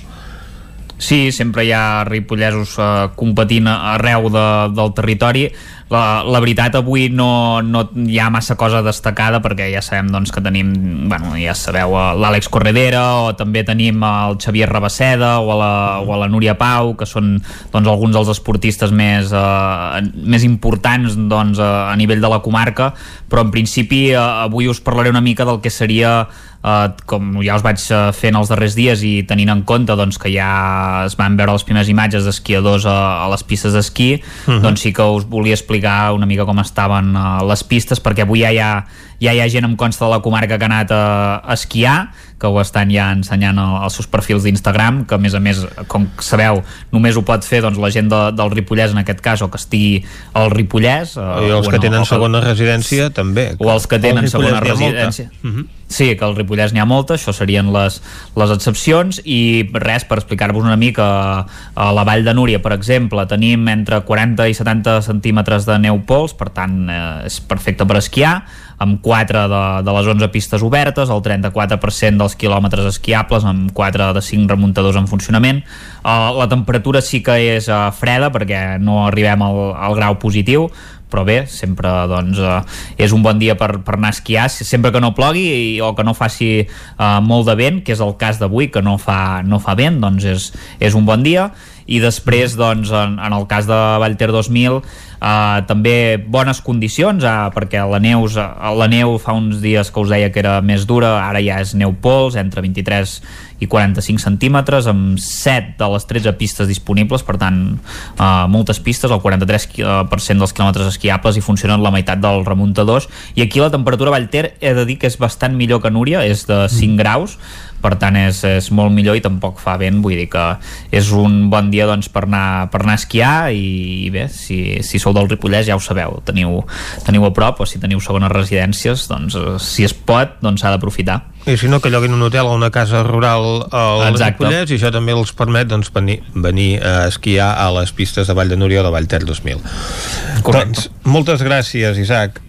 Sí, sempre hi ha ripollesos eh, competint arreu de, del territori. La, la veritat, avui no, no hi ha massa cosa destacada perquè ja sabem doncs, que tenim, bueno, ja sabeu, eh, l'Àlex Corredera o també tenim el Xavier Rabasseda o la, o la Núria Pau, que són doncs, alguns dels esportistes més, eh, més importants doncs, a, a nivell de la comarca, però en principi eh, avui us parlaré una mica del que seria Uh, com ja us vaig uh, fent els darrers dies i tenint en compte doncs, que ja es van veure les primeres imatges d'esquiadors a, a les pistes d'esquí uh. Mhm. -huh. doncs sí que us volia explicar una mica com estaven uh, les pistes perquè avui ja hi ha, ja hi ha gent em consta de la comarca que ha anat a, a esquiar que ho estan ja ensenyant als seus perfils d'Instagram, que a més a més, com sabeu, només ho pot fer doncs, la gent de, del Ripollès, en aquest cas, o que estigui al Ripollès. I els que tenen segona residència, també. O els que tenen Ripollès segona residència. Mhm. Sí, que al Ripollès n'hi ha molta, això serien les, les excepcions i res, per explicar-vos una mica a la Vall de Núria, per exemple, tenim entre 40 i 70 centímetres de neu pols, per tant eh, és perfecte per esquiar, amb 4 de, de les 11 pistes obertes, el 34% dels quilòmetres esquiables, amb 4 de 5 remuntadors en funcionament. Uh, la temperatura sí que és uh, freda perquè no arribem al, al grau positiu, però bé, sempre doncs, uh, és un bon dia per, per anar a esquiar, sempre que no plogui i, o que no faci uh, molt de vent, que és el cas d'avui, que no fa, no fa vent, doncs és, és un bon dia i després doncs, en, en el cas de Vallter 2000 uh, també bones condicions uh, perquè la, neus, uh, la neu fa uns dies que us deia que era més dura ara ja és neu pols entre 23 i 45 centímetres amb 7 de les 13 pistes disponibles per tant uh, moltes pistes el 43% dels quilòmetres esquiables i funcionen la meitat dels remuntadors. I aquí la temperatura a Vallter he de dir que és bastant millor que Núria és de 5 graus per tant és, és molt millor i tampoc fa vent vull dir que és un bon dia doncs, per, anar, per anar a esquiar i, i bé, si, si sou del Ripollès ja ho sabeu, teniu, teniu a prop o si teniu segones residències doncs eh, si es pot, doncs s'ha d'aprofitar I si no, que lloguin un hotel o una casa rural al Exacte. Ripollès i això també els permet doncs, venir, venir a esquiar a les pistes de Vall de Núria o de Vallter 2000. Correcte. Doncs, moltes gràcies, Isaac.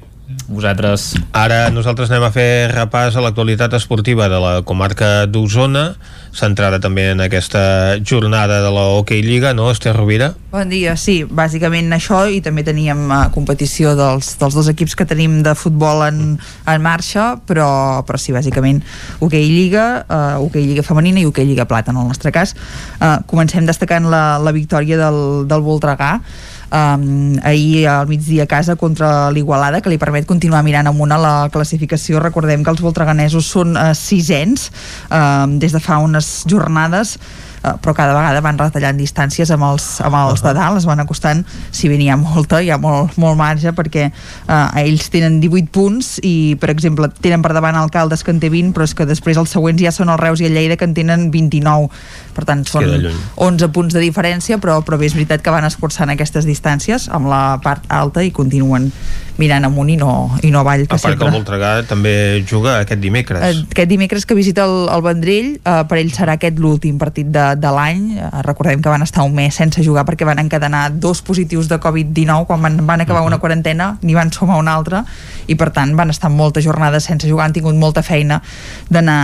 Vosaltres. Ara nosaltres anem a fer repàs a l'actualitat esportiva de la comarca d'Osona, centrada també en aquesta jornada de la Hockey Lliga, no, Esther Rovira? Bon dia, sí, bàsicament això i també teníem uh, competició dels, dels dos equips que tenim de futbol en, en marxa, però, però sí, bàsicament hoquei Lliga, uh, hoquei Lliga femenina i hoquei Lliga plata en el nostre cas. Uh, comencem destacant la, la victòria del, del Voltregà, um, ahir al migdia a casa contra l'Igualada que li permet continuar mirant amunt a la classificació. Recordem que els voltreganesos són uh, sisens um, des de fa unes jornades Uh, però cada vegada van retallant distàncies amb els, amb els de dalt, es van acostant si bé n'hi ha molta, hi ha molt, molt marge perquè uh, ells tenen 18 punts i per exemple tenen per davant Alcaldes que en té 20 però és que després els següents ja són el Reus i el Lleida que en tenen 29 per tant són Queda lluny. 11 punts de diferència però, però bé és veritat que van escurçant aquestes distàncies amb la part alta i continuen mirant amunt i no, i no avall que A part que el Voltregà també juga aquest dimecres. Eh, aquest dimecres que visita el, el Vendrell eh, per ell serà aquest l'últim partit de, de l'any. Eh, recordem que van estar un mes sense jugar perquè van encadenar dos positius de Covid-19 quan van, van acabar una quarantena n'hi van sumar una altra. I per tant van estar moltes jornades sense jugar han tingut molta feina d'anar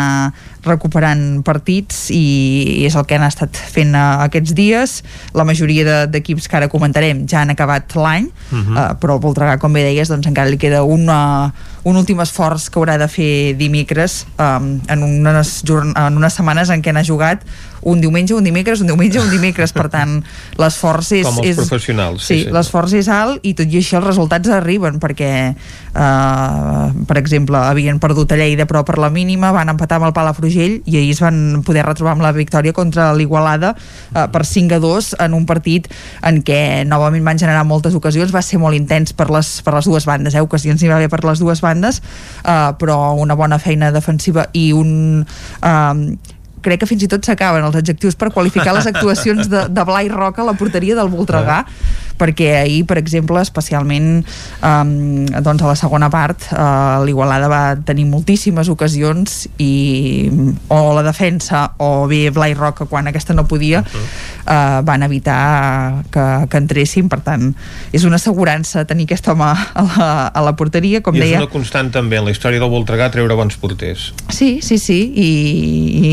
recuperant partits i és el que han estat fent uh, aquests dies la majoria de- d'equips que ara comentarem ja han acabat l'any Mhm. uh, però el Voltregà com bé deies doncs encara li queda una, un últim esforç que haurà de fer dimecres um, en, unes, jorn- en unes setmanes en què n'ha jugat un diumenge, un dimecres, un diumenge, un dimecres per tant [LAUGHS] l'esforç és, Com els és professionals, sí, sí, sí. l'esforç és alt i tot i així els resultats arriben perquè uh, per exemple havien perdut a Lleida però per la mínima van empatar amb el Palafrugell i ahir es van poder retrobar amb la victòria contra l'Igualada uh, per 5 a 2 en un partit en què novament van generar moltes ocasions va ser molt intens per les, per les dues bandes eh? ocasions n'hi va haver per les dues bandes uh, però una bona feina defensiva i un uh, crec que fins i tot s'acaben els adjectius per qualificar les actuacions de, de Blai Roca a la porteria del Voltregà perquè ahir, per exemple, especialment um, doncs a la segona part uh, l'Igualada va tenir moltíssimes ocasions i o la defensa o bé Blai Roca quan aquesta no podia uh, van evitar que, que entressin. Per tant és una assegurança tenir aquest home a la, a la porteria com I deia. és una constant també en la història del Voltregà treure bons porters. Sí, sí, sí i, i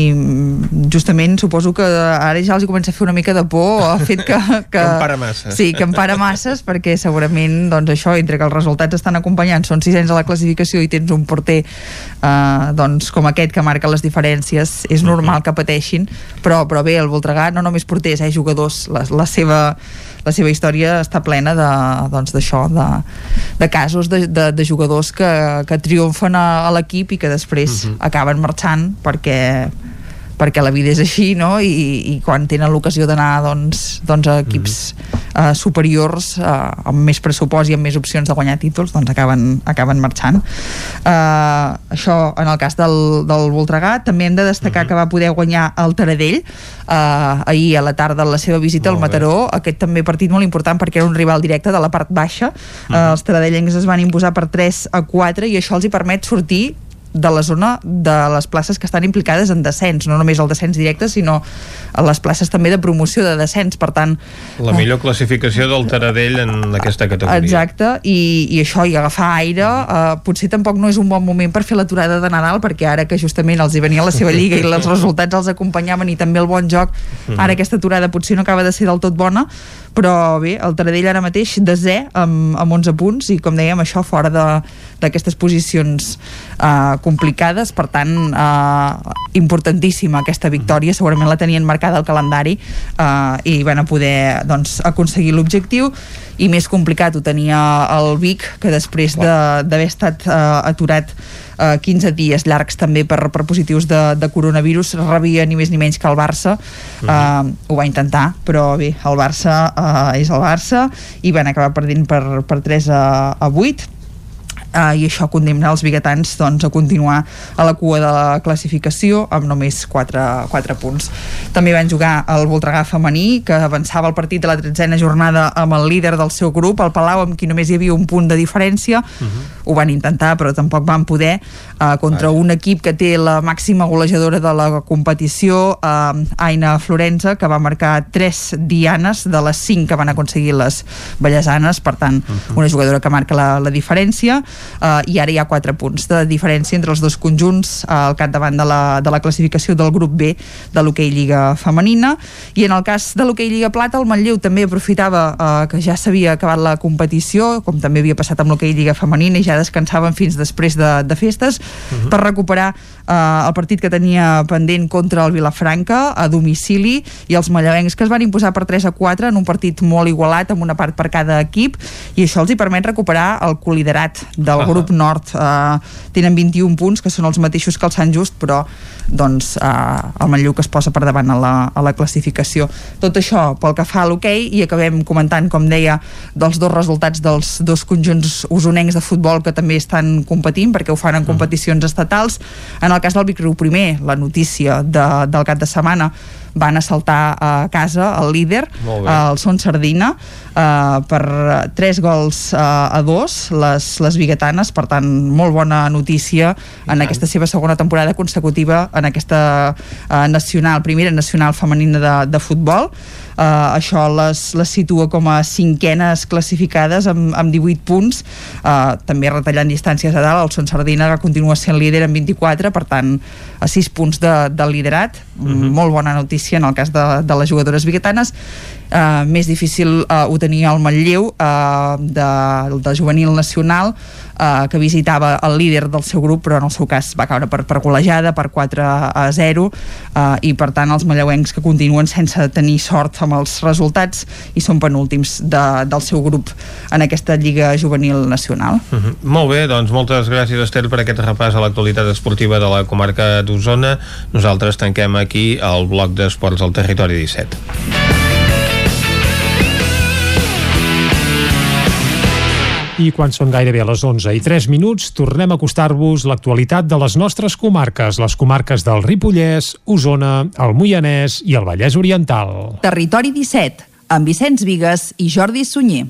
justament suposo que ara ja els comença a fer una mica de por el fet [LAUGHS] que... Que empara massa. Sí, que empara masses perquè segurament doncs això, entre que els resultats estan acompanyant són sisens a la classificació i tens un porter eh, doncs com aquest que marca les diferències és normal que pateixin però, però bé, el Voltregà no només porters, eh, jugadors la, la seva la seva història està plena de, doncs, d'això, de, de casos de, de, de jugadors que, que triomfen a, a l'equip i que després uh -huh. acaben marxant perquè perquè la vida és així, no? I, i quan tenen l'ocasió d'anar doncs, doncs, a equips mm -hmm. uh, superiors uh, amb més pressupost i amb més opcions de guanyar títols doncs acaben, acaben marxant uh, això en el cas del, del Voltregà també hem de destacar mm -hmm. que va poder guanyar el Taradell uh, ahir a la tarda en la seva visita al Mataró aquest també partit molt important perquè era un rival directe de la part baixa mm -hmm. uh, els taradellencs es van imposar per 3 a 4 i això els hi permet sortir de la zona de les places que estan implicades en descens, no només el descens directe, sinó a les places també de promoció de descens, per tant... La millor classificació del Taradell en aquesta categoria. Exacte, i, i això, i agafar aire, eh, potser tampoc no és un bon moment per fer l'aturada de Nadal, perquè ara que justament els hi venia la seva lliga i [LAUGHS] els resultats els acompanyaven i també el bon joc, ara aquesta aturada potser no acaba de ser del tot bona, però bé, el Taradell ara mateix desè amb, amb 11 punts i com dèiem això fora d'aquestes posicions uh, complicades. Per tant uh, importantíssima aquesta victòria, segurament la tenien marcada al calendari uh, i van a poder doncs, aconseguir l'objectiu. I més complicat ho tenia el Vic que després d'haver estat uh, aturat uh, 15 dies llargs també per, per positius de, de coronavirus. Rebia ni més ni menys que el Barça. Uh, uh, ho va intentar però bé, el Barça uh, és el Barça i van acabar perdent per, per 3 a, a 8 uh, i això condemna els biguetans doncs, a continuar a la cua de la classificació amb només 4, 4 punts. També van jugar el Voltregà femení, que avançava el partit de la tretzena jornada amb el líder del seu grup, el Palau, amb qui només hi havia un punt de diferència. Uh -huh. Ho van intentar, però tampoc van poder uh, contra un equip que té la màxima golejadora de la competició, uh, Aina Florenza, que va marcar 3 dianes de les 5 que van aconseguir les ballesanes, per tant, uh -huh. una jugadora que marca la, la diferència uh, i ara hi ha 4 punts de diferència entre els dos conjunts uh, al capdavant de la, de la classificació del grup B de l'hoquei Lliga Femenina i en el cas de l'hoquei Lliga Plata el Manlleu també aprofitava uh, que ja s'havia acabat la competició com també havia passat amb l'hoquei Lliga Femenina i ja descansaven fins després de, de festes uh -huh. per recuperar uh, el partit que tenia pendent contra el Vilafranca a domicili i els mallavencs que es van imposar per 3 a 4 en un partit molt igualat amb una part per cada equip i això els hi permet recuperar el coliderat del del grup nord. Eh, tenen 21 punts que són els mateixos que el Sant Just però doncs eh, el Manlleu que es posa per davant a la, a la classificació tot això pel que fa a l'hoquei i acabem comentant com deia dels dos resultats dels dos conjunts usonencs de futbol que també estan competint perquè ho fan en mm. competicions estatals en el cas del Vic Riu primer la notícia de, del cap de setmana van assaltar a casa el líder, el Son Sardina, eh, per 3 gols eh, a 2, les, les biguetanes, per tant, molt bona notícia en aquesta seva segona temporada consecutiva en aquesta eh, nacional, primera nacional femenina de, de futbol uh, això les, les situa com a cinquenes classificades amb, amb 18 punts uh, també retallant distàncies a dalt el Son Sardina que continua sent líder amb 24 per tant a 6 punts de, de liderat uh mhm. -huh. molt bona notícia en el cas de, de les jugadores biguetanes Uh, més difícil uh, ho tenia el Manlleu uh, de, de juvenil nacional uh, que visitava el líder del seu grup però en el seu cas va caure per, per golejada per 4 a 0 uh, i per tant els malleuencs que continuen sense tenir sort amb els resultats i són penúltims de, del seu grup en aquesta Lliga Juvenil Nacional. Uh -huh. Molt bé, doncs moltes gràcies Estel per aquest repàs a l'actualitat esportiva de la comarca d'Osona. Nosaltres tanquem aquí el bloc d'esports al territori 17 I quan són gairebé a les 11 i 3 minuts, tornem a acostar-vos l'actualitat de les nostres comarques, les comarques del Ripollès, Osona, el Moianès i el Vallès Oriental. Territori 17, amb Vicenç Vigues i Jordi Sunyer.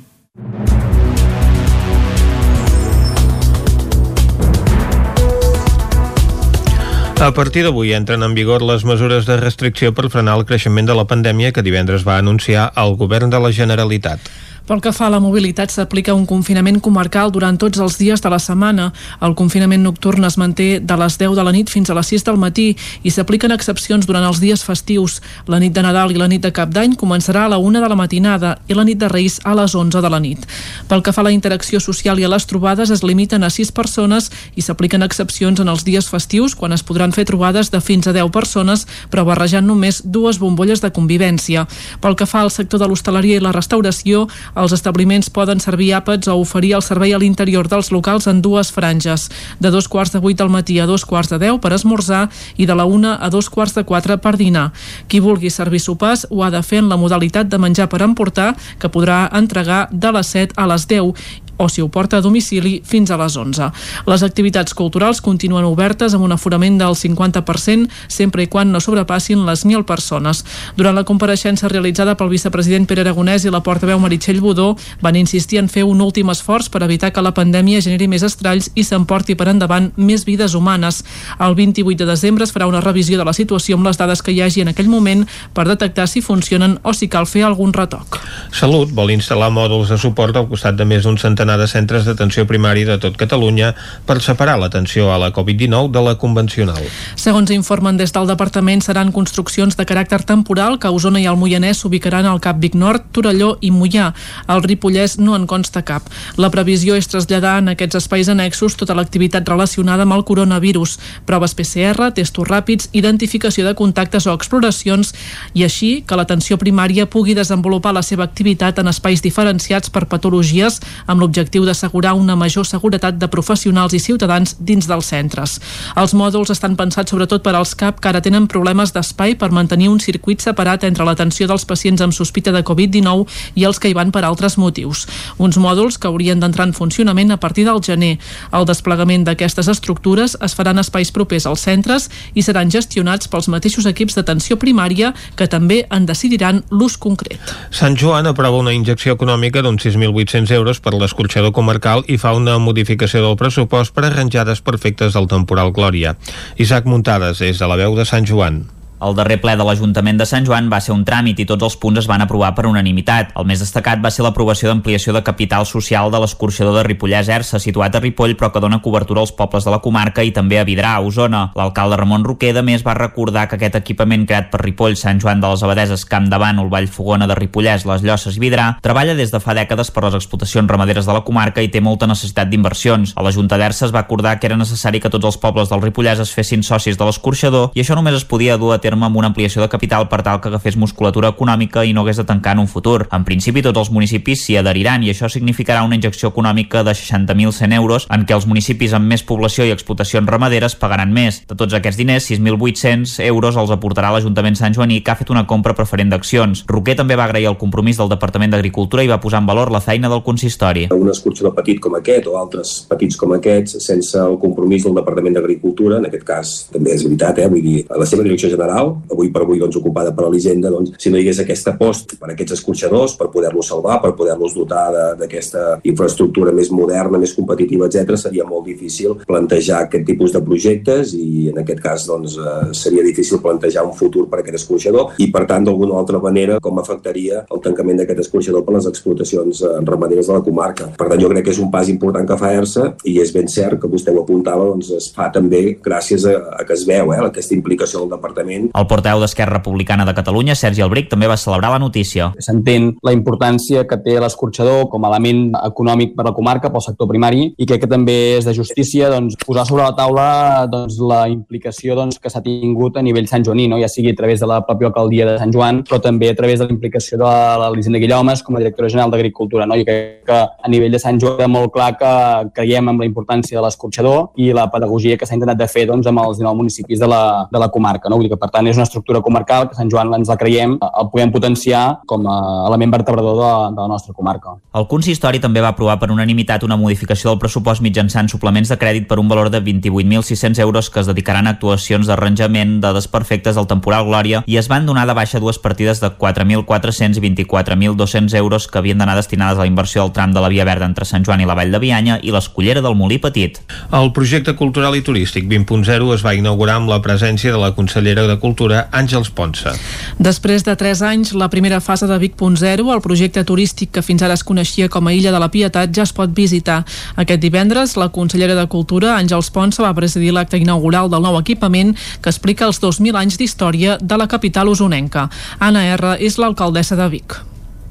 A partir d'avui entren en vigor les mesures de restricció per frenar el creixement de la pandèmia que divendres va anunciar el govern de la Generalitat. Pel que fa a la mobilitat, s'aplica un confinament comarcal durant tots els dies de la setmana. El confinament nocturn es manté de les 10 de la nit fins a les 6 del matí i s'apliquen excepcions durant els dies festius. La nit de Nadal i la nit de Cap d'Any començarà a la 1 de la matinada i la nit de Reis a les 11 de la nit. Pel que fa a la interacció social i a les trobades, es limiten a 6 persones i s'apliquen excepcions en els dies festius quan es podran fer trobades de fins a 10 persones, però barrejant només dues bombolles de convivència. Pel que fa al sector de l'hostaleria i la restauració, els establiments poden servir àpats o oferir el servei a l'interior dels locals en dues franges, de dos quarts de vuit al matí a dos quarts de deu per esmorzar i de la una a dos quarts de quatre per dinar. Qui vulgui servir sopars ho ha de fer en la modalitat de menjar per emportar, que podrà entregar de les 7 a les 10 o si ho porta a domicili fins a les 11. Les activitats culturals continuen obertes amb un aforament del 50% sempre i quan no sobrepassin les 1.000 persones. Durant la compareixença realitzada pel vicepresident Pere Aragonès i la portaveu Meritxell Budó van insistir en fer un últim esforç per evitar que la pandèmia generi més estralls i s'emporti per endavant més vides humanes. El 28 de desembre es farà una revisió de la situació amb les dades que hi hagi en aquell moment per detectar si funcionen o si cal fer algun retoc. Salut vol instal·lar mòduls de suport al costat de més d'un centenar de centres d'atenció primària de tot Catalunya per separar l'atenció a la Covid-19 de la convencional. Segons informen des del departament, seran construccions de caràcter temporal que a Osona i al Moianès s'ubicaran al Cap Vic Nord, Torelló i Mollà. Al Ripollès no en consta cap. La previsió és traslladar en aquests espais annexos tota l'activitat relacionada amb el coronavirus, proves PCR, testos ràpids, identificació de contactes o exploracions i així que l'atenció primària pugui desenvolupar la seva activitat en espais diferenciats per patologies amb l'objectiu d'assegurar una major seguretat de professionals i ciutadans dins dels centres. Els mòduls estan pensats sobretot per als CAP que ara tenen problemes d'espai per mantenir un circuit separat entre l'atenció dels pacients amb sospita de Covid-19 i els que hi van per altres motius. Uns mòduls que haurien d'entrar en funcionament a partir del gener. El desplegament d'aquestes estructures es faran espais propers als centres i seran gestionats pels mateixos equips d'atenció primària que també en decidiran l'ús concret. Sant Joan aprova una injecció econòmica d'uns 6.800 euros per l'escorxador comarcal i fa una modificació del pressupost per arranjar desperfectes del temporal Glòria. Isaac Muntades, és de la veu de Sant Joan. El darrer ple de l'Ajuntament de Sant Joan va ser un tràmit i tots els punts es van aprovar per unanimitat. El més destacat va ser l'aprovació d'ampliació de capital social de l'escorxador de Ripollès Ersa, situat a Ripoll però que dona cobertura als pobles de la comarca i també a Vidrà, a Osona. L'alcalde Ramon Roquer, de més, va recordar que aquest equipament creat per Ripoll, Sant Joan de les Abadeses, Camp de Bànol, Vallfogona de Ripollès, Les Llosses i Vidrà, treballa des de fa dècades per les explotacions ramaderes de la comarca i té molta necessitat d'inversions. A la Junta d'Ersa es va acordar que era necessari que tots els pobles del Ripollès es fessin socis de l'escorxador i això només es podia dur a terme amb una ampliació de capital per tal que agafés musculatura econòmica i no hagués de tancar en un futur. En principi, tots els municipis s'hi adheriran i això significarà una injecció econòmica de 60.100 euros en què els municipis amb més població i explotacions ramaderes pagaran més. De tots aquests diners, 6.800 euros els aportarà l'Ajuntament Sant Joaní que ha fet una compra preferent d'accions. Roquer també va agrair el compromís del Departament d'Agricultura i va posar en valor la feina del consistori. Un escorxador petit com aquest o altres petits com aquests, sense el compromís del Departament d'Agricultura, en aquest cas també és veritat, eh? vull dir, la seva direcció general, avui per avui doncs, ocupada per l'Hisenda, doncs, si no hi hagués aquesta apost per aquests escorxadors, per poder-los salvar, per poder-los dotar d'aquesta infraestructura més moderna, més competitiva, etc, seria molt difícil plantejar aquest tipus de projectes i en aquest cas doncs, eh, seria difícil plantejar un futur per a aquest escorxador i per tant d'alguna altra manera com afectaria el tancament d'aquest escorxador per les explotacions eh, ramaderes de la comarca. Per tant jo crec que és un pas important que fa ERSA i és ben cert que vostè ho apuntava, doncs es fa també gràcies a, a que es veu eh, aquesta implicació del departament. El portaveu d'Esquerra Republicana de Catalunya, Sergi Albric, també va celebrar la notícia. S'entén la importància que té l'escorxador com a element econòmic per la comarca, pel sector primari, i crec que també és de justícia doncs, posar sobre la taula doncs, la implicació doncs, que s'ha tingut a nivell Sant Joaní, no? ja sigui a través de la pròpia alcaldia de Sant Joan, però també a través de la implicació de l'Elisenda Guillomes com a directora general d'Agricultura. No? Jo crec que a nivell de Sant Joan és molt clar que creiem en la importància de l'escorxador i la pedagogia que s'ha intentat de fer doncs, amb els 19 municipis de la, de la comarca. No? Vull dir que, per tant, és una estructura comarcal que Sant Joan ens la creiem, el podem potenciar com a element vertebrador de, de la nostra comarca. El consistori també va aprovar per unanimitat una modificació del pressupost mitjançant suplements de crèdit per un valor de 28.600 euros que es dedicaran a actuacions d'arranjament de desperfectes del temporal Glòria i es van donar de baixa dues partides de 4.400 i 24.200 euros que havien d'anar destinades a la inversió del tram de la Via Verda entre Sant Joan i la Vall de Bianya i l'Escollera del Molí Petit. El projecte cultural i turístic 20.0 es va inaugurar amb la presència de la consellera de Cultura, Àngels Ponsa. Després de 3 anys, la primera fase de Vic.0, el projecte turístic que fins ara es coneixia com a Illa de la Pietat, ja es pot visitar. Aquest divendres, la consellera de Cultura, Àngels Ponsa, va presidir l'acte inaugural del nou equipament que explica els 2.000 anys d'història de la capital usonenca. Anna R. és l'alcaldessa de Vic.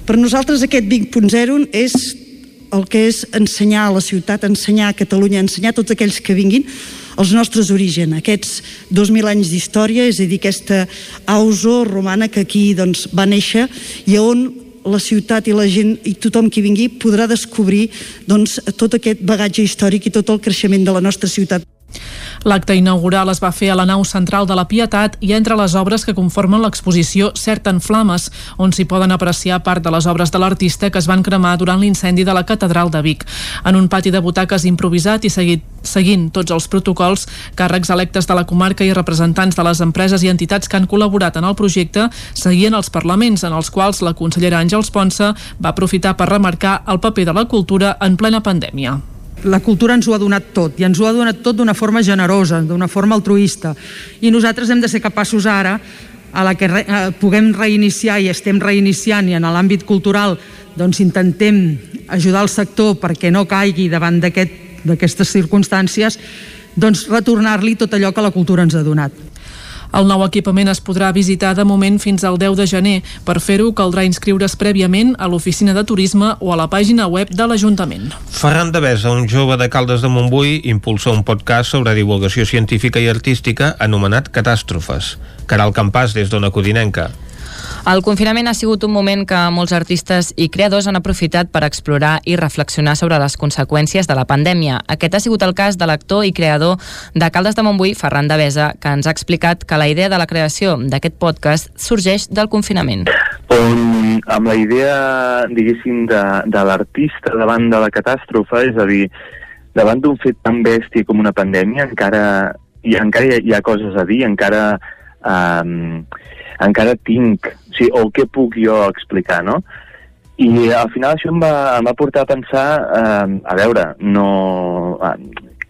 Per nosaltres aquest 20.0 és el que és ensenyar a la ciutat, ensenyar a Catalunya, ensenyar a tots aquells que vinguin els nostres orígens, aquests 2.000 anys d'història, és a dir, aquesta auso romana que aquí doncs, va néixer i on la ciutat i la gent i tothom qui vingui podrà descobrir doncs, tot aquest bagatge històric i tot el creixement de la nostra ciutat. L'acte inaugural es va fer a la nau central de la Pietat i entre les obres que conformen l'exposició Cert en Flames, on s'hi poden apreciar part de les obres de l'artista que es van cremar durant l'incendi de la Catedral de Vic. En un pati de butaques improvisat i seguit, seguint tots els protocols, càrrecs electes de la comarca i representants de les empreses i entitats que han col·laborat en el projecte seguien els parlaments en els quals la consellera Àngels Ponsa va aprofitar per remarcar el paper de la cultura en plena pandèmia la cultura ens ho ha donat tot, i ens ho ha donat tot d'una forma generosa, d'una forma altruista. I nosaltres hem de ser capaços ara, a la que re, eh, puguem reiniciar i estem reiniciant, i en l'àmbit cultural doncs intentem ajudar el sector perquè no caigui davant d'aquestes aquest, circumstàncies, doncs retornar-li tot allò que la cultura ens ha donat. El nou equipament es podrà visitar de moment fins al 10 de gener. Per fer-ho caldrà inscriure's prèviament a l'oficina de turisme o a la pàgina web de l'Ajuntament. Ferran de Besa, un jove de Caldes de Montbui, impulsa un podcast sobre divulgació científica i artística anomenat Catàstrofes. Caral Campàs, des d'Ona Codinenca. El confinament ha sigut un moment que molts artistes i creadors han aprofitat per explorar i reflexionar sobre les conseqüències de la pandèmia. Aquest ha sigut el cas de l'actor i creador de Caldes de Montbui, Ferran de Besa, que ens ha explicat que la idea de la creació d'aquest podcast sorgeix del confinament. On, amb la idea, diguéssim, de, de l'artista davant de la catàstrofe, és a dir, davant d'un fet tan bèstia com una pandèmia, encara, i encara hi ha, hi ha coses a dir, encara... Um, encara tinc, o, sigui, o què puc jo explicar, no? I al final això em va, em va portar a pensar, eh, a veure, no, eh,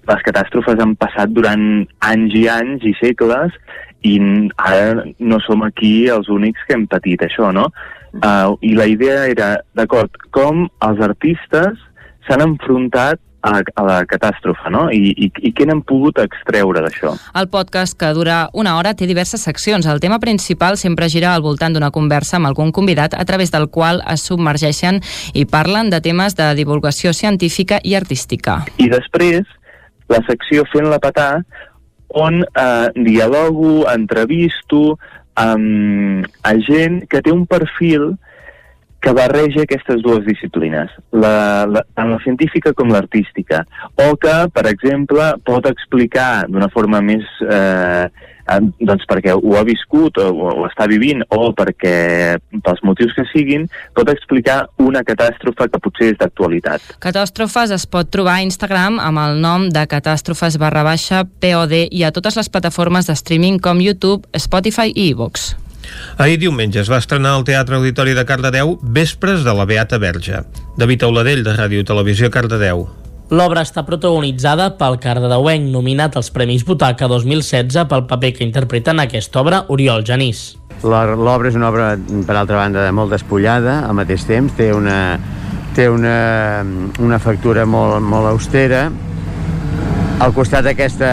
les catàstrofes han passat durant anys i anys i segles i ara no som aquí els únics que hem patit això, no? Uh, I la idea era, d'acord, com els artistes s'han enfrontat a, a la catàstrofe, no? I, i, i què n'hem pogut extreure d'això? El podcast, que dura una hora, té diverses seccions. El tema principal sempre gira al voltant d'una conversa amb algun convidat a través del qual es submergeixen i parlen de temes de divulgació científica i artística. I després, la secció Fent-la petar, on eh, dialogo, entrevisto amb a gent que té un perfil que barreja aquestes dues disciplines, la, la, tant la científica com l'artística, o que, per exemple, pot explicar d'una forma més... Eh, doncs perquè ho ha viscut o, o està vivint o perquè pels motius que siguin pot explicar una catàstrofe que potser és d'actualitat. Catàstrofes es pot trobar a Instagram amb el nom de catàstrofes barra baixa POD i a totes les plataformes de streaming com YouTube, Spotify i iVoox. Ahir diumenge es va estrenar al Teatre Auditori de Cardedeu Vespres de la Beata Verge. David Auladell, de Ràdio Televisió Cardedeu. L'obra està protagonitzada pel cardedeuenc nominat als Premis Butaca 2016 pel paper que interpreta en aquesta obra Oriol Genís. L'obra és una obra, per altra banda, molt despullada, al mateix temps, té una, té una, una factura molt, molt austera, al costat d'aquesta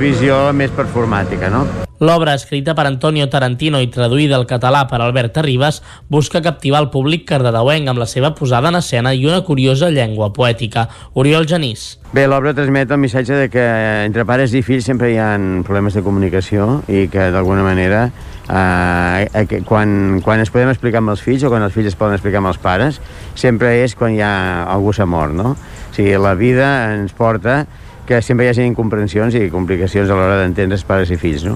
visió més performàtica, no? L'obra, escrita per Antonio Tarantino i traduïda al català per Albert Arribas, busca captivar el públic cardedeuenc amb la seva posada en escena i una curiosa llengua poètica. Oriol Genís. Bé, l'obra transmet el missatge de que entre pares i fills sempre hi ha problemes de comunicació i que d'alguna manera eh, quan, quan es podem explicar amb els fills o quan els fills es poden explicar amb els pares sempre és quan hi ha algú s'ha mort, no? O sigui, la vida ens porta que sempre hi hagi incomprensions i complicacions a l'hora d'entendre els pares i fills, no?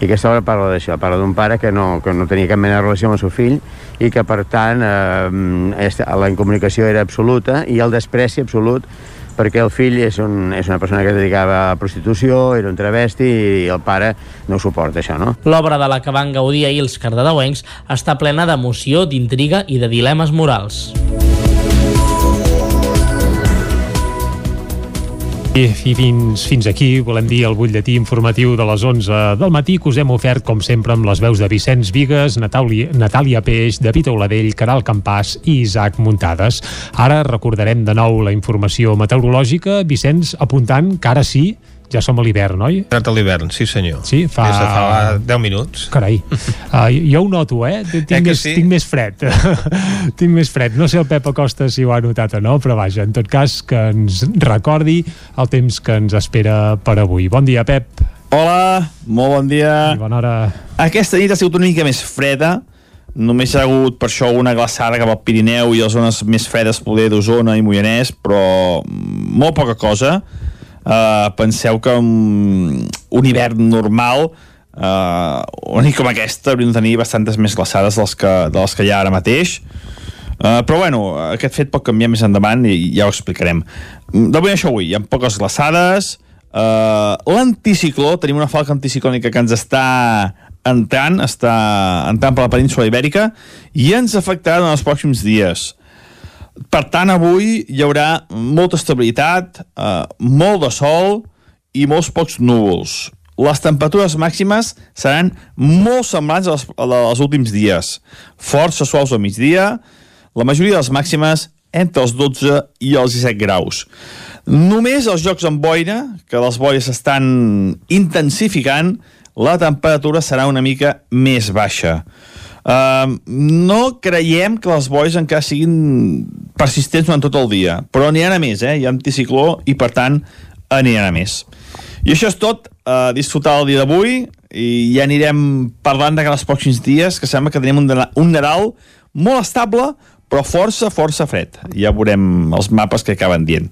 I aquesta obra parla d'això, parla d'un pare que no, que no tenia cap mena de relació amb el seu fill i que, per tant, eh, la incomunicació era absoluta i el despreci absolut perquè el fill és, un, és una persona que es dedicava a prostitució, era un travesti i el pare no ho suporta, això, no? L'obra de la que van gaudir ahir els cardedeuencs està plena d'emoció, d'intriga i de dilemes morals. I, I fins, fins aquí volem dir el butlletí informatiu de les 11 del matí que us hem ofert, com sempre, amb les veus de Vicenç Vigues, Natàlia, Natàlia Peix, David Oladell, Caral Campàs i Isaac Muntades. Ara recordarem de nou la informació meteorològica. Vicenç, apuntant que ara sí ja som a l'hivern, oi? Entrat a l'hivern, sí senyor. Sí, fa... Des de fa 10 minuts. Carai, uh, [LAUGHS] jo ho noto, eh? Tinc, Eh que més, sí? tinc més fred. [LAUGHS] tinc més fred. No sé el Pep Acosta si ho ha notat o no, però vaja, en tot cas, que ens recordi el temps que ens espera per avui. Bon dia, Pep. Hola, molt bon dia. I bona hora. Aquesta nit ha sigut una mica més freda, només hi ha hagut per això una glaçada cap al Pirineu i les zones més fredes poder d'Osona i Moianès, però molt poca cosa. Uh, penseu que un, un hivern normal uh, una nit com aquesta hauríem de tenir bastantes més glaçades dels que, de les que hi ha ara mateix Uh, però bueno, aquest fet pot canviar més endavant i ja ho explicarem. Mm, De moment això avui, hi ha poques glaçades, uh, l'anticicló, tenim una falca anticiclònica que ens està entrant, està entrant per la península ibèrica i ens afectarà en els pròxims dies. Per tant, avui hi haurà molta estabilitat, uh, molt de sol i molts pocs núvols. Les temperatures màximes seran molt semblants a les, a les últims dies. Força suaus al migdia, la majoria de les màximes entre els 12 i els 17 graus. Només els jocs amb boira, que les boires estan intensificant, la temperatura serà una mica més baixa. Uh, no creiem que les boires encara siguin persistents durant tot el dia, però n'hi ha a més, eh? hi ha anticicló i per tant aniran a més. I això és tot, uh, disfrutar el dia d'avui i ja anirem parlant de cada pròxims dies, que sembla que tenim un, un Nadal molt estable, però força, força fred. Ja veurem els mapes que acaben dient.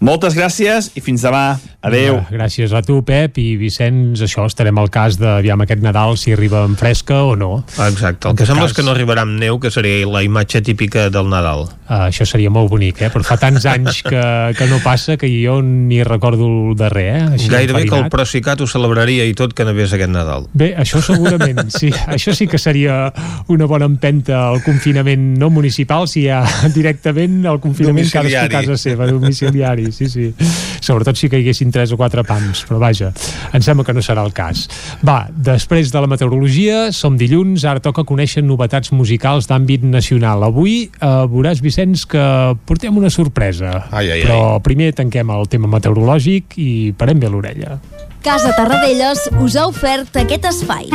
Moltes gràcies i fins demà. Adeu. Ja, gràcies a tu, Pep, i Vicenç, això, estarem al cas de, aviam, aquest Nadal, si arriba en fresca o no. Exacte. El que sembla és que no arribarà amb neu, que seria la imatge típica del Nadal. Uh, això seria molt bonic, eh? Però fa tants anys que, que no passa que jo ni recordo el darrer, eh? Així Gairebé que el. Procicat ho celebraria i tot que nevés aquest Nadal. Bé, això segurament, sí. [LAUGHS] Això sí que seria una bona empenta al confinament no municipal, si hi ha directament el confinament cadascú a casa seva, domiciliari, sí, sí. Sobretot si caiguessin tres o quatre pams, però vaja, em sembla que no serà el cas. Va, després de la meteorologia, som dilluns, ara toca conèixer novetats musicals d'àmbit nacional. Avui eh, veuràs, Vicenç, que portem una sorpresa. Ai, ai, però primer tanquem el tema meteorològic i parem bé l'orella. Casa Tarradellas us ha ofert aquest espai.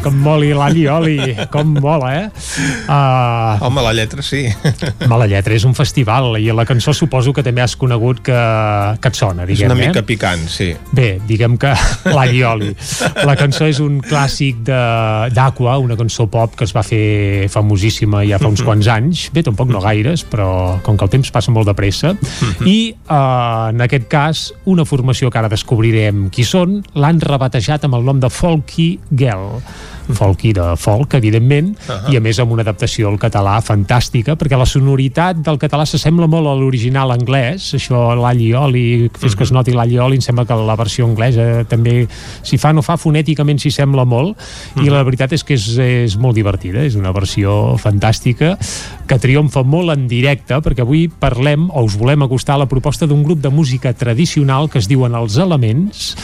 Com moli l'alli oli, com mola, eh? Uh, Home, la lletra sí. Mala lletra, és un festival i la cançó suposo que també has conegut que, que et sona, És diguem, una mica eh? picant, sí. Bé, diguem que [LAUGHS] l'alli oli. La cançó és un clàssic de- d'Aqua, una cançó pop que es va fer famosíssima ja fa uns quants anys. Bé, tampoc no gaires, però com que el temps passa molt de pressa. I eh, en aquest cas, una formació que ara descobrirem qui són, l'han rebatejat amb el nom de Folky Girl folky de folk, evidentment, Ahà. i a més amb una adaptació al català fantàstica, perquè la sonoritat del català s'assembla molt a l'original anglès, això l'all i oli, fes que es noti l'all i oli, em sembla que la versió anglesa també, si fa no fa, fonèticament s'hi sembla molt, i la veritat és que és, és molt divertida, és una versió fantàstica, que triomfa molt en directe, perquè avui parlem, o us volem acostar a la proposta d'un grup de música tradicional que es diuen Els Elements,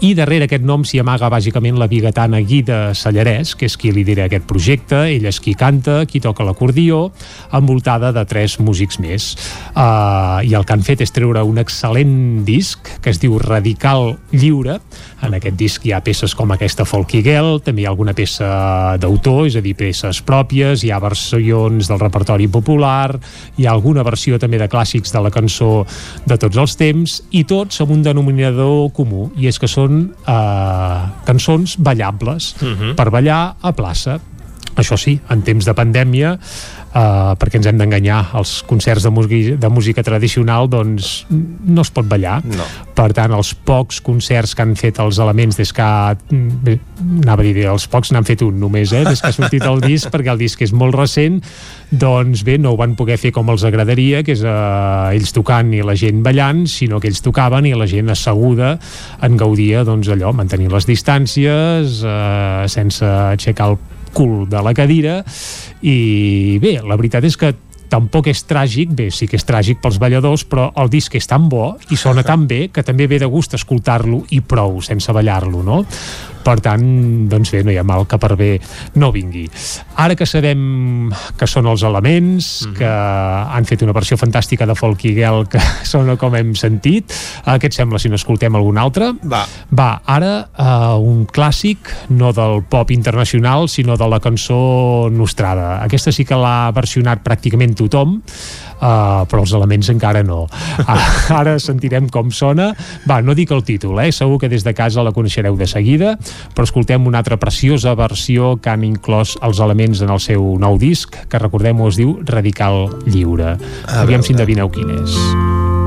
i darrere aquest nom s'hi amaga bàsicament la biguetana Guida Sallarès, que és qui lidera aquest projecte, ella és qui canta, qui toca l'acordió, envoltada de tres músics més. Uh, I el que han fet és treure un excel·lent disc que es diu Radical Lliure. En aquest disc hi ha peces com aquesta Folky Girl, també hi ha alguna peça d'autor, és a dir, peces pròpies, hi ha versions del repertori popular, hi ha alguna versió també de clàssics de la cançó de tots els temps, i tots amb un denominador comú, i és que són eh, cançons ballables per ballar a plaça. Això sí, en temps de pandèmia, eh, perquè ens hem d'enganyar, els concerts de, música, de música tradicional doncs no es pot ballar. No. Per tant, els pocs concerts que han fet els elements des que ha, bé, anava a dir, els pocs n'han fet un només, eh, des que ha sortit el disc, perquè el disc és molt recent, doncs bé, no ho van poder fer com els agradaria, que és eh, ells tocant i la gent ballant, sinó que ells tocaven i la gent asseguda en gaudia, doncs allò, mantenint les distàncies, eh, sense aixecar el cul de la cadira i bé, la veritat és que tampoc és tràgic, bé, sí que és tràgic pels balladors, però el disc és tan bo i sona [LAUGHS] tan bé que també ve de gust escoltar-lo i prou, sense ballar-lo, no? Per tant, doncs bé, no hi ha mal que per bé no vingui. Ara que sabem que són els elements, que han fet una versió fantàstica de Folk i Girl que [LAUGHS] sona com hem sentit, eh, què et sembla si n'escoltem algun altre? Va. Va, ara uh, un clàssic, no del pop internacional, sinó de la cançó nostrada. Aquesta sí que l'ha versionat pràcticament tothom, uh, però els elements encara no. Uh, [LAUGHS] ara sentirem com sona. Va, no dic el títol, eh? segur que des de casa la coneixereu de seguida, però escoltem una altra preciosa versió que han inclòs els elements en el seu nou disc, que recordem-ho es diu Radical Lliure. A Aviam veure. si endevineu quin és.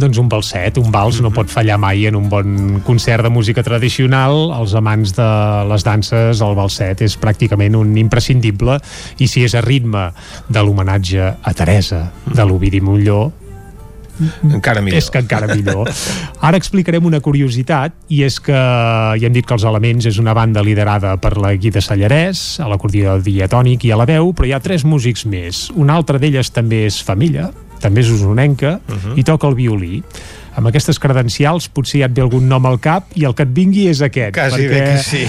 Doncs un balset, un vals no pot fallar mai en un bon concert de música tradicional. Els amants de les danses, el balset és pràcticament un imprescindible i si és a ritme de l'homenatge a Teresa de l'Ovidi Montlló, encara millor. És que encara millor. Ara explicarem una curiositat i és que ja hem dit que els Elements és una banda liderada per la Guida Sallarès, a l'acordió diatònic i a la veu, però hi ha tres músics més. Una altra d'elles també és família, també és usonenca, uh -huh. i toca el violí. Amb aquestes credencials potser ja et ve algun nom al cap i el que et vingui és aquest. Quasi bé que sí.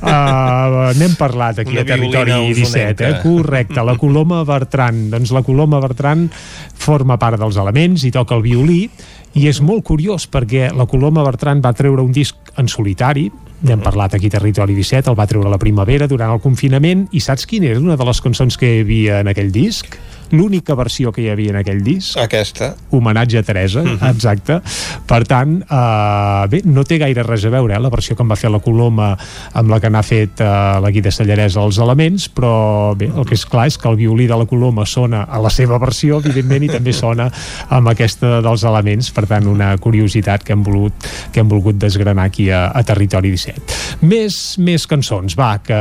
Uh, [LAUGHS] n'hem parlat aquí Una a Territori violina 17, eh? Correcte, la Coloma Bertran. Doncs la Coloma Bertran forma part dels elements i toca el violí i és molt curiós perquè la Coloma Bertran va treure un disc en solitari n'hem parlat aquí Territori 17, el va treure la primavera durant el confinament i saps quina era una de les cançons que hi havia en aquell disc? L'única versió que hi havia en aquell disc. Aquesta. Homenatge a Teresa, Mhm. exacte. Per tant, eh, bé, no té gaire res a veure, eh, la versió que em va fer la Coloma amb la que n'ha fet eh, la Guida Sallarès als elements, però bé, el que és clar és que el violí de la Coloma sona a la seva versió, evidentment, i també sona amb aquesta dels elements, per tant, una curiositat que hem volgut, que hem volgut desgranar aquí a, a Territori 17. Més, més cançons, va, que,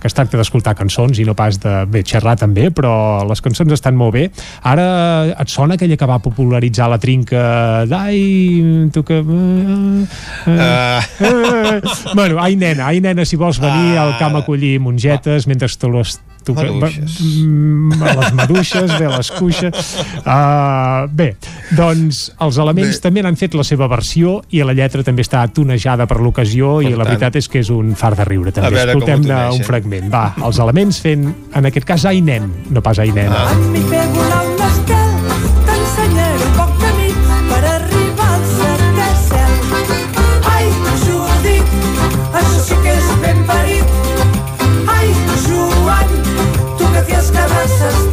que es tracta d'escoltar cançons i no pas de, bé, xerrar també, però les cançons estan molt bé. Ara et sona aquella que va popularitzar la trinca d'ai, tu que... Uh, uh, uh, bueno, ai nena, ai nena, si vols venir al camp a collir mongetes mentre tu les tu Maduixes. mm, a les maduixes, bé, les cuixes uh, bé, doncs els elements bé. també n'han fet la seva versió i la lletra també està tonejada per l'ocasió i la veritat és que és un far de riure a també, veure escoltem-ne un fragment va, els elements fent, en aquest cas ai nen no pas ai nena Ah. Has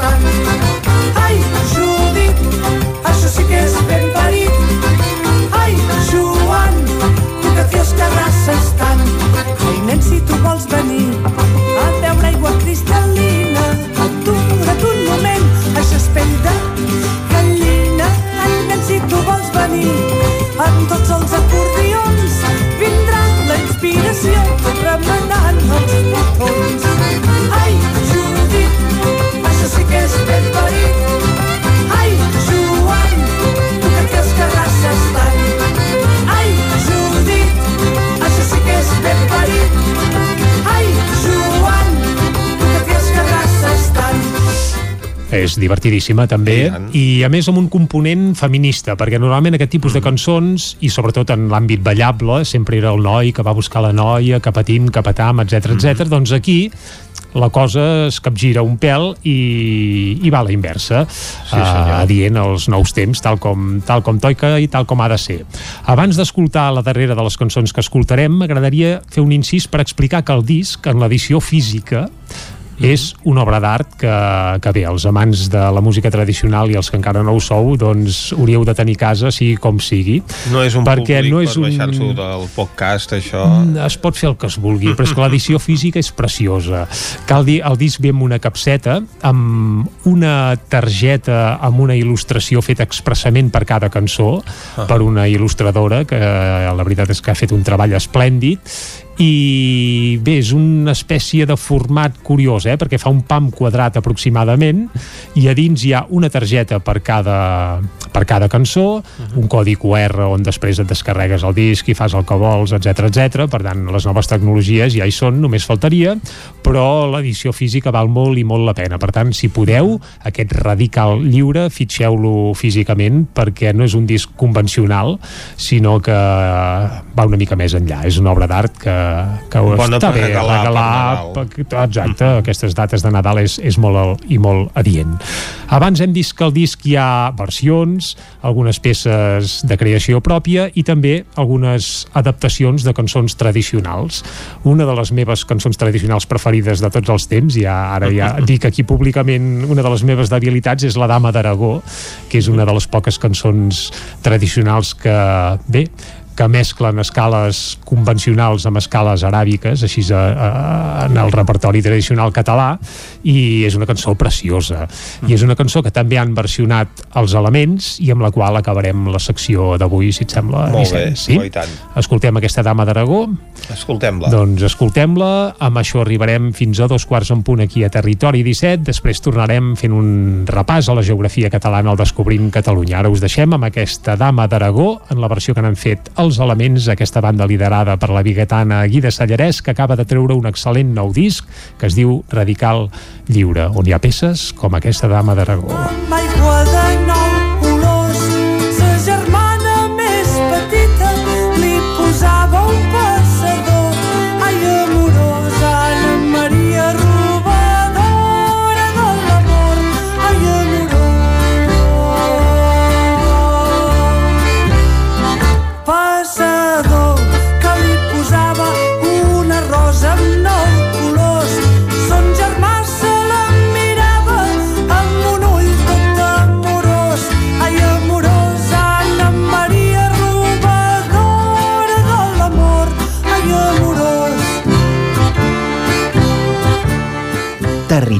és divertidíssima també. I a més amb un component feminista perquè normalment aquest tipus de cançons i sobretot en l'àmbit ballable sempre era el noi que va buscar la noia que patint, que patam, etc etc. doncs aquí la cosa es capgira un pèl i, i va a la inversa sí, uh, dient els nous temps tal com, tal com toica i tal com ha de ser. Abans d'escoltar la darrera de les cançons que escoltarem m'agradaria fer un incís per explicar que el disc en l'edició física és una obra d'art que, que bé, els amants de la música tradicional i els que encara no ho sou, doncs hauríeu de tenir casa, sigui com sigui. No és un perquè públic no és per un... baixar-s'ho del podcast, això... Es pot fer el que es vulgui, però és que l'edició física és preciosa. Cal dir, el disc ve amb una capseta, amb una targeta amb una il·lustració feta expressament per cada cançó, Ah. per una il·lustradora, que la veritat és que ha fet un treball esplèndid, i bé, és una espècie de format curiós, eh? perquè fa un pam quadrat aproximadament i a dins hi ha una targeta per cada, per cada cançó, un codi QR on després et descarregues el disc i fas el que vols, etc etc. Per tant, les noves tecnologies ja hi són, només faltaria, però l'edició física val molt i molt la pena. Per tant, si podeu, aquest radical lliure, fitxeu-lo físicament perquè no és un disc convencional, sinó que va una mica més enllà. És una obra d'art que, que Bona està bé regalar regalar exacte, aquestes dates de Nadal és, és molt al- i molt adient. Abans hem vist que al disc hi ha versions algunes peces de creació pròpia i també algunes adaptacions de cançons tradicionals. Una de les meves cançons tradicionals preferides de tots els temps, ja ara ja [LAUGHS] dic aquí públicament una de les meves debilitats és la Dama d'Aragó, que és una de les poques cançons tradicionals que, bé, que mesclen escales convencionals amb escales aràbiques, així a, a, en el repertori tradicional català, i és una cançó preciosa. I és una cançó que també han versionat els elements i amb la qual acabarem la secció d'avui, si et sembla, Molt bé, Vicenç. Sí? i tant. Escoltem aquesta dama d'Aragó. Escoltem-la. Doncs escoltem-la, amb això arribarem fins a dos quarts en punt aquí a Territori 17, després tornarem fent un repàs a la geografia catalana al Descobrint Catalunya. Ara us deixem amb aquesta dama d'Aragó, en la versió que n'han fet els elements, aquesta banda liderada per la biguetana Guida Sallarès, que acaba de treure un excel·lent nou disc que es diu Radical Lliure, on hi ha peces com aquesta dama d'Aragó.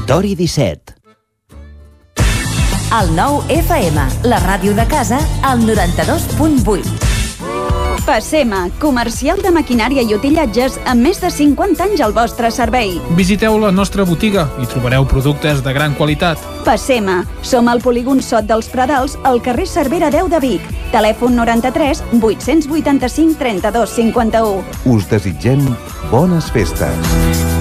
Territori 17. El nou FM, la ràdio de casa, al 92.8. Passema, comercial de maquinària i utillatges amb més de 50 anys al vostre servei. Visiteu la nostra botiga i trobareu productes de gran qualitat. Passema, som al polígon Sot dels Pradals, al carrer Cervera 10 de Vic. Telèfon 93 885 32 51. Us desitgem bones festes.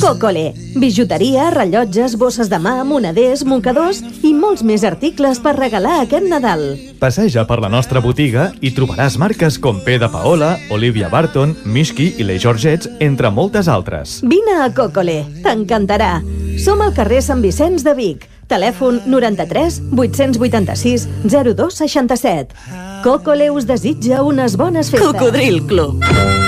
Cocole. Bijuteria, rellotges, bosses de mà, moneders, mocadors i molts més articles per regalar aquest Nadal. Passeja per la nostra botiga i trobaràs marques com P de Paola, Olivia Barton, Mishki i les Georgets, entre moltes altres. Vine a Cocole, t'encantarà. Som al carrer Sant Vicenç de Vic. Telèfon 93 886 0267. Cocole us desitja unes bones festes. Cocodril Club.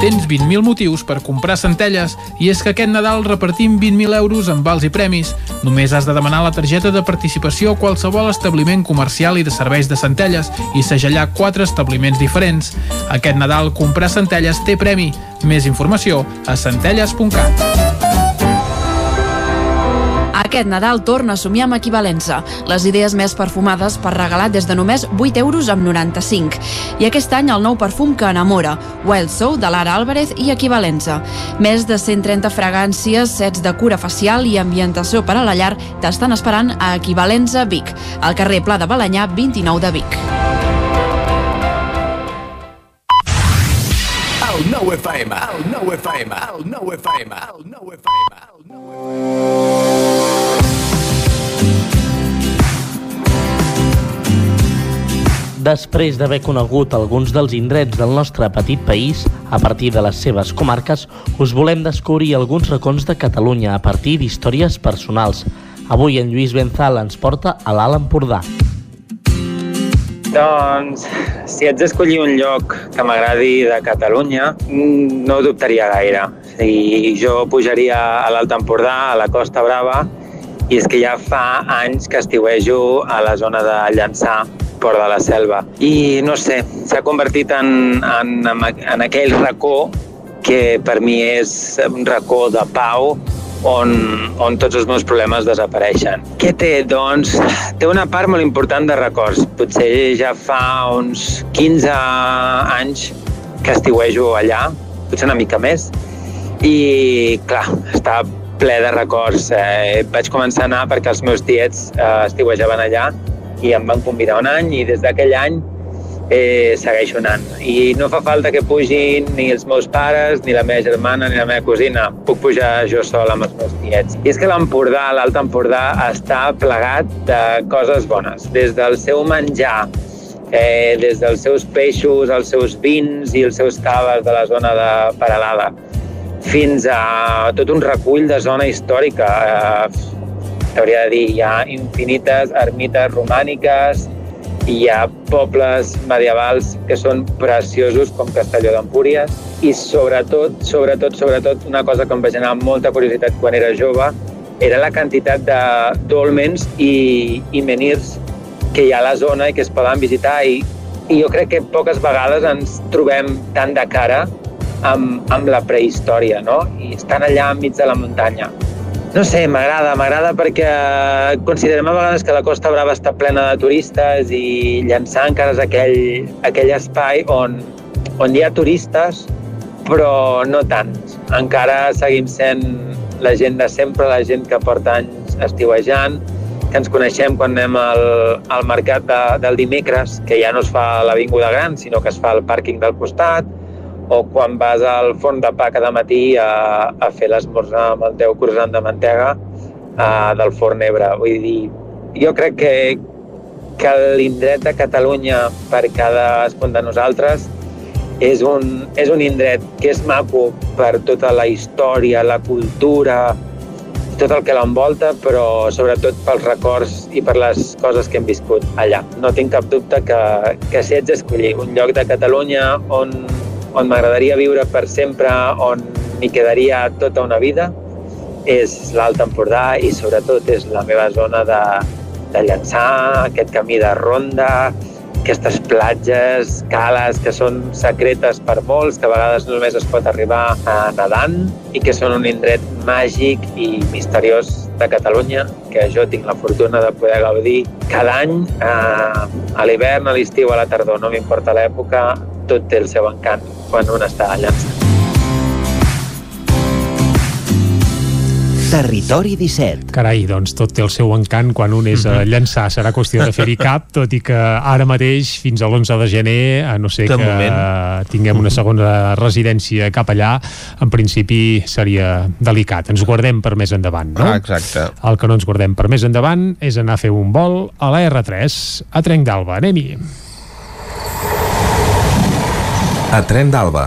Tens 20.000 motius per comprar centelles i és que aquest Nadal repartim 20.000 euros en vals i premis. Només has de demanar la targeta de participació a qualsevol establiment comercial i de serveis de centelles i segellar quatre establiments diferents. Aquest Nadal comprar centelles té premi. Més informació a centelles.cat. Aquest Nadal torna a somiar amb equivalença. Les idees més perfumades per regalar des de només 8 euros amb 95. I aquest any el nou perfum que enamora, Wild Soul de Lara Álvarez i equivalença. Més de 130 fragàncies, sets de cura facial i ambientació per a la llar t'estan esperant a Equivalença Vic, al carrer Pla de Balanyà 29 de Vic. El 9 FM, el 9 FM, el 9 FM, el 9 FM. Després d'haver conegut alguns dels indrets del nostre petit país, a partir de les seves comarques, us volem descobrir alguns racons de Catalunya a partir d'històries personals. Avui en Lluís Benzal ens porta a l'Alt Empordà. Doncs, si haig d'escollir un lloc que m'agradi de Catalunya, mm, no ho dubtaria gaire. I jo pujaria a l'Alt Empordà, a la Costa Brava, i és que ja fa anys que estiuejo a la zona de Llançà, Port de la Selva. I no sé, s'ha convertit en, en, en aquell racó que per mi és un racó de pau on, on tots els meus problemes desapareixen. Què té? Doncs té una part molt important de records. Potser ja fa uns 15 anys que estiuejo allà, potser una mica més, i clar, està ple de records. Eh, vaig començar a anar perquè els meus tiets eh, estiuejaven allà i em van convidar un any i des d'aquell any eh, segueixo anant. I no fa falta que pugin ni els meus pares, ni la meva germana, ni la meva cosina. Puc pujar jo sol amb els meus tiets. I és que l'Empordà, l'Alt Empordà, està plegat de coses bones. Des del seu menjar, eh, des dels seus peixos, els seus vins i els seus caves de la zona de Paralada, fins a tot un recull de zona històrica. Eh, T'hauria de dir, hi ha infinites ermites romàniques, hi ha pobles medievals que són preciosos com Castelló d'Empúries i sobretot, sobretot, sobretot una cosa que em va generar molta curiositat quan era jove era la quantitat de dolmens i, i menirs que hi ha a la zona i que es poden visitar i, i jo crec que poques vegades ens trobem tan de cara amb, amb la prehistòria, no? I estan allà enmig de la muntanya. No sé, m'agrada, m'agrada perquè considerem a vegades que la Costa Brava està plena de turistes i llançar encara és aquell, aquell espai on, on hi ha turistes, però no tants. Encara seguim sent la gent de sempre, la gent que porta anys estiuejant, que ens coneixem quan anem al, al mercat de, del dimecres, que ja no es fa a l'Avinguda Gran, sinó que es fa al pàrquing del costat, o quan vas al forn de pa cada matí a, a fer l'esmorzar amb el teu croissant de mantega uh, del forn Ebre. Vull dir, jo crec que, que l'indret de Catalunya per cadascun de nosaltres és un, és un indret que és maco per tota la història, la cultura, tot el que l'envolta, però sobretot pels records i per les coses que hem viscut allà. No tinc cap dubte que, que si haig d'escollir un lloc de Catalunya on, on m'agradaria viure per sempre, on m'hi quedaria tota una vida, és l'Alt Empordà i sobretot és la meva zona de, de llançar, aquest camí de ronda, aquestes platges, cales que són secretes per molts, que a vegades només es pot arribar a nedant i que són un indret màgic i misteriós de Catalunya que jo tinc la fortuna de poder gaudir cada any, eh, a l'hivern, a l'estiu, a la tardor, no m'importa l'època, tot té el seu encant quan un està allà. Territori 17. Carai, doncs tot té el seu encant quan un és a llançar. Serà qüestió de fer-hi cap, [LAUGHS] tot i que ara mateix, fins a l'11 de gener, a no ser De que moment. tinguem una segona residència cap allà, en principi seria delicat. Ens guardem per més endavant, no? Ah, exacte. El que no ens guardem per més endavant és anar a fer un vol a la R3 a Trenc d'Alba. Anem-hi. A Tren d'Alba.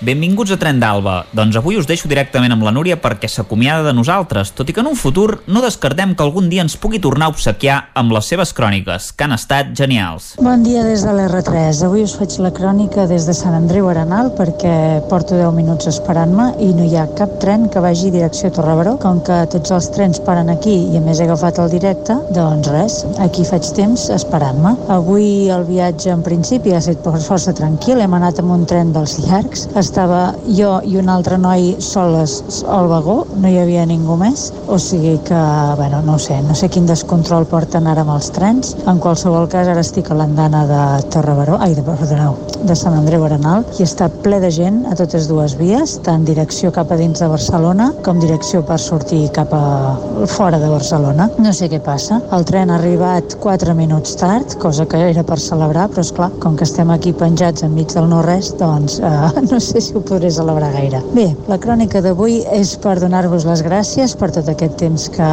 Benvinguts a Tren d'Alba. Doncs avui us deixo directament amb la Núria perquè s'acomiada de nosaltres, tot i que en un futur no descartem que algun dia ens pugui tornar a obsequiar amb les seves cròniques, que han estat genials. Bon dia des de l'R3. Avui us faig la crònica des de Sant Andreu Arenal perquè porto 10 minuts esperant-me i no hi ha cap tren que vagi direcció a Torrebaró. Com que tots els trens paren aquí i a més he agafat el directe, doncs res, aquí faig temps esperant-me. Avui el viatge en principi ha estat força tranquil, hem anat amb un tren dels llargs, estava jo i un altre noi soles al vagó, no hi havia ningú més, o sigui que, bueno, no sé, no sé quin descontrol porten ara amb els trens. En qualsevol cas, ara estic a l'andana de Torrebaró, ai, de, perdoneu, de Sant Andreu Arenal, i està ple de gent a totes dues vies, tant direcció cap a dins de Barcelona com direcció per sortir cap a fora de Barcelona. No sé què passa. El tren ha arribat 4 minuts tard, cosa que era per celebrar, però és clar, com que estem aquí penjats enmig del no-res, doncs eh, [LAUGHS] no sé si ho podré celebrar gaire. Bé, la crònica d'avui és per donar-vos les gràcies per tot aquest temps que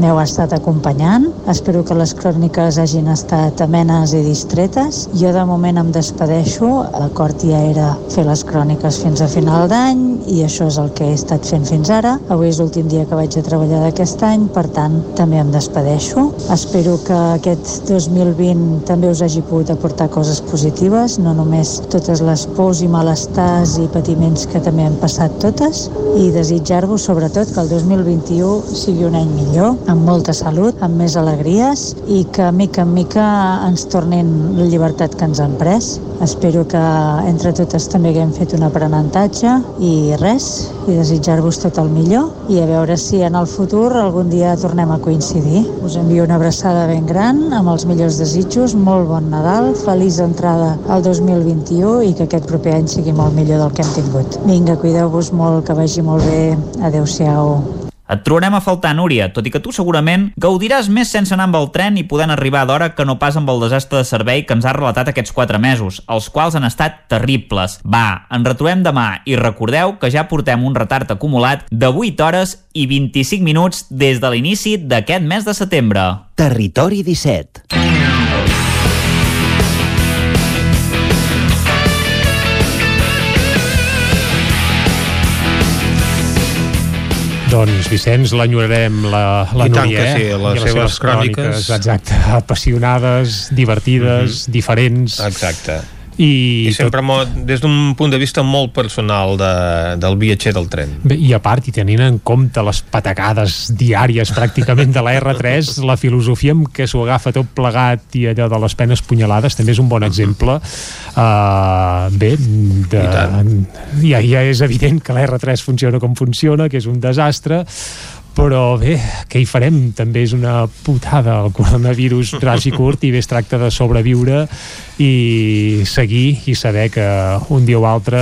m'heu estat acompanyant. Espero que les cròniques hagin estat amenes i distretes. Jo de moment em despedeixo. L'acord ja era fer les cròniques fins a final d'any i això és el que he estat fent fins ara. Avui és l'últim dia que vaig a treballar d'aquest any, per tant, també em despedeixo. Espero que aquest 2020 també us hagi pogut aportar coses positives, no només totes les pors i malestars i patiments que també han passat totes i desitjar-vos sobretot que el 2021 sigui un any millor, amb molta salut, amb més alegries i que mica en mica ens tornin la llibertat que ens han pres. Espero que entre totes també haguem fet un aprenentatge i res, i desitjar-vos tot el millor i a veure si en el futur algun dia tornem a coincidir. Us envio una abraçada ben gran amb els millors desitjos, molt bon Nadal, feliç entrada al 2021 i que aquest proper any sigui molt millor del que hem tingut. Vinga, cuideu-vos molt, que vagi molt bé. Adéu-siau. Et trobarem a faltar, Núria, tot i que tu segurament gaudiràs més sense anar amb el tren i podent arribar d'hora que no pas amb el desastre de servei que ens ha relatat aquests 4 mesos, els quals han estat terribles. Va, ens retrobem demà i recordeu que ja portem un retard acumulat de 8 hores i 25 minuts des de l'inici d'aquest mes de setembre. Territori 17. Doncs, Vicenç, l'enyorarem la, la I tant Núria, que sí, eh? les I seves cròniques. Exacte, apassionades, divertides, diferents. Exacte. I, I sempre tot... des d'un punt de vista molt personal de, del viatger del tren. Bé, I a part, i tenint en compte les patacades diàries pràcticament de la R3, la filosofia amb què s'ho agafa tot plegat i allò de les penes punyalades també és un bon exemple. Uh, bé, de, ja, ja és evident que la R3 funciona com funciona, que és un desastre, però bé, què hi farem? També és una putada el coronavirus [LAUGHS] ras i curt i bé es tracta de sobreviure i seguir i saber que un dia o altre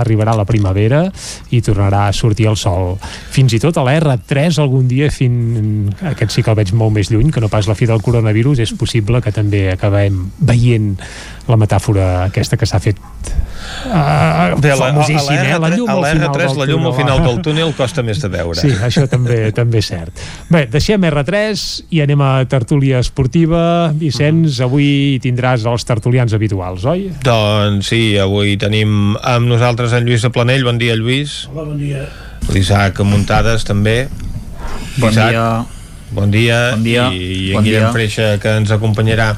arribarà la primavera i tornarà a sortir el sol. Fins i tot a la R3 algun dia, fin... aquest sí que el veig molt més lluny, que no pas la fi del coronavirus, és possible que també acabem veient la metàfora aquesta que s'ha fet uh, Bé, a la, a, famosíssim, eh? La llum a al la final R3 del la llum al túnel. final del túnel costa més de veure. Sí, això també també és cert. Bé, deixem R3 i anem a tertúlia esportiva. Vicenç, avui tindràs els tertulians habituals, oi? Doncs sí, avui tenim amb nosaltres en Lluís de Planell. Bon dia, Lluís. Hola, bon dia. L'Isaac Muntades, també. Bon Isaac, dia. Bon dia. Bon dia. I, i Bon en Guillem dia. Freixa, que ens acompanyarà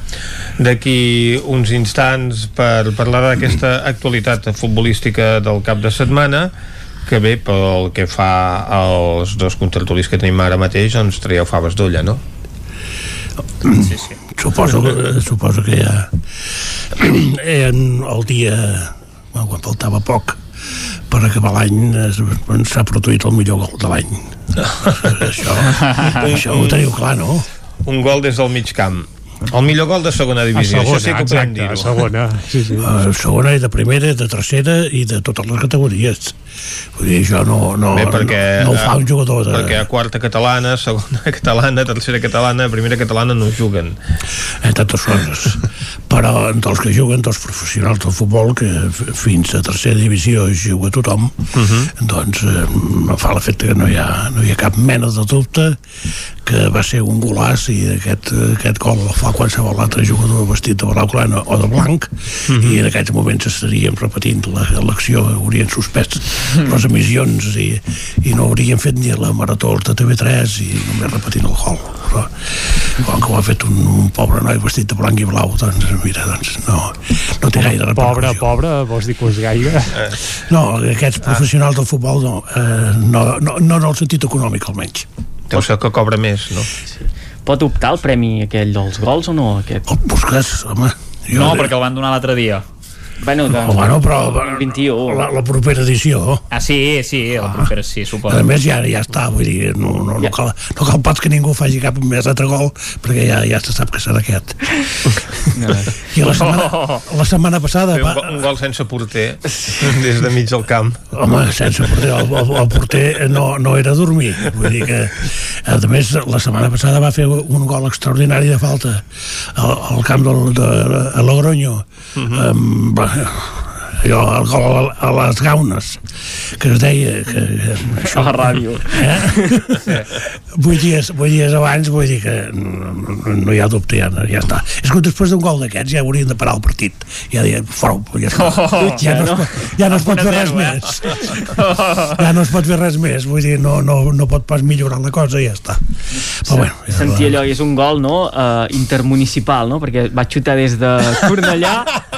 d'aquí uns instants per parlar d'aquesta actualitat futbolística del cap de setmana que bé, pel que fa als dos contertulis que tenim ara mateix, doncs traieu faves d'olla, no? Sí, sí. Suposo que, suposo que ja en el dia quan faltava poc per acabar l'any doncs, s'ha produït el millor gol de l'any [LAUGHS] això, això ho teniu clar, no? Un gol des del mig camp. El millor gol de segona divisió, això sí que ho podem dir-ho. Sí, sí. Uh, segona i de primera, de tercera i de totes les categories vull dir, això no, no, Bé, perquè, no, no ho fa un jugador de... perquè a quarta catalana, segona [LAUGHS] catalana, tercera catalana, primera catalana no juguen. entre altres coses però dels que juguen, dels professionals del futbol que fins a tercera divisió juga tothom Uh -huh. doncs eh, em fa l'efecte que no hi, ha, no hi ha cap mena de dubte que va ser un golàs i aquest, aquest gol el fa qualsevol altre jugador vestit de blaugrana o de blanc i en aquests moments estaríem repetint la- l'acció, haurien suspès les emissions i, i no haurien fet ni la marató de TV3 i només repetint el gol. Però com que ho ha fet un, un pobre noi vestit de blanc i blau doncs mira, doncs no, no té gaire Pobre, pobre, vols dir que és gaire? no, aquests professionals del futbol no, eh, no, no, no en el sentit econòmic almenys. Deu ser que cobra més, no? Pot optar el premi aquell dels gols o no? Aquest? El Busquets, home. Jo No, perquè el van donar l'altre dia. Bueno, doncs, Oh, bueno, però 21. la, la propera edició Ah, sí, sí, la propera sí, suposo. a més ja, ja està, vull dir no, no, no, cal, no cal pas que ningú faci cap més altre gol perquè ja, ja se sap que serà aquest i la setmana, la setmana passada Fer un, va, gol, un gol sense porter des de mig del camp. Home, sense porter, el, el, el porter no, no era dormir. Vull dir que, a més, la setmana passada va fer un gol extraordinari de falta al, al camp del, de, a Logroño. Uh -huh. um, Uh, allò, el gol a, a les gaunes que es deia que, que A la ràdio. eh? [LAUGHS] vuit, dies, vuit dies abans vull dir que no, no, no hi ha dubte ja, ja està és que després d'un gol d'aquests ja haurien de parar el partit ja diuen, fora, ja, està. Oh, ja, no pot- [LAUGHS] ja no es pot fer res eh? més ja no es pot fer res més vull dir, no, no, no pot pas millorar la cosa i ja està però bueno, ja Sentia allò, és un gol, no?, uh, intermunicipal, no?, perquè va xutar des de Cornellà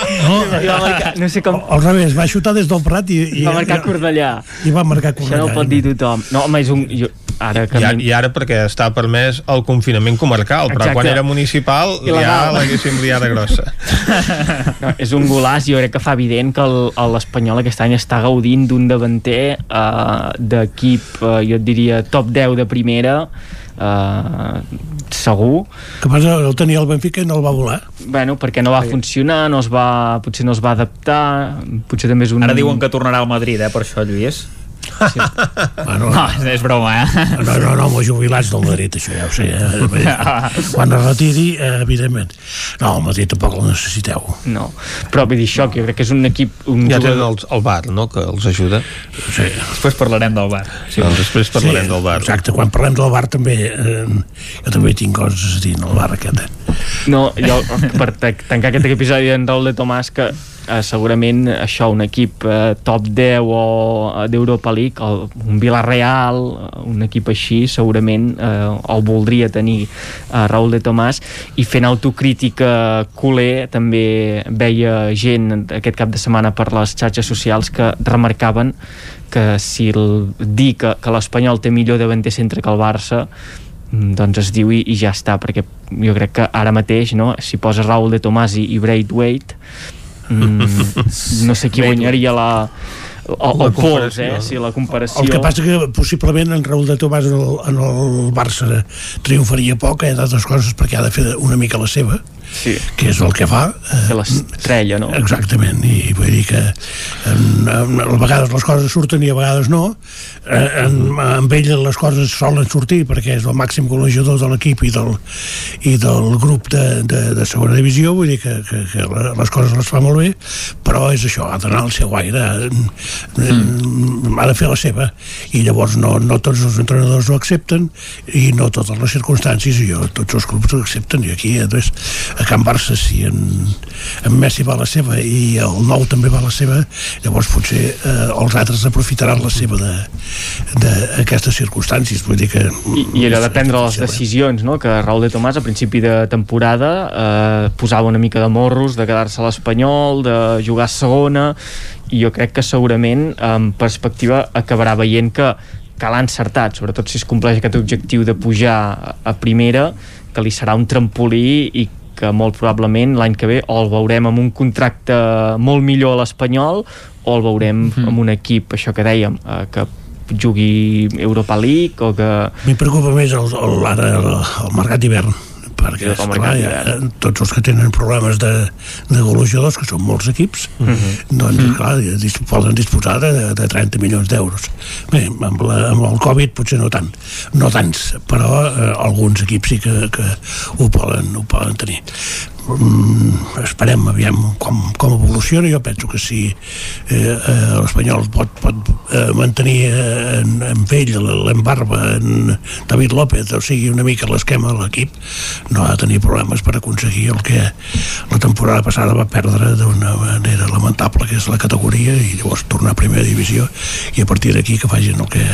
No. i va marcar, no sé com... al revés, va xutar des del Prat i, i, va marcar Cornellà. i va marcar Això Cornellà no ho pot dir tothom. No, home, és un... Jo, ara que... I, a- m'he- I ara perquè està permès el confinament comarcal, però Exacte. quan era municipal ja Il·legal. l'haguéssim liada grossa. [LAUGHS] No, és un golaç, jo crec que fa evident que el- l'Espanyol aquest any està gaudint d'un davanter uh, d'equip, uh, jo et diria, top 10 de primera, uh, segur. que passa, el tenia el Benfica i no el va volar Bueno, perquè no va funcionar, no es va, potser no es va adaptar, potser també és un... Ara diuen que tornarà al Madrid, eh, per això, Lluís. Sí. Bueno, no, és broma, eh? No, no, no, amb els jubilats del Madrid, això ja ho sé. Eh? Quan es retiri, eh, evidentment. No, el Madrid tampoc el necessiteu. No, però vull dir això, que jo crec que és un equip... Un Ja jugador- tenen el, el bar, no?, que els ajuda. Sí. Després parlarem del bar. Sí. Doncs després parlarem Sí, del bar. Exacte, quan parlem del bar també, eh, jo també tinc coses a dir en el bar aquest. Eh? No, jo, per ta- tancar aquest episodi d'en Raúl de Tomàs, que eh, segurament això, un equip eh, top 10 o eh, d'Europa League, el, un Villarreal, eh, un equip així, segurament eh, el voldria tenir eh, Raúl de Tomàs, i fent autocrítica culer també veia gent aquest cap de setmana per les xarxes socials que remarcaven que si el, dir que, que l'Espanyol té millor davanter centre que el Barça mm, doncs es diu i, i ja està perquè jo crec que ara mateix no, si posa Raúl de Tomàs i, i Braithwaite mm, no sé qui guanyaria la el, La el pols, eh? Sí, la comparació. El que passa que possiblement en Raúl de Tomàs en el, en el Barça triomfaria poc, eh, d'altres coses, perquè ha de fer una mica la seva, sí. que és el que fa. Fer l'estrella, no? Exactament, i vull dir que en, en, a vegades les coses surten i a vegades no. Eh, En, amb ell les coses solen sortir perquè és el màxim golejador de l'equip i, del, i del grup de, de, de segona divisió, vull dir que, que, que les coses les fa molt bé, però és això, ha d'anar al seu aire, mm. ha de fer la seva, i llavors no, no tots els entrenadors ho accepten i no totes les circumstàncies, i jo, tots els clubs ho accepten, i aquí doncs, a Can Barça si en, en Messi va la seva i el nou també va la seva, llavors potser eh, els altres aprofitaran la seva d'aquestes circumstàncies, vull dir que... I, i allò de prendre les decisions, no? que Raúl de Tomàs a principi de temporada eh, posava una mica de morros de quedar-se a l'Espanyol, de jugar a segona i jo crec que segurament en perspectiva acabarà veient que, que l'ha encertat, sobretot si es compleix aquest objectiu de pujar a primera que li serà un trampolí i que molt probablement l'any que ve o el veurem amb un contracte molt millor a l'Espanyol o el veurem mm -hmm. amb un equip, això que dèiem, eh, que jugui Europa League o que... Mi preocupa més el, el, ara el, el mercat d'hivern perquè esclar, ja, tots els que tenen problemes de, de golejadors, que són molts equips, Mhm. doncs, clar, dis, poden disposar de, de 30 milions d'euros. Bé, amb, la, amb el Covid potser no tant, no tants, però eh, alguns equips sí que, que ho, poden, ho poden tenir. Mm, esperem aviam com, com evoluciona. Jo penso que si eh, eh, l'Espanyol pot, pot eh, mantenir eh, en, en ell l'embarba en David López o sigui una mica l'esquema de l'equip no ha de tenir problemes per aconseguir el que la temporada passada va perdre d'una manera lamentable que és la categoria i llavors tornar a primera divisió i a partir d'aquí que facin el que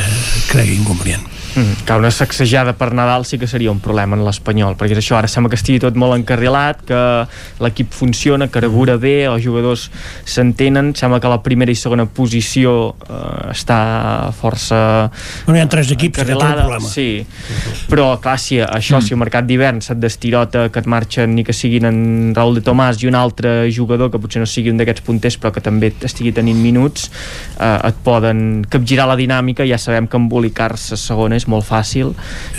creguin convenient Mm, que una sacsejada per Nadal sí que seria un problema en l'Espanyol, perquè és això, ara sembla que estigui tot molt encarrilat, que l'equip funciona, carbura bé, els jugadors s'entenen, sembla que la primera i segona posició eh, està força bueno, hi ha tres equips que tenen encarrilada, problema. sí, però clar, si això, si el mercat d'hivern se't destirota que et marxen ni que siguin en Raúl de Tomàs i un altre jugador que potser no sigui un d'aquests punters però que també estigui tenint minuts eh, et poden capgirar la dinàmica ja sabem que embolicar-se segona és molt fàcil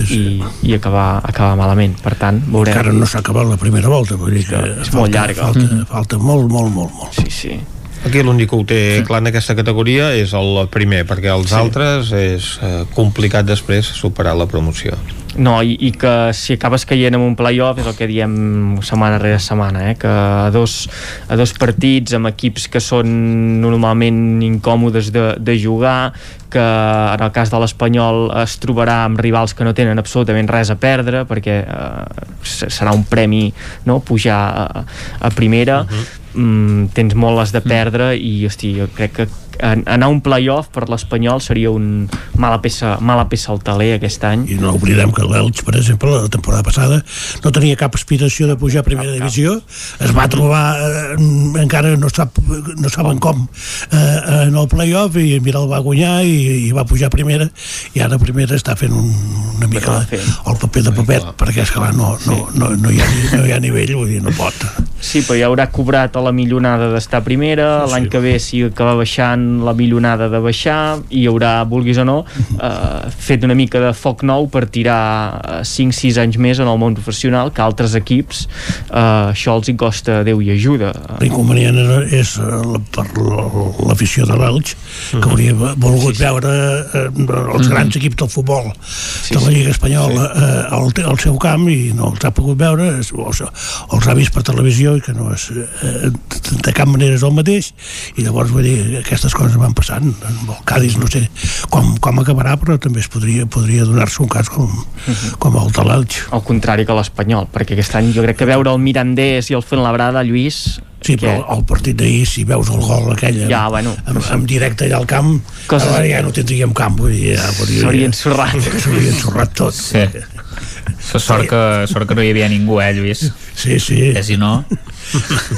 i, i acabar, acabar malament per tant, veurem encara no s'ha acabat la primera volta vull dir que és falta, molt llarga. falta, Mhm. falta molt, molt, molt, molt sí, sí Aquí l'únic que ho té clar en aquesta categoria és el primer, perquè els Sí. altres és eh, complicat després superar la promoció. No, i, i que si acabes caient en un playoff és el que diem setmana rere setmana, eh? que a dos, a dos partits amb equips que són normalment incòmodes de, de jugar, que en el cas de l'Espanyol es trobarà amb rivals que no tenen absolutament res a perdre perquè eh, se- serà un premi no? pujar a, a primera uh -huh. mm, tens molt les de perdre i hosti, jo crec que anar a un playoff per l'Espanyol seria un mala peça, mala peça al taler aquest any. I no oblidem que l'Elx, per exemple, la temporada passada no tenia cap aspiració de pujar a primera divisió, es va trobar eh, encara no, sap, no saben com eh, en el playoff i mira, el va guanyar i, i va pujar a primera i ara a primera està fent un, una mica el paper de papet perquè és clar, no, no, no, no, hi ha, no hi ha nivell, vull dir, no pot Sí, però ja haurà cobrat a la millonada d'estar primera, Sí, l'any sí. que ve si acaba baixant la millonada de baixar i hi haurà, vulguis o no, [LAUGHS] eh, fet una mica de foc nou per tirar 5-6 anys més en el món professional que altres equips eh, això els hi costa Déu i ajuda. L'inconvenient és eh, la- per la- l'afició de l'Elx que hauria volgut veure eh, els grans equips del futbol de la Lliga Espanyola eh, al, al seu camp i no els ha pogut veure o, o els ha vist per televisió i que no és eh, de cap manera és el mateix i llavors vull dir, aquestes coses van passant amb el Cádiz no sé com, com acabarà però també es podria, podria donar-se un cas com, com el de l'Elx Al contrari que l'Espanyol, perquè aquest any jo crec que veure el Mirandés i el Fuenlabrada, Lluís... Sí, però el partit d'ahir, si veus el gol aquell en, Ja, bueno, en, en directe allà al camp, Coses- Coses... ja no tindríem camp, vull dir, ja, podria, S'hauria ensorrat. [LAUGHS] S'hauria ensorrat tot. Sí. Sort que, sort que no hi havia ningú, eh, Lluís? Sí, sí. Que si no,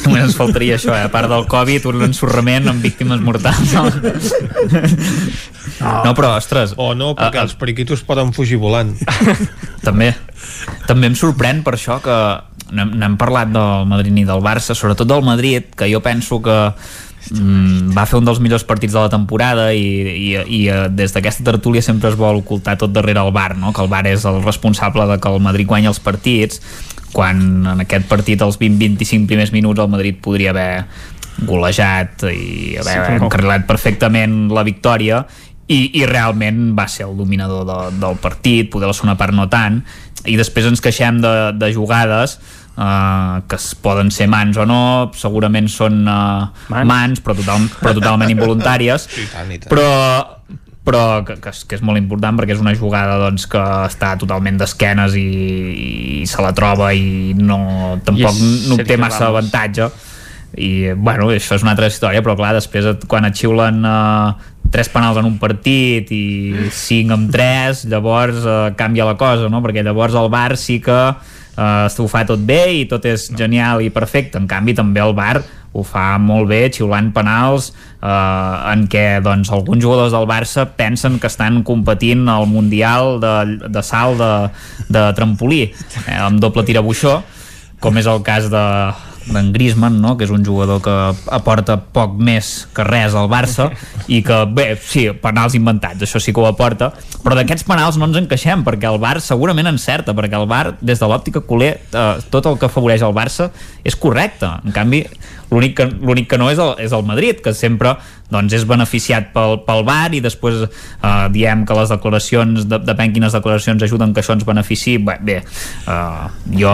només ens faltaria això, eh? A part del Covid, un ensorrament amb víctimes mortals. No, no però, ostres... O no, perquè ah. els periquitos poden fugir volant. també també em sorprèn per això que no, hem- no hem parlat del Madrid ni del Barça sobretot del Madrid, que jo penso que mm, va fer un dels millors partits de la temporada i, i, i eh, des d'aquesta tertúlia sempre es vol ocultar tot darrere el Bar, no? que el Bar és el responsable de que el Madrid guanya els partits quan en aquest partit els 20-25 primers minuts el Madrid podria haver golejat i haver Sí, però encarrilat perfectament la victòria i, i realment va ser el dominador de, del partit, poder la segona part no tant. I després ens queixem de, de jugades uh, que es poden ser mans o no segurament són uh, mans. mans però, total, però totalment involuntàries [LAUGHS] I tant, i tant. però però que, que, és, que és molt important perquè és una jugada doncs, que està totalment d'esquenes i, i se la troba i no, tampoc I no obté Sergio massa Ramos. avantatge i bueno, això és una altra història però clar, després quan et xiulen uh, tres penals en un partit i cinc amb tres llavors uh, canvia la cosa no? perquè llavors el Bar sí que uh, ho fa tot bé i tot és genial i perfecte. En canvi també el Bar ho fa molt bé xiulant penals eh, en què doncs, alguns jugadors del Barça pensen que estan competint al Mundial de, de salt de, de trampolí eh, amb doble tirabuixó com és el cas de d'en Griezmann, no? que és un jugador que aporta poc més que res al Barça i que, bé, sí, penals inventats, això sí que ho aporta, però d'aquests penals no ens en queixem, perquè el Bar segurament encerta, perquè el Bar, des de l'òptica culer, eh, tot el que afavoreix el Barça és correcte. En canvi, l'únic que, que no és el, és el Madrid, que sempre doncs, és beneficiat pel, pel VAR i després eh, diem que les declaracions, de, depèn quines declaracions ajuden que això ens benefici. Bé, bé eh, jo,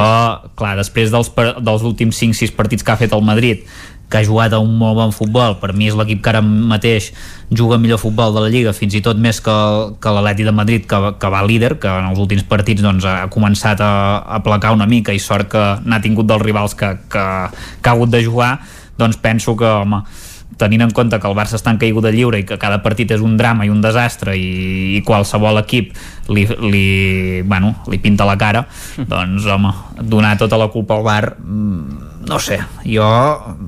clar, després dels, dels últims 5-6 partits que ha fet el Madrid, que ha jugat a un molt bon futbol, per mi és l'equip que ara mateix juga millor futbol de la Lliga, fins i tot més que, que l'Atleti de Madrid, que, que va líder, que en els últims partits doncs, ha començat a, a placar una mica i sort que n'ha tingut dels rivals que, que, que ha hagut de jugar, doncs penso que, home, tenint en compte que el Barça està en caiguda lliure i que cada partit és un drama i un desastre i, i qualsevol equip li, li, bueno, li pinta la cara [LAUGHS] doncs home, donar tota la culpa al Bar mm, no sé, jo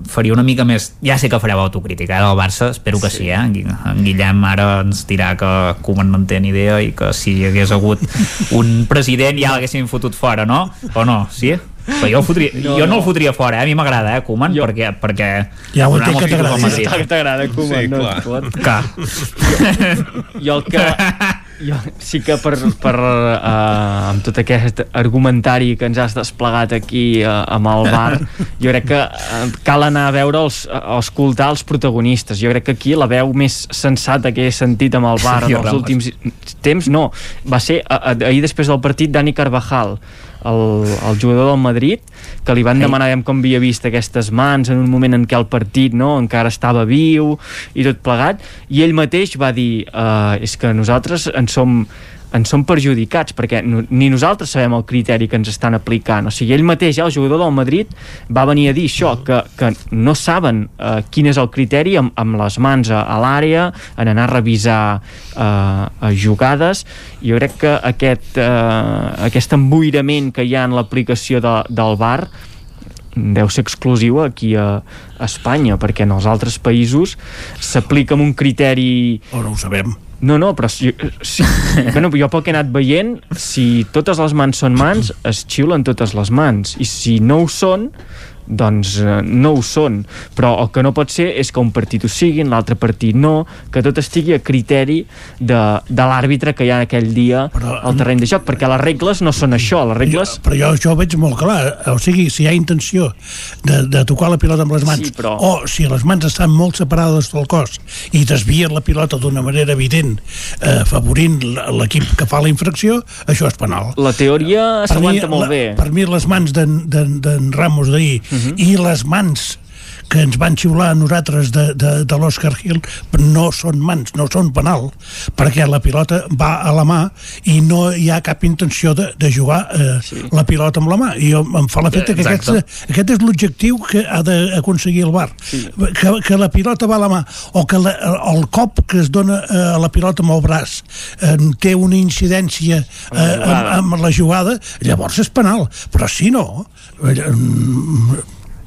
faria una mica més ja sé que fareu autocrítica eh, del Barça, espero que sí, sí eh? en Gui- en Guillem ara ens dirà que Koeman no en té ni idea i que si hi hagués hagut [LAUGHS] un president ja l'haguessin fotut fora, no? O no? Sí? Però jo, el fotria, No, jo no, no. el fotria fora, eh? a mi m'agrada, eh, Koeman, jo... perquè, perquè Ja ho entenc que t'agrada. T'agrada Koeman, Sí, no clar. pot. Que... jo el que [LAUGHS] jo sí que per, per uh, amb tot aquest argumentari que ens has desplegat aquí uh, amb el bar [LAUGHS] jo crec que uh, cal anar a veure els, a escoltar els protagonistes. Jo crec que aquí la veu més sensata que he sentit amb el bar en els últims temps no, va ser uh, ahir després del partit Dani Carvajal el, el jugador del Madrid que li van demanar com havia vist aquestes mans en un moment en què el partit no, encara estava viu i tot plegat i ell mateix va dir uh, és que nosaltres en som en som perjudicats perquè no, ni nosaltres sabem el criteri que ens estan aplicant. O sigui, ell mateix, el jugador del Madrid va venir a dir això, que, que no saben uh, quin és el criteri amb, amb les mans a, a l'àrea en anar a revisar uh, jugades. Jo crec que aquest, uh, aquest emboirament que hi ha en l'aplicació de, del VAR deu ser exclusiu aquí a, a Espanya, perquè en els altres països s'aplica amb un criteri... O no ho sabem. No, no, però si, si, [LAUGHS] bueno, jo pel que he anat veient, si totes les mans són mans, es xiulen totes les mans. I si no ho són, doncs eh, no ho són. Però el que no pot ser és que un partit ho siguin, l'altre partit no, que tot estigui a criteri de, de l'àrbitre que hi ha aquell dia al terreny de joc, perquè les regles no són això, les regles... Però jo això ho veig molt clar. O sigui, si hi ha intenció de, de tocar la pilota amb les mans, Sí, però- o si les mans estan molt separades del cos i desvien la pilota d'una manera evident, eh, favorint l'equip que fa la infracció, això és penal. La teoria s'aguanta molt la- bé. Per mi les mans d'en d'en- d'en Ramos d'ahir i les mans que ens van xiular a nosaltres de, de, de l'Oscar Hill no són mans, no són penal perquè la pilota va a la mà i no hi ha cap intenció de, de jugar eh, sí. la pilota amb la mà. I jo, em fa l'efecte que aquest, aquest és l'objectiu que ha d'aconseguir el bar sí. que, que la pilota va a la mà o que la, el cop que es dona eh, a la pilota amb el braç eh, té una incidència eh, amb, amb la jugada llavors és penal. Però si no eh,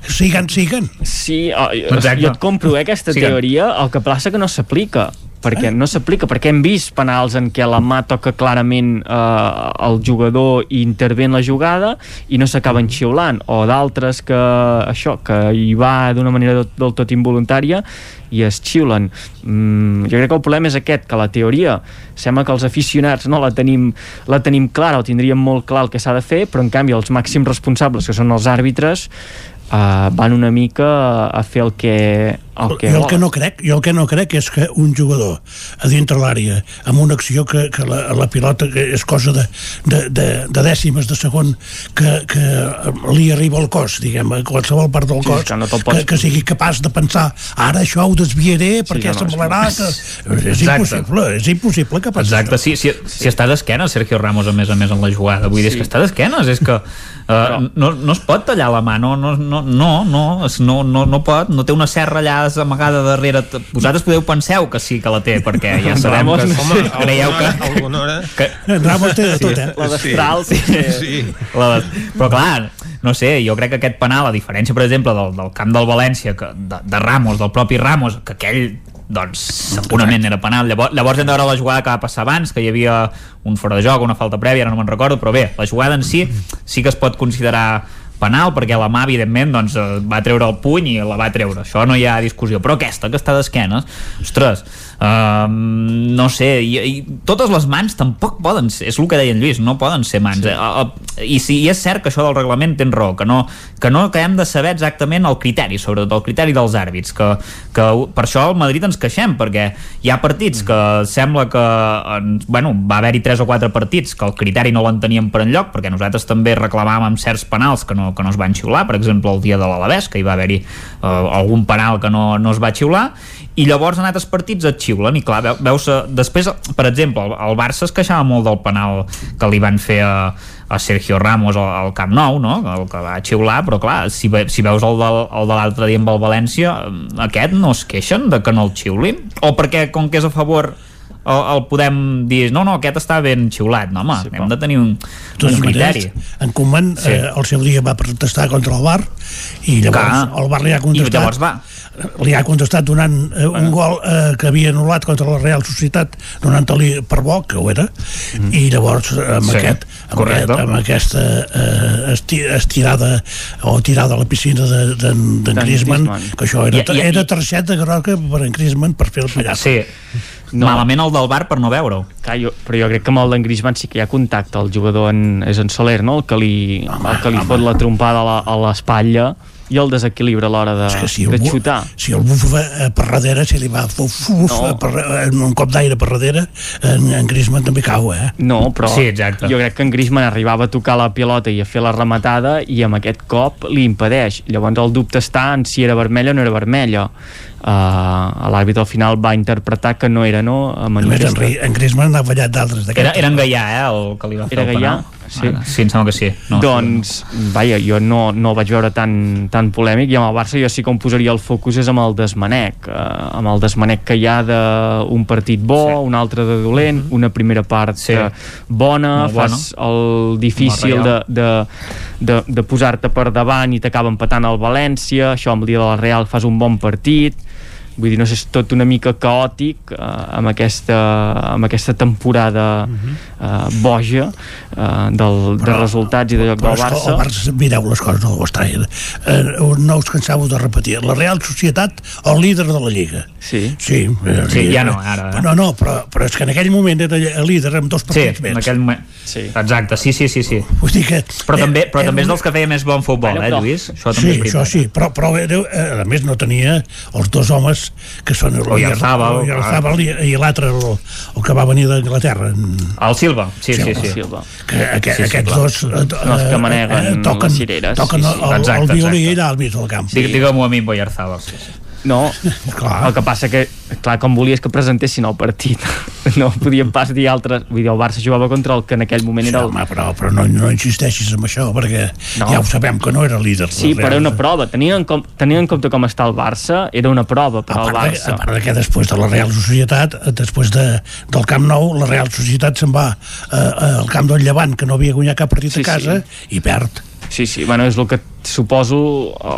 siguen, siguen Sí, oh, jo, Exacte. jo et compro eh, aquesta Sí. teoria, el que passa que no s'aplica perquè no s'aplica, perquè hem vist penals en què la mà toca clarament eh, el jugador i intervé en la jugada i no s'acaben xiulant. O d'altres que això, que hi va d'una manera del, del tot involuntària i es xiulen. Mm, jo crec que el problema és aquest, que la teoria sembla que els aficionats no la tenim, la tenim clara o tindríem molt clar el que s'ha de fer però en canvi els màxims responsables que són els àrbitres uh, van una mica a fer el que, el que jo el que no crec, jo el que no crec és que un jugador a dintre l'àrea amb una acció que, que la, la pilota que és cosa de, de, de, de dècimes de segon que, que li arriba al cos diguem, a qualsevol part del Sí, cos que no te'l que, pots- que sigui capaç de pensar ara això ho desviaré perquè no, no, semblarà és- que... És Exacte. impossible, és impossible que passi Exacte, sí, si, si està d'esquena Sergio Ramos a més a més en la jugada. Vull dir, és que està d'esquenes és que uh, no, no es pot tallar la mà no, no, no, no, no, no, no, no pot no té una serra allà amagada darrere vosaltres podeu penseu que sí que la té perquè ja [LAUGHS] sabem Ramos, que home, creieu que, alguna hora. que Ramos té de tot, eh? La destral, sí. sí. la, però clar, no sé, jo crec que aquest penal, a diferència, per exemple, del, del camp del València, que, de, de Ramos, del propi Ramos, que aquell doncs segurament era penal. Llavors, llavors hem de veure la jugada que va passar abans que hi havia un fora de joc, una falta prèvia ara no me'n recordo, però bé, la jugada en si sí que es pot considerar penal perquè la mà evidentment doncs, eh, va treure el puny i la va treure, això no hi ha discussió. Però aquesta que està d'esquenes ostres, uh, no sé i, i totes les mans tampoc poden ser, és el que deia en Lluís, no poden ser mans sí. uh, i sí, i és cert que això del reglament tens raó, que no, que no que hem de saber exactament el criteri, sobretot el criteri dels àrbits, que, que per això al Madrid ens queixem, perquè hi ha partits que sembla que en, bueno, va haver-hi tres o quatre partits que el criteri no l'enteníem per enlloc, perquè nosaltres també reclamàvem certs penals que no, que no es van xiular, per exemple el dia de l'Alavés, que hi va haver-hi eh, algun penal que no, no es va xiular, i llavors en altres partits et xiulen i clar, veu- veus, eh, després per exemple, el, el Barça es queixava molt del penal que li van fer a, a Sergio Ramos al, al Camp Nou, no? el que va xiular, però clar, si, ve, si veus el, del, el de l'altre dia amb el València eh, aquest no es queixen de que no el xiulin o perquè com que és a favor el, el podem dir, no, no, aquest està ben xiulat no, home, sí, hem de tenir un, totes un criteri maneres, en Koeman Sí. eh, al seu dia va protestar contra el VAR i llavors Clar. el VAR li ha I contestat llavors va. Li ha contestat donant eh, un gol eh, que havia anul·lat contra la Real Societat donant-li per bo, que ho era. Mm. i llavors eh, amb, Sí, aquest, amb, correcte. aquest, amb aquesta eh, esti, estirada o tirada a la piscina d'en de, d'en D'en Griezmann, que això era, I- i- era targeta groga per en Griezmann per fer el pallasso sí, no. malament el del bar per no veure-ho. Però jo crec que amb el d'en Griezmann sí que hi ha contacte. El jugador en, és en Soler no? el que li, home, el que li fot la trompada a la- a l'espatlla i el desequilibra a l'hora de, que si de xutar si el bufa eh, per darrere, si li va uf, uf, No. no. per, eh, un cop d'aire per darrere, en, en Griezmann també cau, eh? No, però Sí, exacte. jo crec que en Griezmann arribava a tocar la pilota i a fer la rematada i amb aquest cop li impedeix. Llavors el dubte està en si era vermella o no era vermella. Uh, L'àrbitre al final va interpretar que no era no a A més, en, en Griezmann ha fallat d'altres era, era en Gaià, eh, el que li va fer Era el Gaià? Sí. Ah, sí, em sembla que sí no, doncs, vaja, jo no, no el vaig veure tan, tan polèmic i amb el Barça jo sí que em posaria el focus és amb el desmanec uh, amb el desmanec que hi ha d'un partit bo, sí. un altre de dolent una primera part Sí. sí. bona, Molt bona. fas el difícil de, de, de, de posar-te per davant i t'acaba empatant el València això amb el dia de la Real fas un bon partit vull dir, no sé, és tot una mica caòtic eh, amb, aquesta, amb aquesta temporada eh, boja eh, del, de resultats i de lloc Però del és que Barça el Barça, mireu les coses no ho estranyen. Eh, no us canseu de repetir. La Real Societat, el líder de la Lliga. Sí. Sí, eh, Sí, ja no, ara, eh? No, no, però, però és que en aquell moment era el líder amb dos sí, partits en més. aquell moment sí. exacte, sí, sí, sí, sí. Vull dir que... però eh, també, però era també és una- dels que feia més bon futbol, Bueno, eh, però- Lluís? Això també Sí, és això veritat. sí, però, però era, eh, a més no tenia els dos homes que són el Oyarzabal, Oyarzabal i, i l'altre, el, el que va venir d'Anglaterra. en- El Silva, sí, sí, sí. Silva. Que, aqu Sí, sí, aquests dos eh, els que eh, maneguen eh, toquen, les cireres, toquen sí, sí. el, Exacte, el violí allà al mig del camp. Sí. Digue-m'ho a mi amb Boyarzabal. Sí, sí. No, [LAUGHS] Clar. el que passa que, clar, com volies que presentessin el partit, [LAUGHS] no podien pas dir altres... Vull dir, el Barça jugava contra el que en aquell moment Sí, era el... home, però, però no, no insisteixis en això, perquè No. ja ho sabem que no era líder. Sí, però era una prova. Tenint en, com, tenint en compte com està el Barça, era una prova per al de, Barça. a part de que després de la Real Societat, eh, després de, del Camp Nou, la Real Societat se'n va eh, eh, al camp del Llevant, que no havia guanyat cap partit Sí, a casa, i perd. Sí, sí, bueno, és el que suposo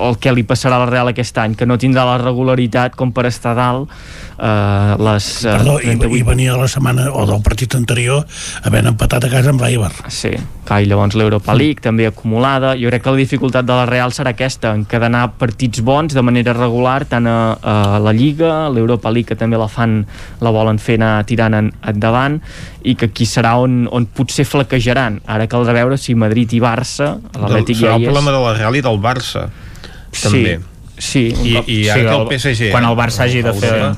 el que li passarà a la Real aquest any, que no tindrà la regularitat com per estar dalt eh, les eh, Perdó, i, 38 i venia la setmana o del partit anterior havent empatat a casa amb l'Eibar. Sí, clar, i llavors l'Europa League també acumulada. Jo crec que la dificultat de la Real serà aquesta, encadenar partits bons de manera regular, tant a, a la Lliga, l'Europa League, que també la fan, la volen fer anar tirant en, endavant, i que aquí serà on, on potser flaquejaran. Ara caldrà veure si Madrid i Barça, l'Atlètic Serà ja el hi és. problema de la Real i del Barça. També. Sí, un I, i Sí, ara que el PSG... quan el Barça hagi de fer-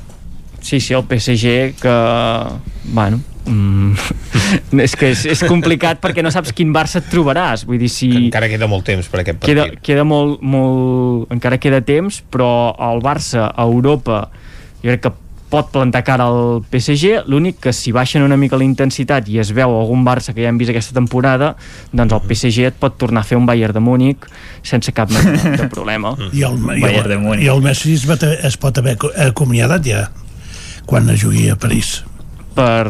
Sí, sí, el PSG que... Bueno, mm, [LAUGHS] és que és, és complicat perquè no saps quin Barça et trobaràs. Vull dir, si... que Encara queda molt temps per aquest queda, partit. queda molt, molt... encara queda temps, però el Barça a Europa jo crec que pot plantar cara al PSG, l'únic que si baixen una mica la intensitat i es veu algun Barça que ja hem vist aquesta temporada, doncs el PSG et pot tornar a fer un Bayern de Múnich sense cap mena de [LAUGHS] problema. I el, i de el, Múnich. i el Messi es, va, es pot haver aco- acomiadat ja quan jugui a París. per,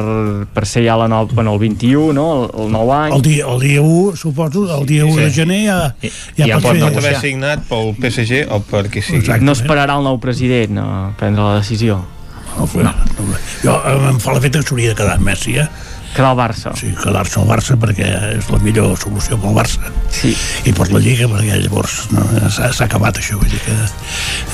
per ser ja la nou, bueno, el 21, no? el, el nou any. El dia, el dia 1, suposo, el dia 1 Sí. de gener ja, I- ja, ja pot pot fer... Pot haver signat pel PSG o per qui sigui. Exacte. no esperarà el nou president a prendre la decisió. No, no, no. Jo em fa l'efecte que s'hauria de quedar amb Messi, eh? Quedar al Barça. Sí, quedar-se al Barça perquè és la millor solució pel Barça. Sí. I per la Lliga, perquè llavors no, s'ha acabat això, vull dir que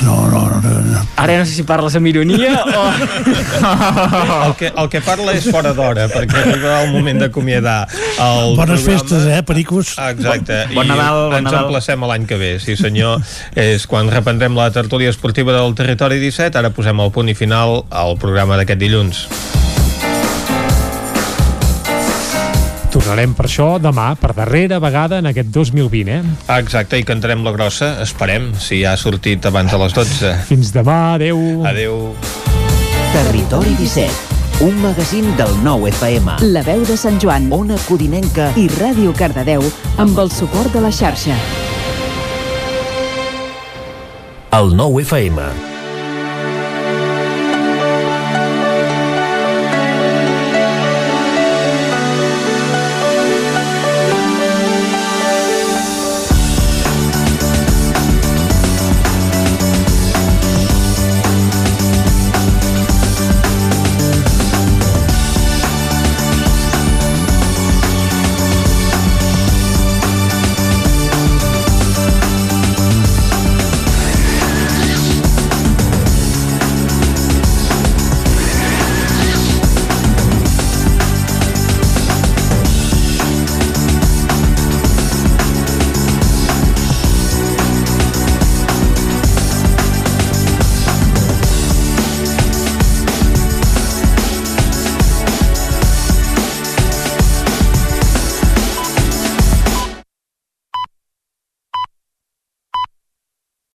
no, no, no, no. Ara no sé si parles amb ironia o... [LAUGHS] El que, el que parla és fora d'hora, perquè arriba el moment d'acomiadar el Bones programa. festes, eh, pericos? Exacte. Bon I Nadal, bon ens Nadal. emplacem l'any que ve, sí senyor. és quan reprendrem la tertúlia esportiva del Territori 17. Ara posem el punt i final al programa d'aquest dilluns. Tornarem per això demà, per darrera vegada en aquest 2020, eh? Ah, Exacte, i cantarem la grossa, esperem, si ja ha sortit abans de les 12. Fins demà, adeu. Adeu. Territori 17, un magazín del nou FM. La veu de Sant Joan Ona Codinenca i Ràdio Cardedeu amb el suport de la xarxa. El nou FM.